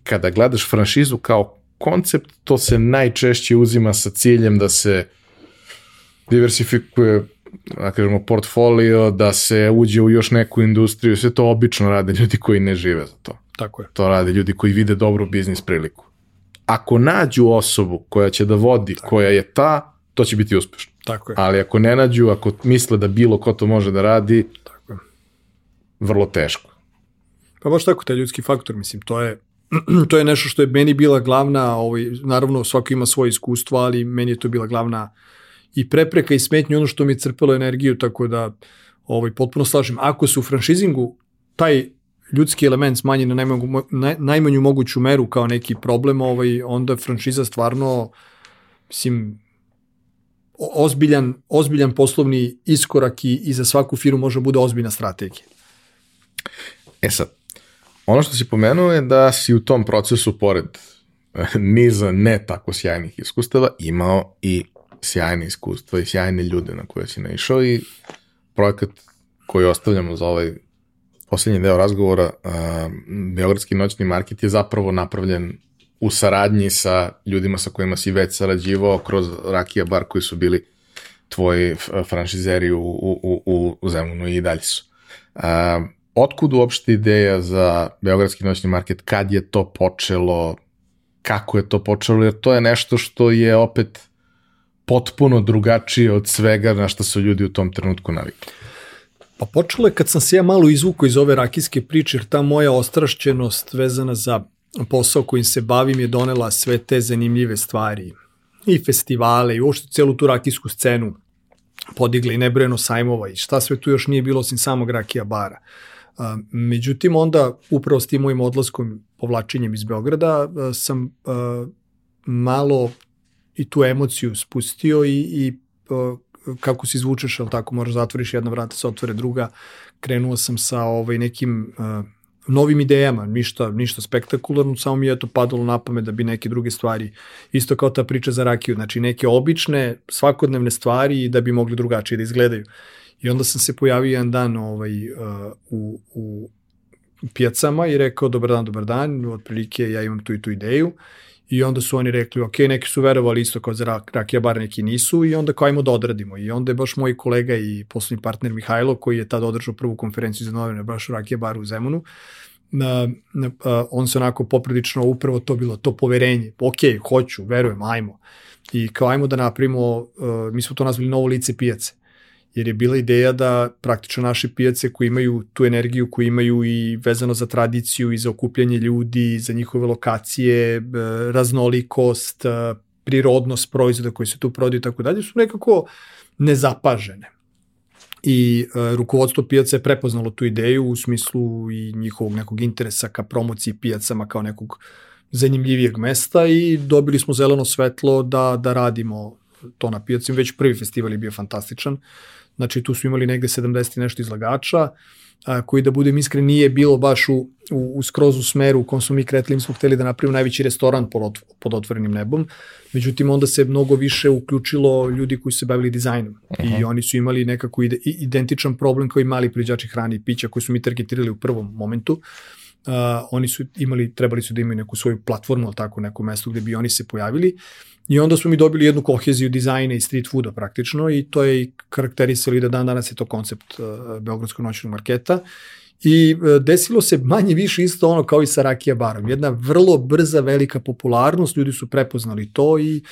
kada gledaš franšizu kao koncept, to se najčešće uzima sa ciljem da se diversifikuje da kažemo, portfolio, da se uđe u još neku industriju, sve to obično rade ljudi koji ne žive za to. Tako je. To rade ljudi koji vide dobru biznis priliku. Ako nađu osobu koja će da vodi, Tako. koja je ta, to će biti uspešno. Tako je. Ali ako ne nađu, ako misle da bilo ko to može da radi, Tako je. vrlo teško. Pa baš tako, taj ljudski faktor, mislim, to je [clears throat] to je nešto što je meni bila glavna, ovaj, naravno svako ima svoje iskustvo, ali meni je to bila glavna i prepreka i smetnja ono što mi je crpelo energiju, tako da ovaj, potpuno slažem. Ako se u franšizingu taj ljudski element smanji na najmanju, naj, najmanju moguću meru kao neki problem, ovaj, onda franšiza stvarno, mislim, ozbiljan, ozbiljan poslovni iskorak i, i za svaku firmu može da bude ozbiljna strategija. E sad, Ono što si pomenuo je da si u tom procesu, pored eh, niza ne tako sjajnih iskustava, imao i sjajne iskustva i sjajne ljude na koje si naišao i projekat koji ostavljamo za ovaj poslednji deo razgovora, uh, Beogradski noćni market je zapravo napravljen u saradnji sa ljudima sa kojima si već sarađivao kroz Rakija Bar koji su bili tvoji franšizeri u, u, u, u Zemunu i dalje su. Uh, otkud uopšte ideja za Beogradski noćni market, kad je to počelo, kako je to počelo, jer to je nešto što je opet potpuno drugačije od svega na što su ljudi u tom trenutku navikli. Pa počelo je kad sam se ja malo izvukao iz ove rakijske priče, jer ta moja ostrašćenost vezana za posao kojim se bavim je donela sve te zanimljive stvari i festivale i uopšte celu tu rakijsku scenu podigli nebrojeno sajmova i šta sve tu još nije bilo osim samog rakija bara. Međutim, onda upravo s tim mojim odlaskom, povlačenjem iz Beograda, sam malo i tu emociju spustio i, i kako se izvučeš, ali tako, moraš zatvoriš jedna vrata, se otvore druga. Krenuo sam sa ovaj, nekim novim idejama, ništa, ništa spektakularno, samo mi je to padalo na pamet da bi neke druge stvari, isto kao ta priča za rakiju, znači neke obične, svakodnevne stvari da bi mogli drugačije da izgledaju. I onda sam se pojavio jedan dan ovaj, uh, u, u pijacama i rekao dobar dan, dobar dan, otprilike ja imam tu i tu ideju. I onda su oni rekli, ok, neki su verovali isto kao za rak, rakija, bar neki nisu i onda kao ajmo da odradimo. I onda je baš moj kolega i poslovni partner Mihajlo, koji je tada održao prvu konferenciju za novine, baš rakija bar u Zemunu, na, na, on se onako poprilično upravo to bilo, to poverenje. Ok, hoću, verujem, ajmo. I kao ajmo da napravimo, uh, mi smo to nazvali novo lice pijace jer je bila ideja da praktično naše pijace koji imaju tu energiju, koji imaju i vezano za tradiciju i za okupljanje ljudi, za njihove lokacije, e, raznolikost, e, prirodnost proizvoda koji se tu prodaju i tako dalje, su nekako nezapažene. I e, rukovodstvo pijaca je prepoznalo tu ideju u smislu i njihovog nekog interesa ka promociji pijacama kao nekog zanimljivijeg mesta i dobili smo zeleno svetlo da, da radimo to na pijacima. Već prvi festival je bio fantastičan. Znači tu su imali negde 70 i nešto izlagača, a, koji da budem iskren nije bilo baš u, u, u skroz u smeru u kom smo mi kretili, mi smo hteli da napravimo najveći restoran pod, pod otvorenim nebom, međutim onda se mnogo više uključilo ljudi koji se bavili dizajnom. Uh -huh. i oni su imali nekako ide, identičan problem kao i mali priđači hrane i pića koji su mi targetirali u prvom momentu, Uh, oni su imali, trebali su da imaju neku svoju platformu, ali tako, neko mesto gde bi oni se pojavili. I onda smo mi dobili jednu koheziju dizajna i street fooda praktično i to je karakterisali da dan danas je to koncept uh, Beogradskog noćnog marketa. I uh, desilo se manje više isto ono kao i sa Rakija barom. Jedna vrlo brza, velika popularnost, ljudi su prepoznali to i da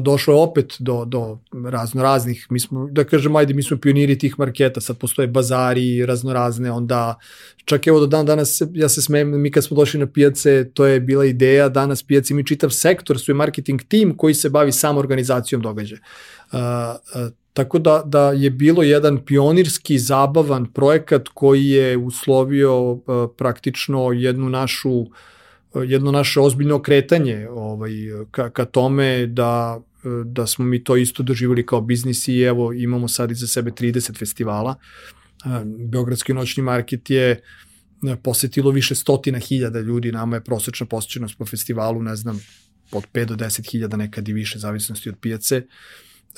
došlo je opet do, do razno raznih, mi smo, da kažem, ajde, mi smo pioniri tih marketa, sad postoje bazari razno razne, onda čak evo do dan danas, ja se smijem, mi kad smo došli na pijace, to je bila ideja, danas pijaci mi čitav sektor, su marketing tim koji se bavi samo organizacijom događaja. Uh, uh, Tako da, da je bilo jedan pionirski, zabavan projekat koji je uslovio uh, praktično jednu našu uh, jedno naše ozbiljno kretanje ovaj, ka, ka tome da, da smo mi to isto doživjeli kao biznis i evo imamo sad iza sebe 30 festivala. Beogradski noćni market je posetilo više stotina hiljada ljudi, nama je prosečna posjećenost po festivalu, ne znam, od 5 do 10 hiljada, nekad i više, zavisnosti od pijace.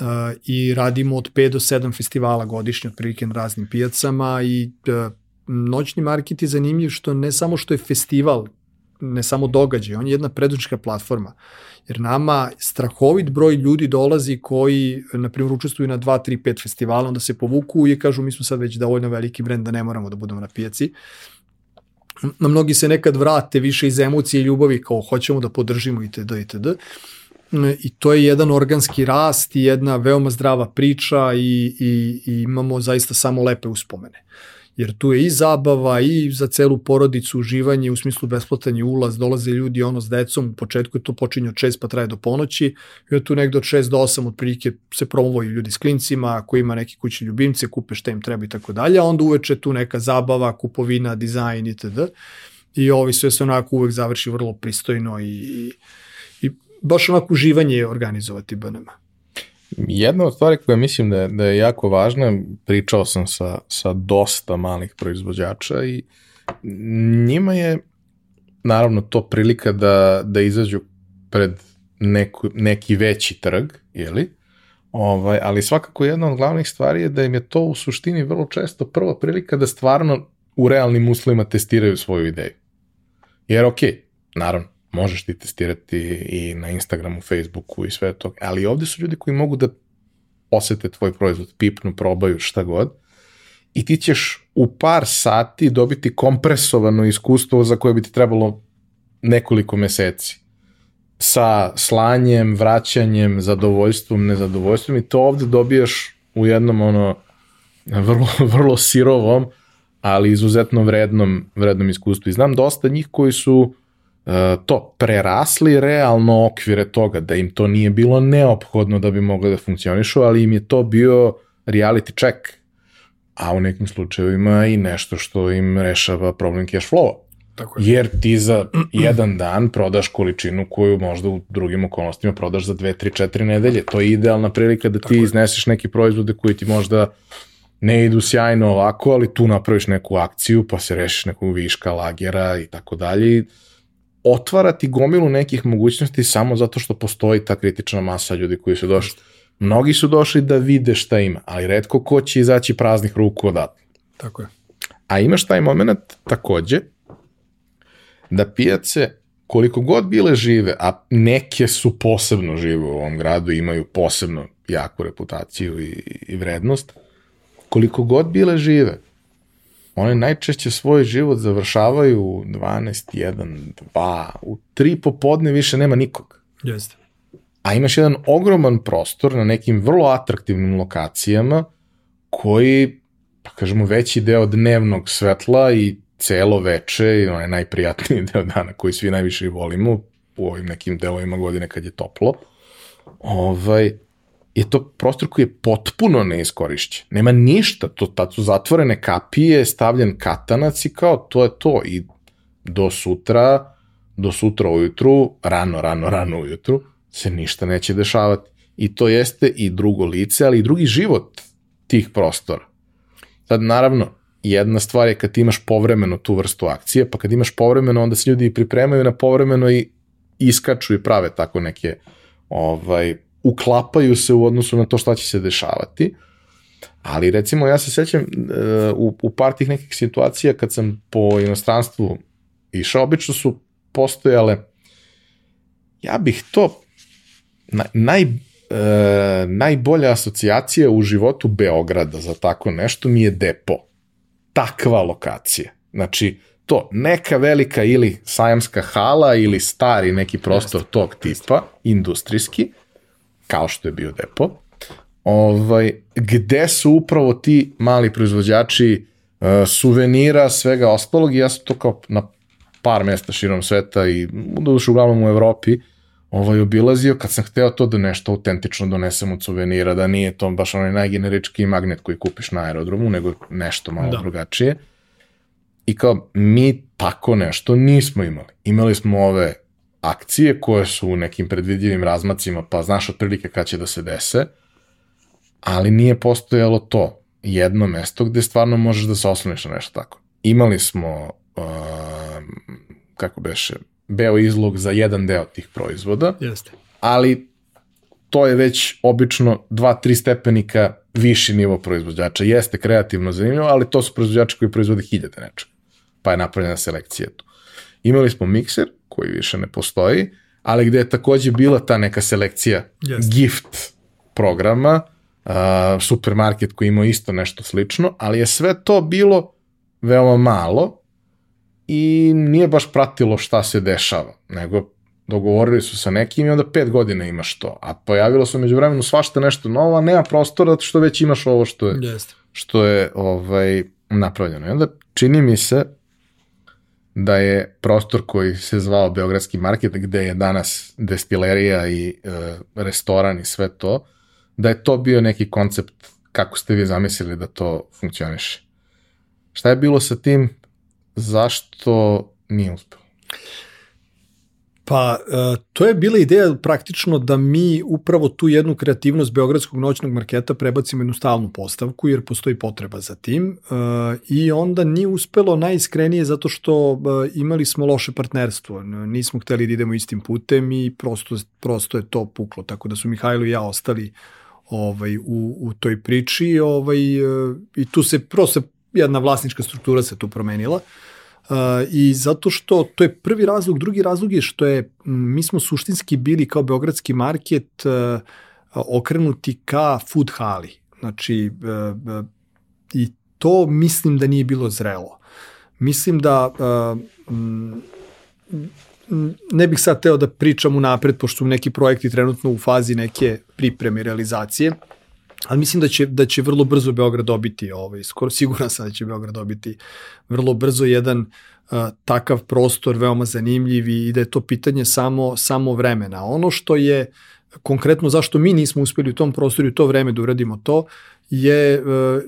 Uh, I radimo od 5 do 7 festivala godišnje, otprilike na raznim pijacama i uh, noćni market je zanimljiv što ne samo što je festival ne samo događaj, on je jedna predučka platforma. Jer nama strahovit broj ljudi dolazi koji, na primjer, učestvuju na 2, 3, 5 festivala, onda se povuku i kažu mi smo sad već dovoljno veliki brend da ne moramo da budemo na pijaci. Na mnogi se nekad vrate više iz emocije i ljubavi kao hoćemo da podržimo itd. itd. I to je jedan organski rast i jedna veoma zdrava priča i, i, i imamo zaista samo lepe uspomene jer tu je i zabava i za celu porodicu uživanje u smislu besplatan je ulaz, dolaze ljudi ono s decom, u početku je to počinje od 6 pa traje do ponoći i od tu negde od 6 do 8 otprilike se promovoju ljudi s klincima, ako ima neki kućni ljubimce, kupe šta im treba i tako dalje, a onda uveče tu neka zabava, kupovina, dizajn itd. I ovi sve se onako uvek završi vrlo pristojno i, i, i baš onako uživanje organizovati BNM. Jedna od stvari koja mislim da je, da je jako važna, pričao sam sa, sa dosta malih proizvođača i njima je naravno to prilika da, da izađu pred neku, neki veći trg, jeli? Ovaj, ali svakako jedna od glavnih stvari je da im je to u suštini vrlo često prva prilika da stvarno u realnim uslovima testiraju svoju ideju. Jer ok, naravno, možeš ti testirati i na Instagramu, Facebooku i sve to, ali ovde su ljudi koji mogu da osete tvoj proizvod, pipnu, probaju šta god i ti ćeš u par sati dobiti kompresovano iskustvo za koje bi ti trebalo nekoliko meseci sa slanjem, vraćanjem, zadovoljstvom, nezadovoljstvom i to ovde dobijaš u jednom ono vrlo, [laughs] vrlo sirovom, ali izuzetno vrednom, vrednom iskustvu. I znam dosta njih koji su to prerasli realno okvire toga, da im to nije bilo neophodno da bi mogli da funkcionišu, ali im je to bio reality check, a u nekim slučajevima i nešto što im rešava problem cash flow. Tako je. Jer ti za jedan dan prodaš količinu koju možda u drugim okolnostima prodaš za 2, 3, 4 nedelje. To je idealna prilika da ti izneseš neki proizvode koji ti možda ne idu sjajno ovako, ali tu napraviš neku akciju, pa se rešiš nekog viška, lagera i tako dalje otvarati gomilu nekih mogućnosti samo zato što postoji ta kritična masa ljudi koji su došli. Mnogi su došli da vide šta ima, ali redko ko će izaći praznih ruku odatle. Tako je. A imaš taj moment takođe da pijace koliko god bile žive, a neke su posebno žive u ovom gradu, imaju posebno jaku reputaciju i, i vrednost, koliko god bile žive, one najčešće svoj život završavaju u 12, 1, 2, u 3 popodne više nema nikog. Jeste. A imaš jedan ogroman prostor na nekim vrlo atraktivnim lokacijama koji, pa kažemo, veći deo dnevnog svetla i celo veče, i onaj najprijatniji [laughs] deo dana koji svi najviše volimo, u ovim nekim delovima godine kad je toplo, ovaj, je to prostor koji je potpuno neiskorišćen. Nema ništa, to, tad su zatvorene kapije, stavljen katanac i kao to je to. I do sutra, do sutra ujutru, rano, rano, rano ujutru, se ništa neće dešavati. I to jeste i drugo lice, ali i drugi život tih prostora. Sad, naravno, jedna stvar je kad imaš povremeno tu vrstu akcije, pa kad imaš povremeno, onda se ljudi pripremaju na povremeno i iskaču i prave tako neke, ovaj, uklapaju se u odnosu na to šta će se dešavati. Ali recimo ja se sećam uh, u, u par tih nekih situacija kad sam po inostranstvu išao, obično su postojale, ja bih to, na, naj, e, najbolja asocijacija u životu Beograda za tako nešto mi je depo. Takva lokacija. Znači, to, neka velika ili sajamska hala ili stari neki prostor tog tipa, industrijski, kao što je bio depo, ovaj, gde su upravo ti mali proizvođači uh, suvenira, svega ostalog i ja sam to kao na par mesta širom sveta i doduše uglavnom u Evropi ovaj, obilazio kad sam hteo to da nešto autentično donesem od suvenira, da nije to baš onaj najgenerički magnet koji kupiš na aerodromu, nego nešto malo da. drugačije. I kao, mi tako nešto nismo imali. Imali smo ove akcije koje su u nekim predvidljivim razmacima, pa znaš otprilike kad će da se dese, ali nije postojalo to jedno mesto gde stvarno možeš da se osloniš na nešto tako. Imali smo kako beše, beo izlog za jedan deo tih proizvoda. Jeste. Ali to je već obično 2-3 stepenika viši nivo proizvođača. Jeste kreativno zanimljivo, ali to su proizvođači koji proizvode hiljade nečega. Pa je napravljena selekcija tu. Imali smo mikser, koji više ne postoji, ali gde je takođe bila ta neka selekcija Jeste. gift programa, uh, supermarket koji imao isto nešto slično, ali je sve to bilo veoma malo i nije baš pratilo šta se dešava, nego dogovorili su sa nekim i onda pet godina imaš to, a pojavilo se među vremenu svašta nešto novo, a nema prostora što već imaš ovo što je, Jeste. što je ovaj, napravljeno. I onda čini mi se da je prostor koji se zvao Beogradski market, gde je danas destilerija i e, restoran i sve to, da je to bio neki koncept kako ste vi zamislili da to funkcioniše. Šta je bilo sa tim zašto nije uspeo? Pa, e, to je bila ideja praktično da mi upravo tu jednu kreativnost Beogradskog noćnog marketa prebacimo jednu stalnu postavku, jer postoji potreba za tim. E, I onda nije uspelo najiskrenije zato što e, imali smo loše partnerstvo. Nismo hteli da idemo istim putem i prosto, prosto je to puklo. Tako da su Mihajlo i ja ostali ovaj, u, u toj priči ovaj, i tu se prosto jedna vlasnička struktura se tu promenila. Uh, I zato što, to je prvi razlog, drugi razlog je što je, mi smo suštinski bili kao Beogradski market okrenuti ka food hali. Znači, i to mislim da nije bilo zrelo. Mislim da ne bih sad teo da pričam unapred, pošto su neki projekti trenutno u fazi neke pripreme realizacije, ali mislim da će, da će vrlo brzo Beograd dobiti, ovaj, skoro siguran sam da će Beograd dobiti vrlo brzo jedan uh, takav prostor veoma zanimljiv i da je to pitanje samo, samo vremena. Ono što je konkretno zašto mi nismo uspeli u tom prostoru u to vreme da uradimo to, je, uh,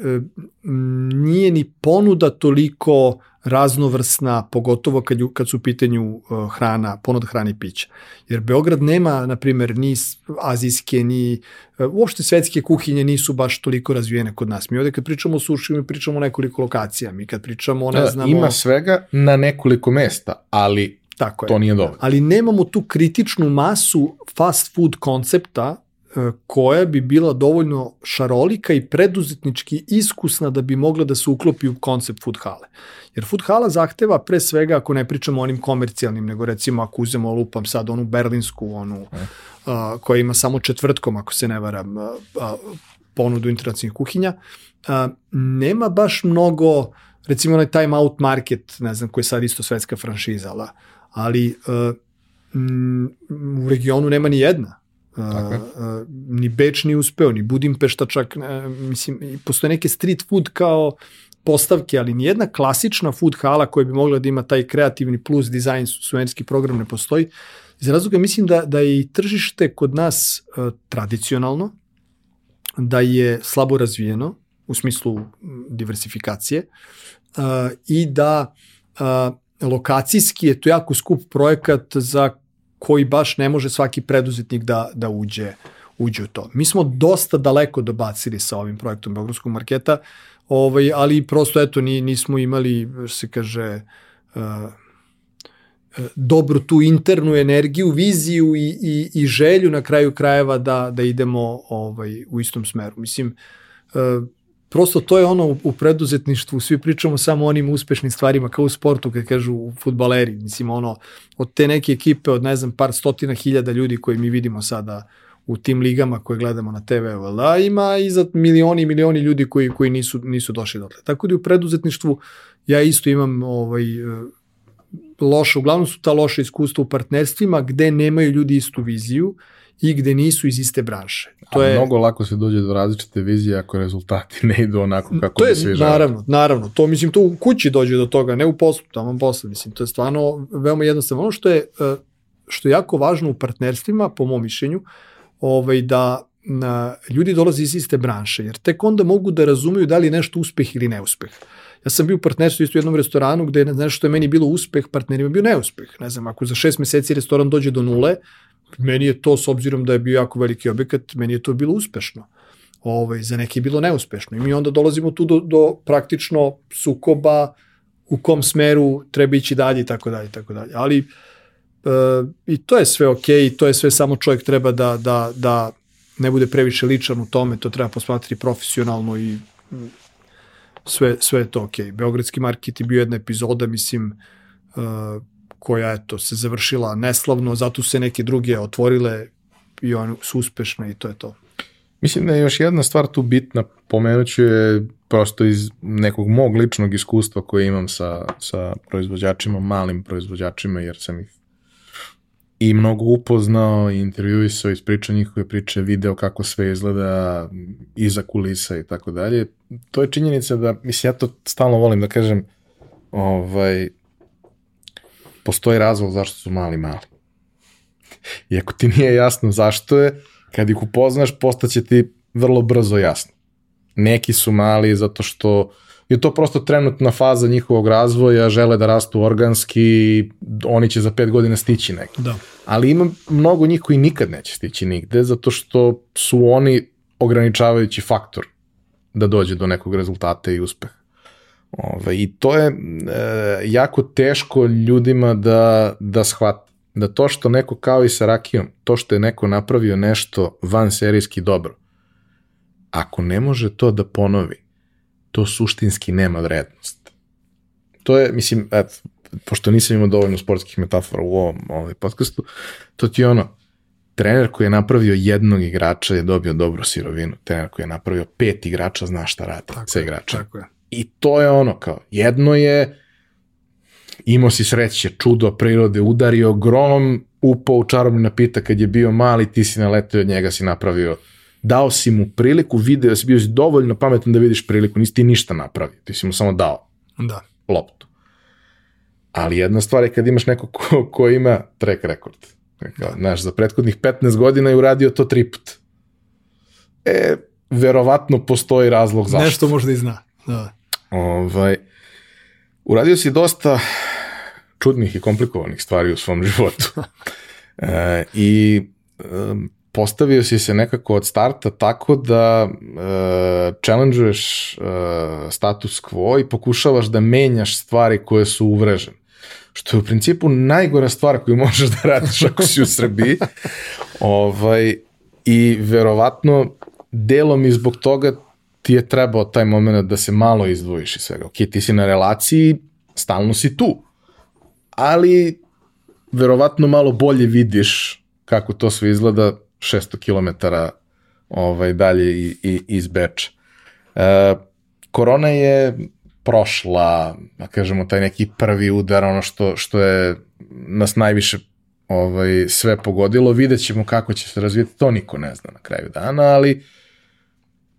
nije ni ponuda toliko raznovrsna, pogotovo kad, ju, kad su u pitanju uh, hrana, ponuda hrane i pića. Jer Beograd nema, na primjer, ni azijske, ni uh, uopšte svetske kuhinje nisu baš toliko razvijene kod nas. Mi ovde kad pričamo o suši, mi pričamo o nekoliko lokacija. Mi kad pričamo, ne da, znamo... Ima svega na nekoliko mesta, ali Tako je. to nije dovoljno. Ali nemamo tu kritičnu masu fast food koncepta E, koja bi bila dovoljno šarolika i preduzetnički iskusna da bi mogla da se uklopi u koncept food hale. Jer food hala zahteva pre svega, ako ne pričamo o onim komercijalnim, nego recimo ako uzemo, lupam sad onu berlinsku, onu a, koja ima samo četvrtkom, ako se ne varam, a, a, ponudu internacionalnih kuhinja, a, nema baš mnogo, recimo onaj Time Out Market, ne znam, koji je sad isto svetska franšiza, ali a, m, u regionu nema ni jedna Uh, uh, ni Beč ni uspeo, ni Budimpešta čak, uh, mislim, postoje neke street food kao postavke, ali nijedna klasična food hala koja bi mogla da ima taj kreativni plus dizajn suvenski program ne postoji. Iz razloga mislim da, da je i tržište kod nas uh, tradicionalno, da je slabo razvijeno u smislu diversifikacije uh, i da uh, lokacijski je to jako skup projekat za koji baš ne može svaki preduzetnik da, da uđe, uđe u to. Mi smo dosta daleko dobacili sa ovim projektom Beogradskog marketa, ovaj, ali prosto eto ni, nismo imali, se kaže, uh, dobru tu internu energiju, viziju i, i, i želju na kraju krajeva da, da idemo ovaj, u istom smeru. Mislim, uh, prosto to je ono u, preduzetništvu, svi pričamo samo o onim uspešnim stvarima kao u sportu kad kažu futbaleri, mislim ono od te neke ekipe od ne znam par stotina hiljada ljudi koje mi vidimo sada u tim ligama koje gledamo na TV, da ima i za milioni i milioni ljudi koji koji nisu nisu došli dotle. Tako da u preduzetništvu ja isto imam ovaj loše, uglavnom su ta loša iskustva u partnerstvima gde nemaju ljudi istu viziju i gde nisu iz iste branše. To A je mnogo lako se dođe do različite vizije ako rezultati [laughs] ne idu onako kako to je, bi svi žele. Naravno, naravno. To mislim to u kući dođe do toga, ne u poslu, tamo poslu, mislim to je stvarno veoma jednostavno. Ono što je e, što je jako važno u partnerstvima po mom mišljenju, ovaj da na, ljudi dolaze iz iste branše, jer tek onda mogu da razumeju da li je nešto uspeh ili neuspeh. Ja sam bio u partnerstvu isto u jednom restoranu gde nešto što je meni bilo uspeh, partnerima bio neuspeh. Ne znam, ako za šest meseci restoran dođe do nule, meni je to, s obzirom da je bio jako veliki objekat, meni je to bilo uspešno. Ovaj, za neki je bilo neuspešno. I mi onda dolazimo tu do, do praktično sukoba u kom smeru treba ići dalje i tako dalje i tako dalje. Ali e, i to je sve ok, i to je sve samo čovjek treba da, da, da ne bude previše ličan u tome, to treba posmatrati profesionalno i sve, sve je to ok. Beogradski market je bio jedna epizoda, mislim, uh, koja eto, se završila neslavno, zato se neke druge otvorile i one su uspešne i to je to. Mislim da je još jedna stvar tu bitna, pomenuću je prosto iz nekog mog ličnog iskustva koje imam sa, sa proizvođačima, malim proizvođačima, jer sam ih i mnogo upoznao i intervjuisao, ispričao njihove priče, video kako sve izgleda iza kulisa i tako dalje. To je činjenica da, mislim, ja to stalno volim da kažem, ovaj, postoji razlog zašto su mali mali. I ako ti nije jasno zašto je, kad ih upoznaš, postaće ti vrlo brzo jasno. Neki su mali zato što je to prosto trenutna faza njihovog razvoja, žele da rastu organski, oni će za pet godina stići negde. Da. Ali ima mnogo njih koji nikad neće stići nigde, zato što su oni ograničavajući faktor da dođe do nekog rezultata i uspeha. Ove, I to je e, jako teško ljudima da, da shvate. Da to što neko kao i sa rakijom, to što je neko napravio nešto van serijski dobro, ako ne može to da ponovi, to suštinski nema vrednost. To je, mislim, et, pošto nisam imao dovoljno sportskih metafora u ovom ovaj podcastu, to ti je ono, trener koji je napravio jednog igrača je dobio dobru sirovinu, trener koji je napravio pet igrača zna šta radi sa igrača. Tako je. I to je ono kao, jedno je imao si sreće, čudo prirode, udario grom, upao u čarobni napitak kad je bio mali, ti si naletio od njega, si napravio dao si mu priliku, video si bio si dovoljno pametan da vidiš priliku, nisi ti ništa napravio, ti si mu samo dao da. loptu. Ali jedna stvar je kad imaš neko ko, ko ima track record. Kao, da. Znaš, za prethodnih 15 godina je uradio to tri put. E, verovatno postoji razlog zašto. Nešto možda i zna. Da. Ovaj, uradio si dosta čudnih i komplikovanih stvari u svom [laughs] životu. e, I postavio si se nekako od starta tako da uh, challengeuješ uh, status quo i pokušavaš da menjaš stvari koje su uvrežene. Što je u principu najgora stvar koju [laughs] možeš da radiš ako si u Srbiji. ovaj, I verovatno delom i zbog toga ti je trebao taj moment da se malo izdvojiš iz svega. Ok, ti si na relaciji, stalno si tu. Ali verovatno malo bolje vidiš kako to sve izgleda 600 km ovaj, dalje i, i, iz Beča. E, korona je prošla, da kažemo, taj neki prvi udar, ono što, što je nas najviše ovaj, sve pogodilo, vidjet ćemo kako će se razvijeti, to niko ne zna na kraju dana, ali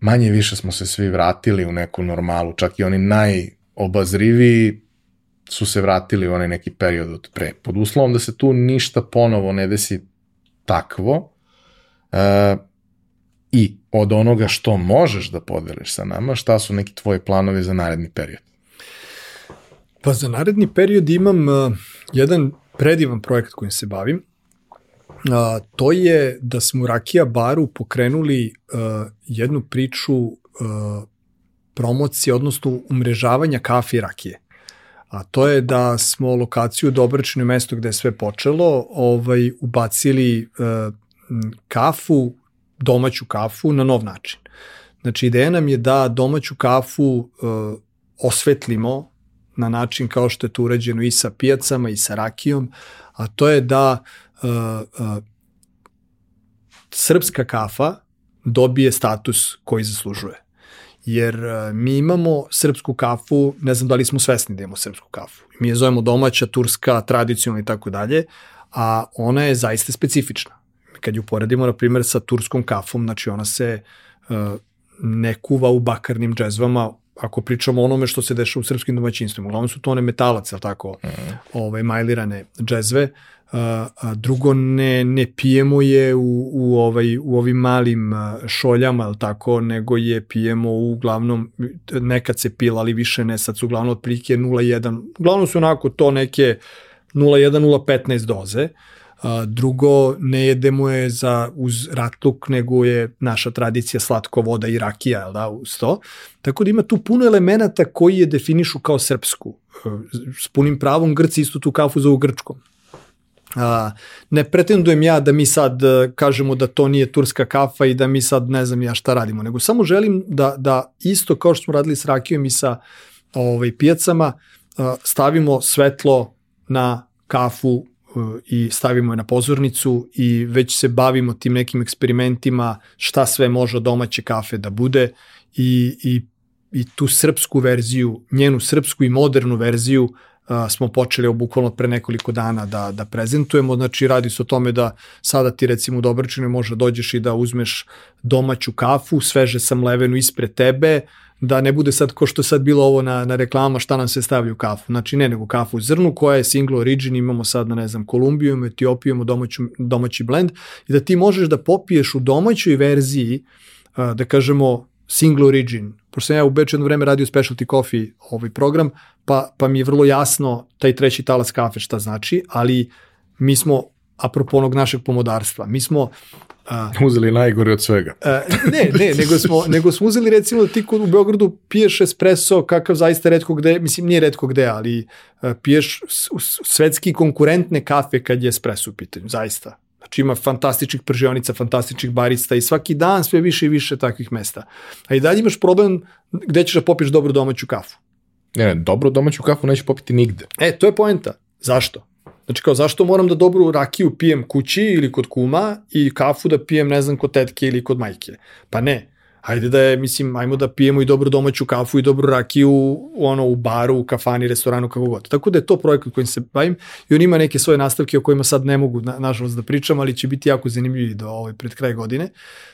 manje više smo se svi vratili u neku normalu, čak i oni najobazriviji su se vratili u onaj neki period od pre, pod uslovom da se tu ništa ponovo ne desi takvo e, i od onoga što možeš da podeliš sa nama, šta su neki tvoji planovi za naredni period? Pa za naredni period imam uh, jedan predivan projekat kojim se bavim. A, to je da smo u Rakija baru pokrenuli uh, jednu priču uh, promocije, odnosno umrežavanja kafe i rakije. A to je da smo lokaciju Dobračinu mesto gde je sve počelo ovaj, ubacili uh, kafu, domaću kafu na nov način. Znači ideja nam je da domaću kafu uh, osvetlimo na način kao što je to urađeno i sa pijacama i sa rakijom, a to je da srpska kafa dobije status koji zaslužuje. Jer uh, mi imamo srpsku kafu, ne znam da li smo svesni da imamo srpsku kafu. Mi je zovemo domaća, turska, tradicionalna i tako dalje, a ona je zaista specifična. Kad ju poredimo, na primjer, sa turskom kafom, znači ona se uh, ne kuva u bakarnim džezvama, ako pričamo o onome što se dešava u srpskim domaćinstvima, uglavnom su to one metalac, ali tako, mm. ove, majlirane džezve, a, a drugo ne, ne pijemo je u, u, ovaj, u ovim malim šoljama, ali tako, nego je pijemo uglavnom, nekad se pila, ali više ne, sad su uglavnom otprilike 0,1, uglavnom su onako to neke 0,1, 0,15 doze, A, drugo, ne jedemo je za, uz ratluk, nego je naša tradicija slatko voda i rakija, jel da, uz to. Tako da ima tu puno elemenata koji je definišu kao srpsku. E, s punim pravom Grci isto tu kafu zovu grčkom. A, ne pretendujem ja da mi sad e, kažemo da to nije turska kafa i da mi sad ne znam ja šta radimo, nego samo želim da, da isto kao što smo radili s rakijom i sa ovaj, pijacama, stavimo svetlo na kafu i stavimo je na pozornicu i već se bavimo tim nekim eksperimentima šta sve može domaće kafe da bude i, i, i tu srpsku verziju, njenu srpsku i modernu verziju smo počeli bukvalno pre nekoliko dana da, da prezentujemo, znači radi se o tome da sada ti recimo u Dobrčinu može dođeš i da uzmeš domaću kafu, sveže sam levenu ispred tebe, da ne bude sad ko što sad bilo ovo na, na reklama šta nam se stavlja u kafu. Znači ne, nego kafu u zrnu koja je single origin, imamo sad na ne znam Kolumbiju, Etiopiju, imamo domaću, domaći blend i da ti možeš da popiješ u domaćoj verziji, da kažemo single origin, pošto sam ja u Beču jedno vreme radio specialty coffee ovaj program, pa, pa mi je vrlo jasno taj treći talas kafe šta znači, ali mi smo apropo onog našeg pomodarstva. Mi smo A, uzeli najgore od svega. A, ne, ne, nego smo, [laughs] nego smo uzeli recimo da ti kod u Beogradu piješ espresso kakav zaista redko gde, mislim nije redko gde, ali a, piješ svetski konkurentne kafe kad je espresso u pitanju, zaista. Znači ima fantastičnih pržionica, fantastičnih barista i svaki dan sve više i više takvih mesta. A i dalje imaš problem gde ćeš da popiješ dobru domaću kafu. Ne, ne, dobro domaću kafu neće popiti nigde. E, to je poenta. Zašto? Znači kao zašto moram da dobru rakiju pijem kući ili kod kuma i kafu da pijem ne znam kod tetke ili kod majke. Pa ne, Hajde da je, mislim, ajmo da pijemo i dobru domaću kafu i dobru rakiju u, ono, u baru, u kafani, restoranu, kako god. Tako da je to projekat kojim se bavim i on ima neke svoje nastavke o kojima sad ne mogu, na, nažalost, da pričam, ali će biti jako zanimljivi do ovaj, pred kraj godine.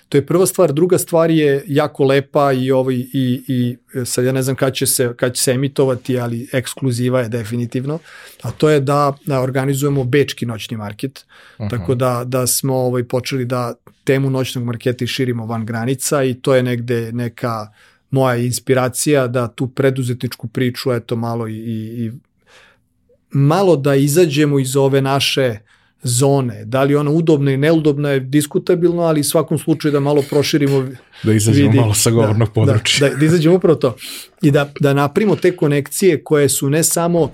To je prva stvar. Druga stvar je jako lepa i, ovaj, i, i sad ja ne znam kad će, se, kad će se emitovati, ali ekskluziva je definitivno, a to je da, da organizujemo bečki noćni market, uh -huh. tako da, da smo ovaj, počeli da temu noćnog marketa širimo van granica i to je negde neka moja inspiracija da tu preduzetničku priču eto malo i, i, i malo da izađemo iz ove naše zone. Da li ona udobna i neudobna je diskutabilno, ali u svakom slučaju da malo proširimo da izađemo vidi, malo sa govornog da, područja. Da, da, da izađemo upravo to. I da, da naprimo te konekcije koje su ne samo uh,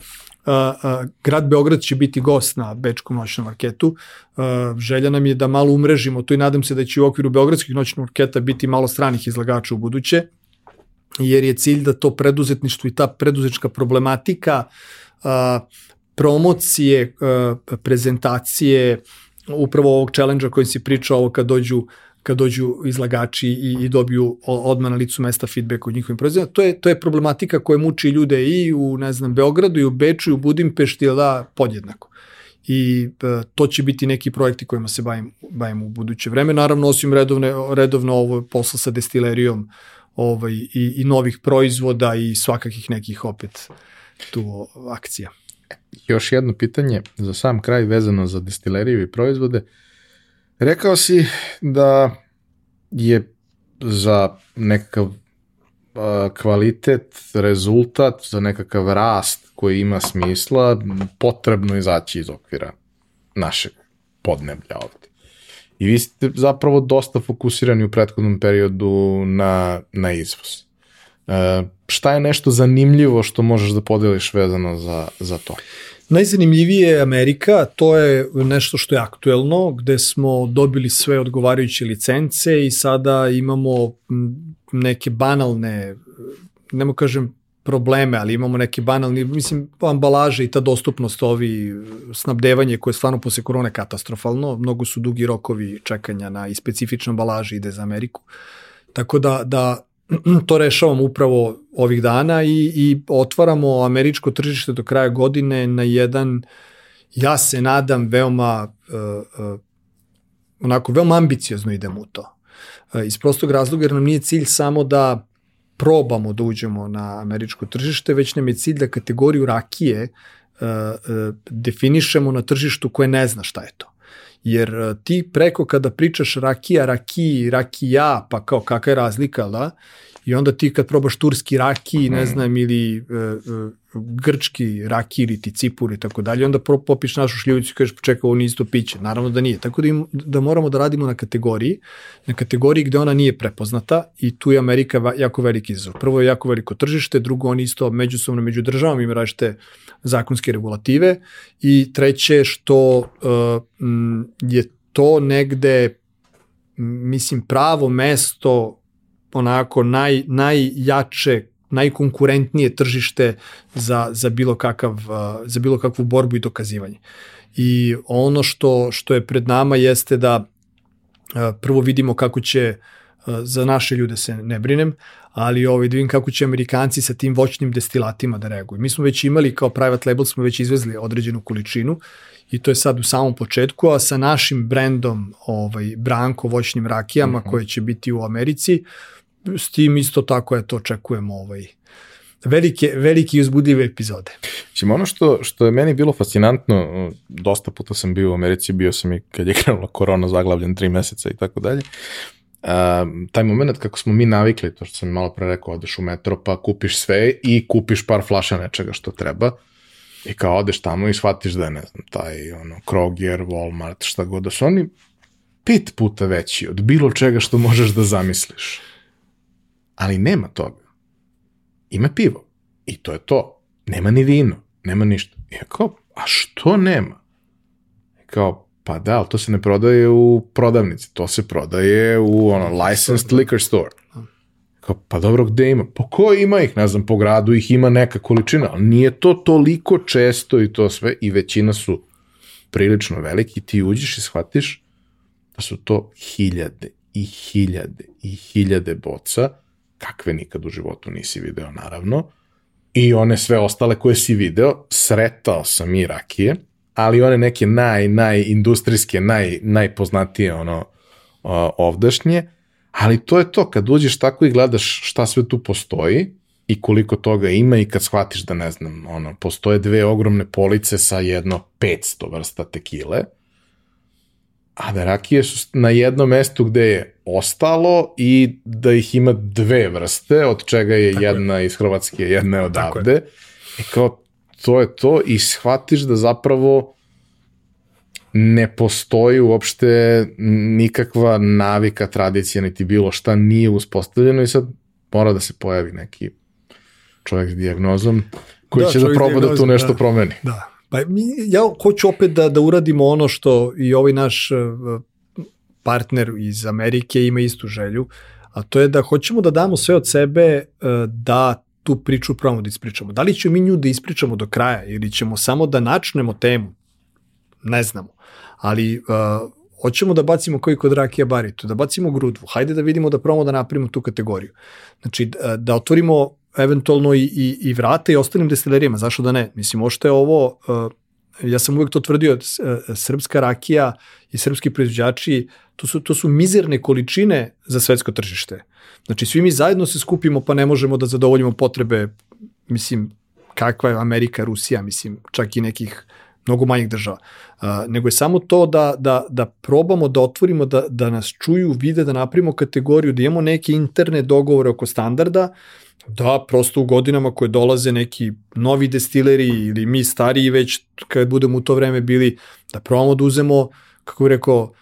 uh, grad Beograd će biti gost na Bečkom noćnom marketu. Uh, želja nam je da malo umrežimo to i nadam se da će u okviru Beogradskih noćnog marketa biti malo stranih izlagača u buduće, jer je cilj da to preduzetništvo i ta preduzetnička problematika uh, promocije, prezentacije, upravo ovog challenge-a kojim si pričao, ovo kad dođu kad dođu izlagači i, i dobiju odmah na licu mesta feedback od njihovim proizvodima. To je, to je problematika koja muči ljude i u, ne znam, Beogradu, i u Beču, i u Budimpešti, da, podjednako. i e, to će biti neki projekti kojima se bavim, bavim u buduće vreme. Naravno, osim redovne, redovno ovo posla sa destilerijom ovaj, i, i novih proizvoda i svakakih nekih opet tu akcija. Još jedno pitanje za sam kraj vezano za destileriju i proizvode. Rekao si da je za nekakav kvalitet, rezultat, za nekakav rast koji ima smisla, potrebno izaći iz okvira našeg podneblja ovde. I vi ste zapravo dosta fokusirani u prethodnom periodu na, na izvoz. E, šta je nešto zanimljivo što možeš da podeliš vezano za, za to? Najzanimljivije je Amerika, to je nešto što je aktuelno, gde smo dobili sve odgovarajuće licence i sada imamo neke banalne, nemo kažem probleme, ali imamo neke banalne, mislim, ambalaže i ta dostupnost, ovi snabdevanje koje je stvarno posle korone katastrofalno, mnogo su dugi rokovi čekanja na i specifične ambalaže ide za Ameriku. Tako da, da [clears throat] to rešavamo upravo ovih dana i, i otvaramo američko tržište do kraja godine na jedan, ja se nadam, veoma uh, uh, onako, veoma ambiciozno idemo u to. Uh, iz prostog razloga jer nam nije cilj samo da probamo da uđemo na američko tržište, već nam je cilj da kategoriju rakije uh, uh, definišemo na tržištu koje ne zna šta je to. Jer e, ti preko kada pričaš rakija, rakiji, rakija, pa kao kakva je razlika, da? I onda ti kad probaš turski raki, ne mhm. znam, ili uh, uh, grčki raki ili ti cipur i tako dalje, onda popiš našu šljivicu i kažeš, čekaj, ovo nije isto piće. Naravno da nije. Tako da, im, da moramo da radimo na kategoriji, na kategoriji gde ona nije prepoznata i tu je Amerika jako veliki izazov. Prvo je jako veliko tržište, drugo oni isto međusobno među državama ima različite zakonske regulative i treće što uh, je to negde mislim pravo mesto onako naj, najjače najkonkurentnije tržište za, za, bilo kakav, za bilo kakvu borbu i dokazivanje. I ono što, što je pred nama jeste da prvo vidimo kako će za naše ljude se ne brinem, ali ovaj, da vidim kako će Amerikanci sa tim voćnim destilatima da reaguju. Mi smo već imali, kao private label, smo već izvezli određenu količinu i to je sad u samom početku, a sa našim brendom ovaj, Branko voćnim rakijama mhm. -huh. koje će biti u Americi, s tim isto tako je to očekujemo ovaj, velike, velike uzbudljive epizode. Čim ono što, što je meni bilo fascinantno, dosta puta sam bio u Americi, bio sam i kad je [laughs] krenula korona zaglavljen tri meseca i tako dalje, Uh, taj moment kako smo mi navikli, to što sam malo pre rekao, odeš u metro pa kupiš sve i kupiš par flaša nečega što treba i kao odeš tamo i shvatiš da je, ne znam, taj ono, Kroger, Walmart, šta god, da su oni pet puta veći od bilo čega što možeš da zamisliš ali nema toga. Ima pivo. I to je to. Nema ni vino. Nema ništa. I ja kao, a što nema? Kao, pa da, ali to se ne prodaje u prodavnici. To se prodaje u ono, licensed liquor store. Kao, pa dobro, gde ima? Po ko ima ih? Ne znam, po gradu ih ima neka količina, ali nije to toliko često i to sve, i većina su prilično veliki, ti uđeš i shvatiš da su to hiljade i hiljade i hiljade boca kakve nikad u životu nisi video, naravno, i one sve ostale koje si video, sretao sam i rakije, ali one neke naj, naj industrijske, naj, najpoznatije ono ovdašnje, ali to je to, kad uđeš tako i gledaš šta sve tu postoji i koliko toga ima i kad shvatiš da ne znam, ono, postoje dve ogromne police sa jedno 500 vrsta tekile, a da rakije su na jednom mestu gde je ostalo i da ih ima dve vrste, od čega je Tako jedna je. iz Hrvatske, jedna je odavde. Je. I kao, to je to i shvatiš da zapravo ne postoji uopšte nikakva navika, tradicija, niti bilo šta nije uspostavljeno i sad mora da se pojavi neki čovjek s diagnozom koji da, će da proba da tu nešto da, promeni. Da, Pa ja hoću opet da, da uradimo ono što i ovaj naš e, partner iz Amerike ima istu želju, a to je da hoćemo da damo sve od sebe e, da tu priču probamo da ispričamo. Da li ćemo mi nju da ispričamo do kraja ili ćemo samo da načnemo temu? Ne znamo. Ali uh, hoćemo da bacimo koji kod Rakija Baritu, da bacimo grudvu, hajde da vidimo da probamo da napravimo tu kategoriju. Znači, da otvorimo eventualno i, i, i vrate i ostalim destilerijama, zašto da ne? Mislim, ošte je ovo uh, ja sam uvek to tvrdio, e, srpska rakija i srpski proizvođači, to su, to su mizerne količine za svetsko tržište. Znači, svi mi zajedno se skupimo, pa ne možemo da zadovoljimo potrebe, mislim, kakva je Amerika, Rusija, mislim, čak i nekih mnogo manjih država. Uh, nego je samo to da, da, da probamo da otvorimo, da, da nas čuju, vide, da napravimo kategoriju, da imamo neke interne dogovore oko standarda, da prosto u godinama koje dolaze neki novi destileri ili mi stariji već kad budemo u to vreme bili, da probamo da uzemo, kako bih rekao,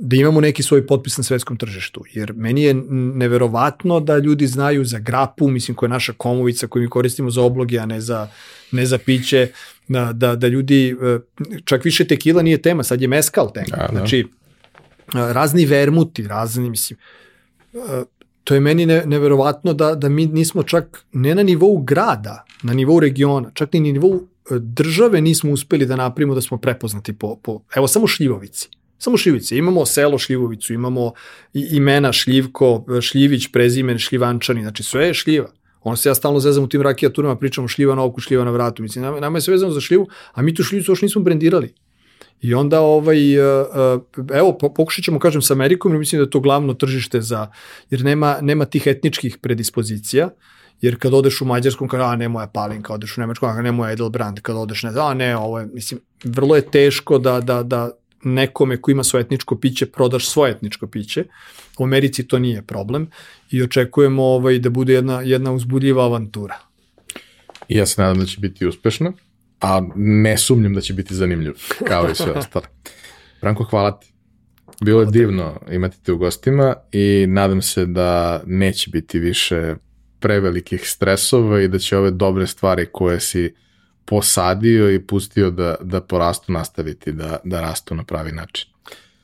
da imamo neki svoj potpis na svetskom tržištu. Jer meni je neverovatno da ljudi znaju za grapu, mislim koja je naša komovica koju mi koristimo za obloge, a ne za, ne za piće, da, da, da ljudi, e, čak više tekila nije tema, sad je meskal tema. Da, da. Znači, razni vermuti, razni, mislim, e, to je meni ne, neverovatno da, da mi nismo čak ne na nivou grada, na nivou regiona, čak ni na nivou e, države nismo uspeli da napravimo da smo prepoznati po, po evo samo šljivovici. Samo šljivice. Imamo selo Šljivovicu, imamo imena Šljivko, Šljivić, prezimen, Šljivančani, znači sve je šljiva. Ono se ja stalno zezam u tim rakijaturama, pričamo šljiva na oku, šljiva na vratu. Mislim, nama, nama je sve vezano za šljivu, a mi tu šljivicu još nismo brendirali. I onda, ovaj, e, e, evo, pokušat ćemo, kažem, sa Amerikom, jer mislim da je to glavno tržište za, jer nema, nema tih etničkih predispozicija, jer kad odeš u Mađarskom, kada, a ne moja palinka, odeš u Nemačkom, a ne moja Edelbrand, kad odeš, ne, a ne, ovo je, mislim, vrlo je teško da, da, da nekome ko ima svoje etničko piće prodaš svoje etničko piće. U Americi to nije problem i očekujemo ovaj, da bude jedna, jedna uzbudljiva avantura. I ja se nadam da će biti uspešna, a ne sumnjam da će biti zanimljiv, kao i sve [laughs] ostalo. Branko, hvala ti. Bilo je divno imati te u gostima i nadam se da neće biti više prevelikih stresova i da će ove dobre stvari koje si posadio i pustio da, da porastu, nastaviti da, da rastu na pravi način.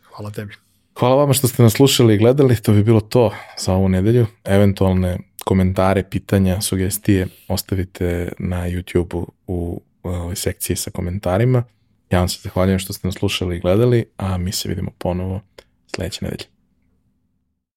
Hvala tebi. Hvala vama što ste nas slušali i gledali, to bi bilo to za ovu nedelju. Eventualne komentare, pitanja, sugestije ostavite na YouTube-u u ovoj sekciji sa komentarima. Ja vam se zahvaljujem što ste nas slušali i gledali, a mi se vidimo ponovo sledeće nedelje.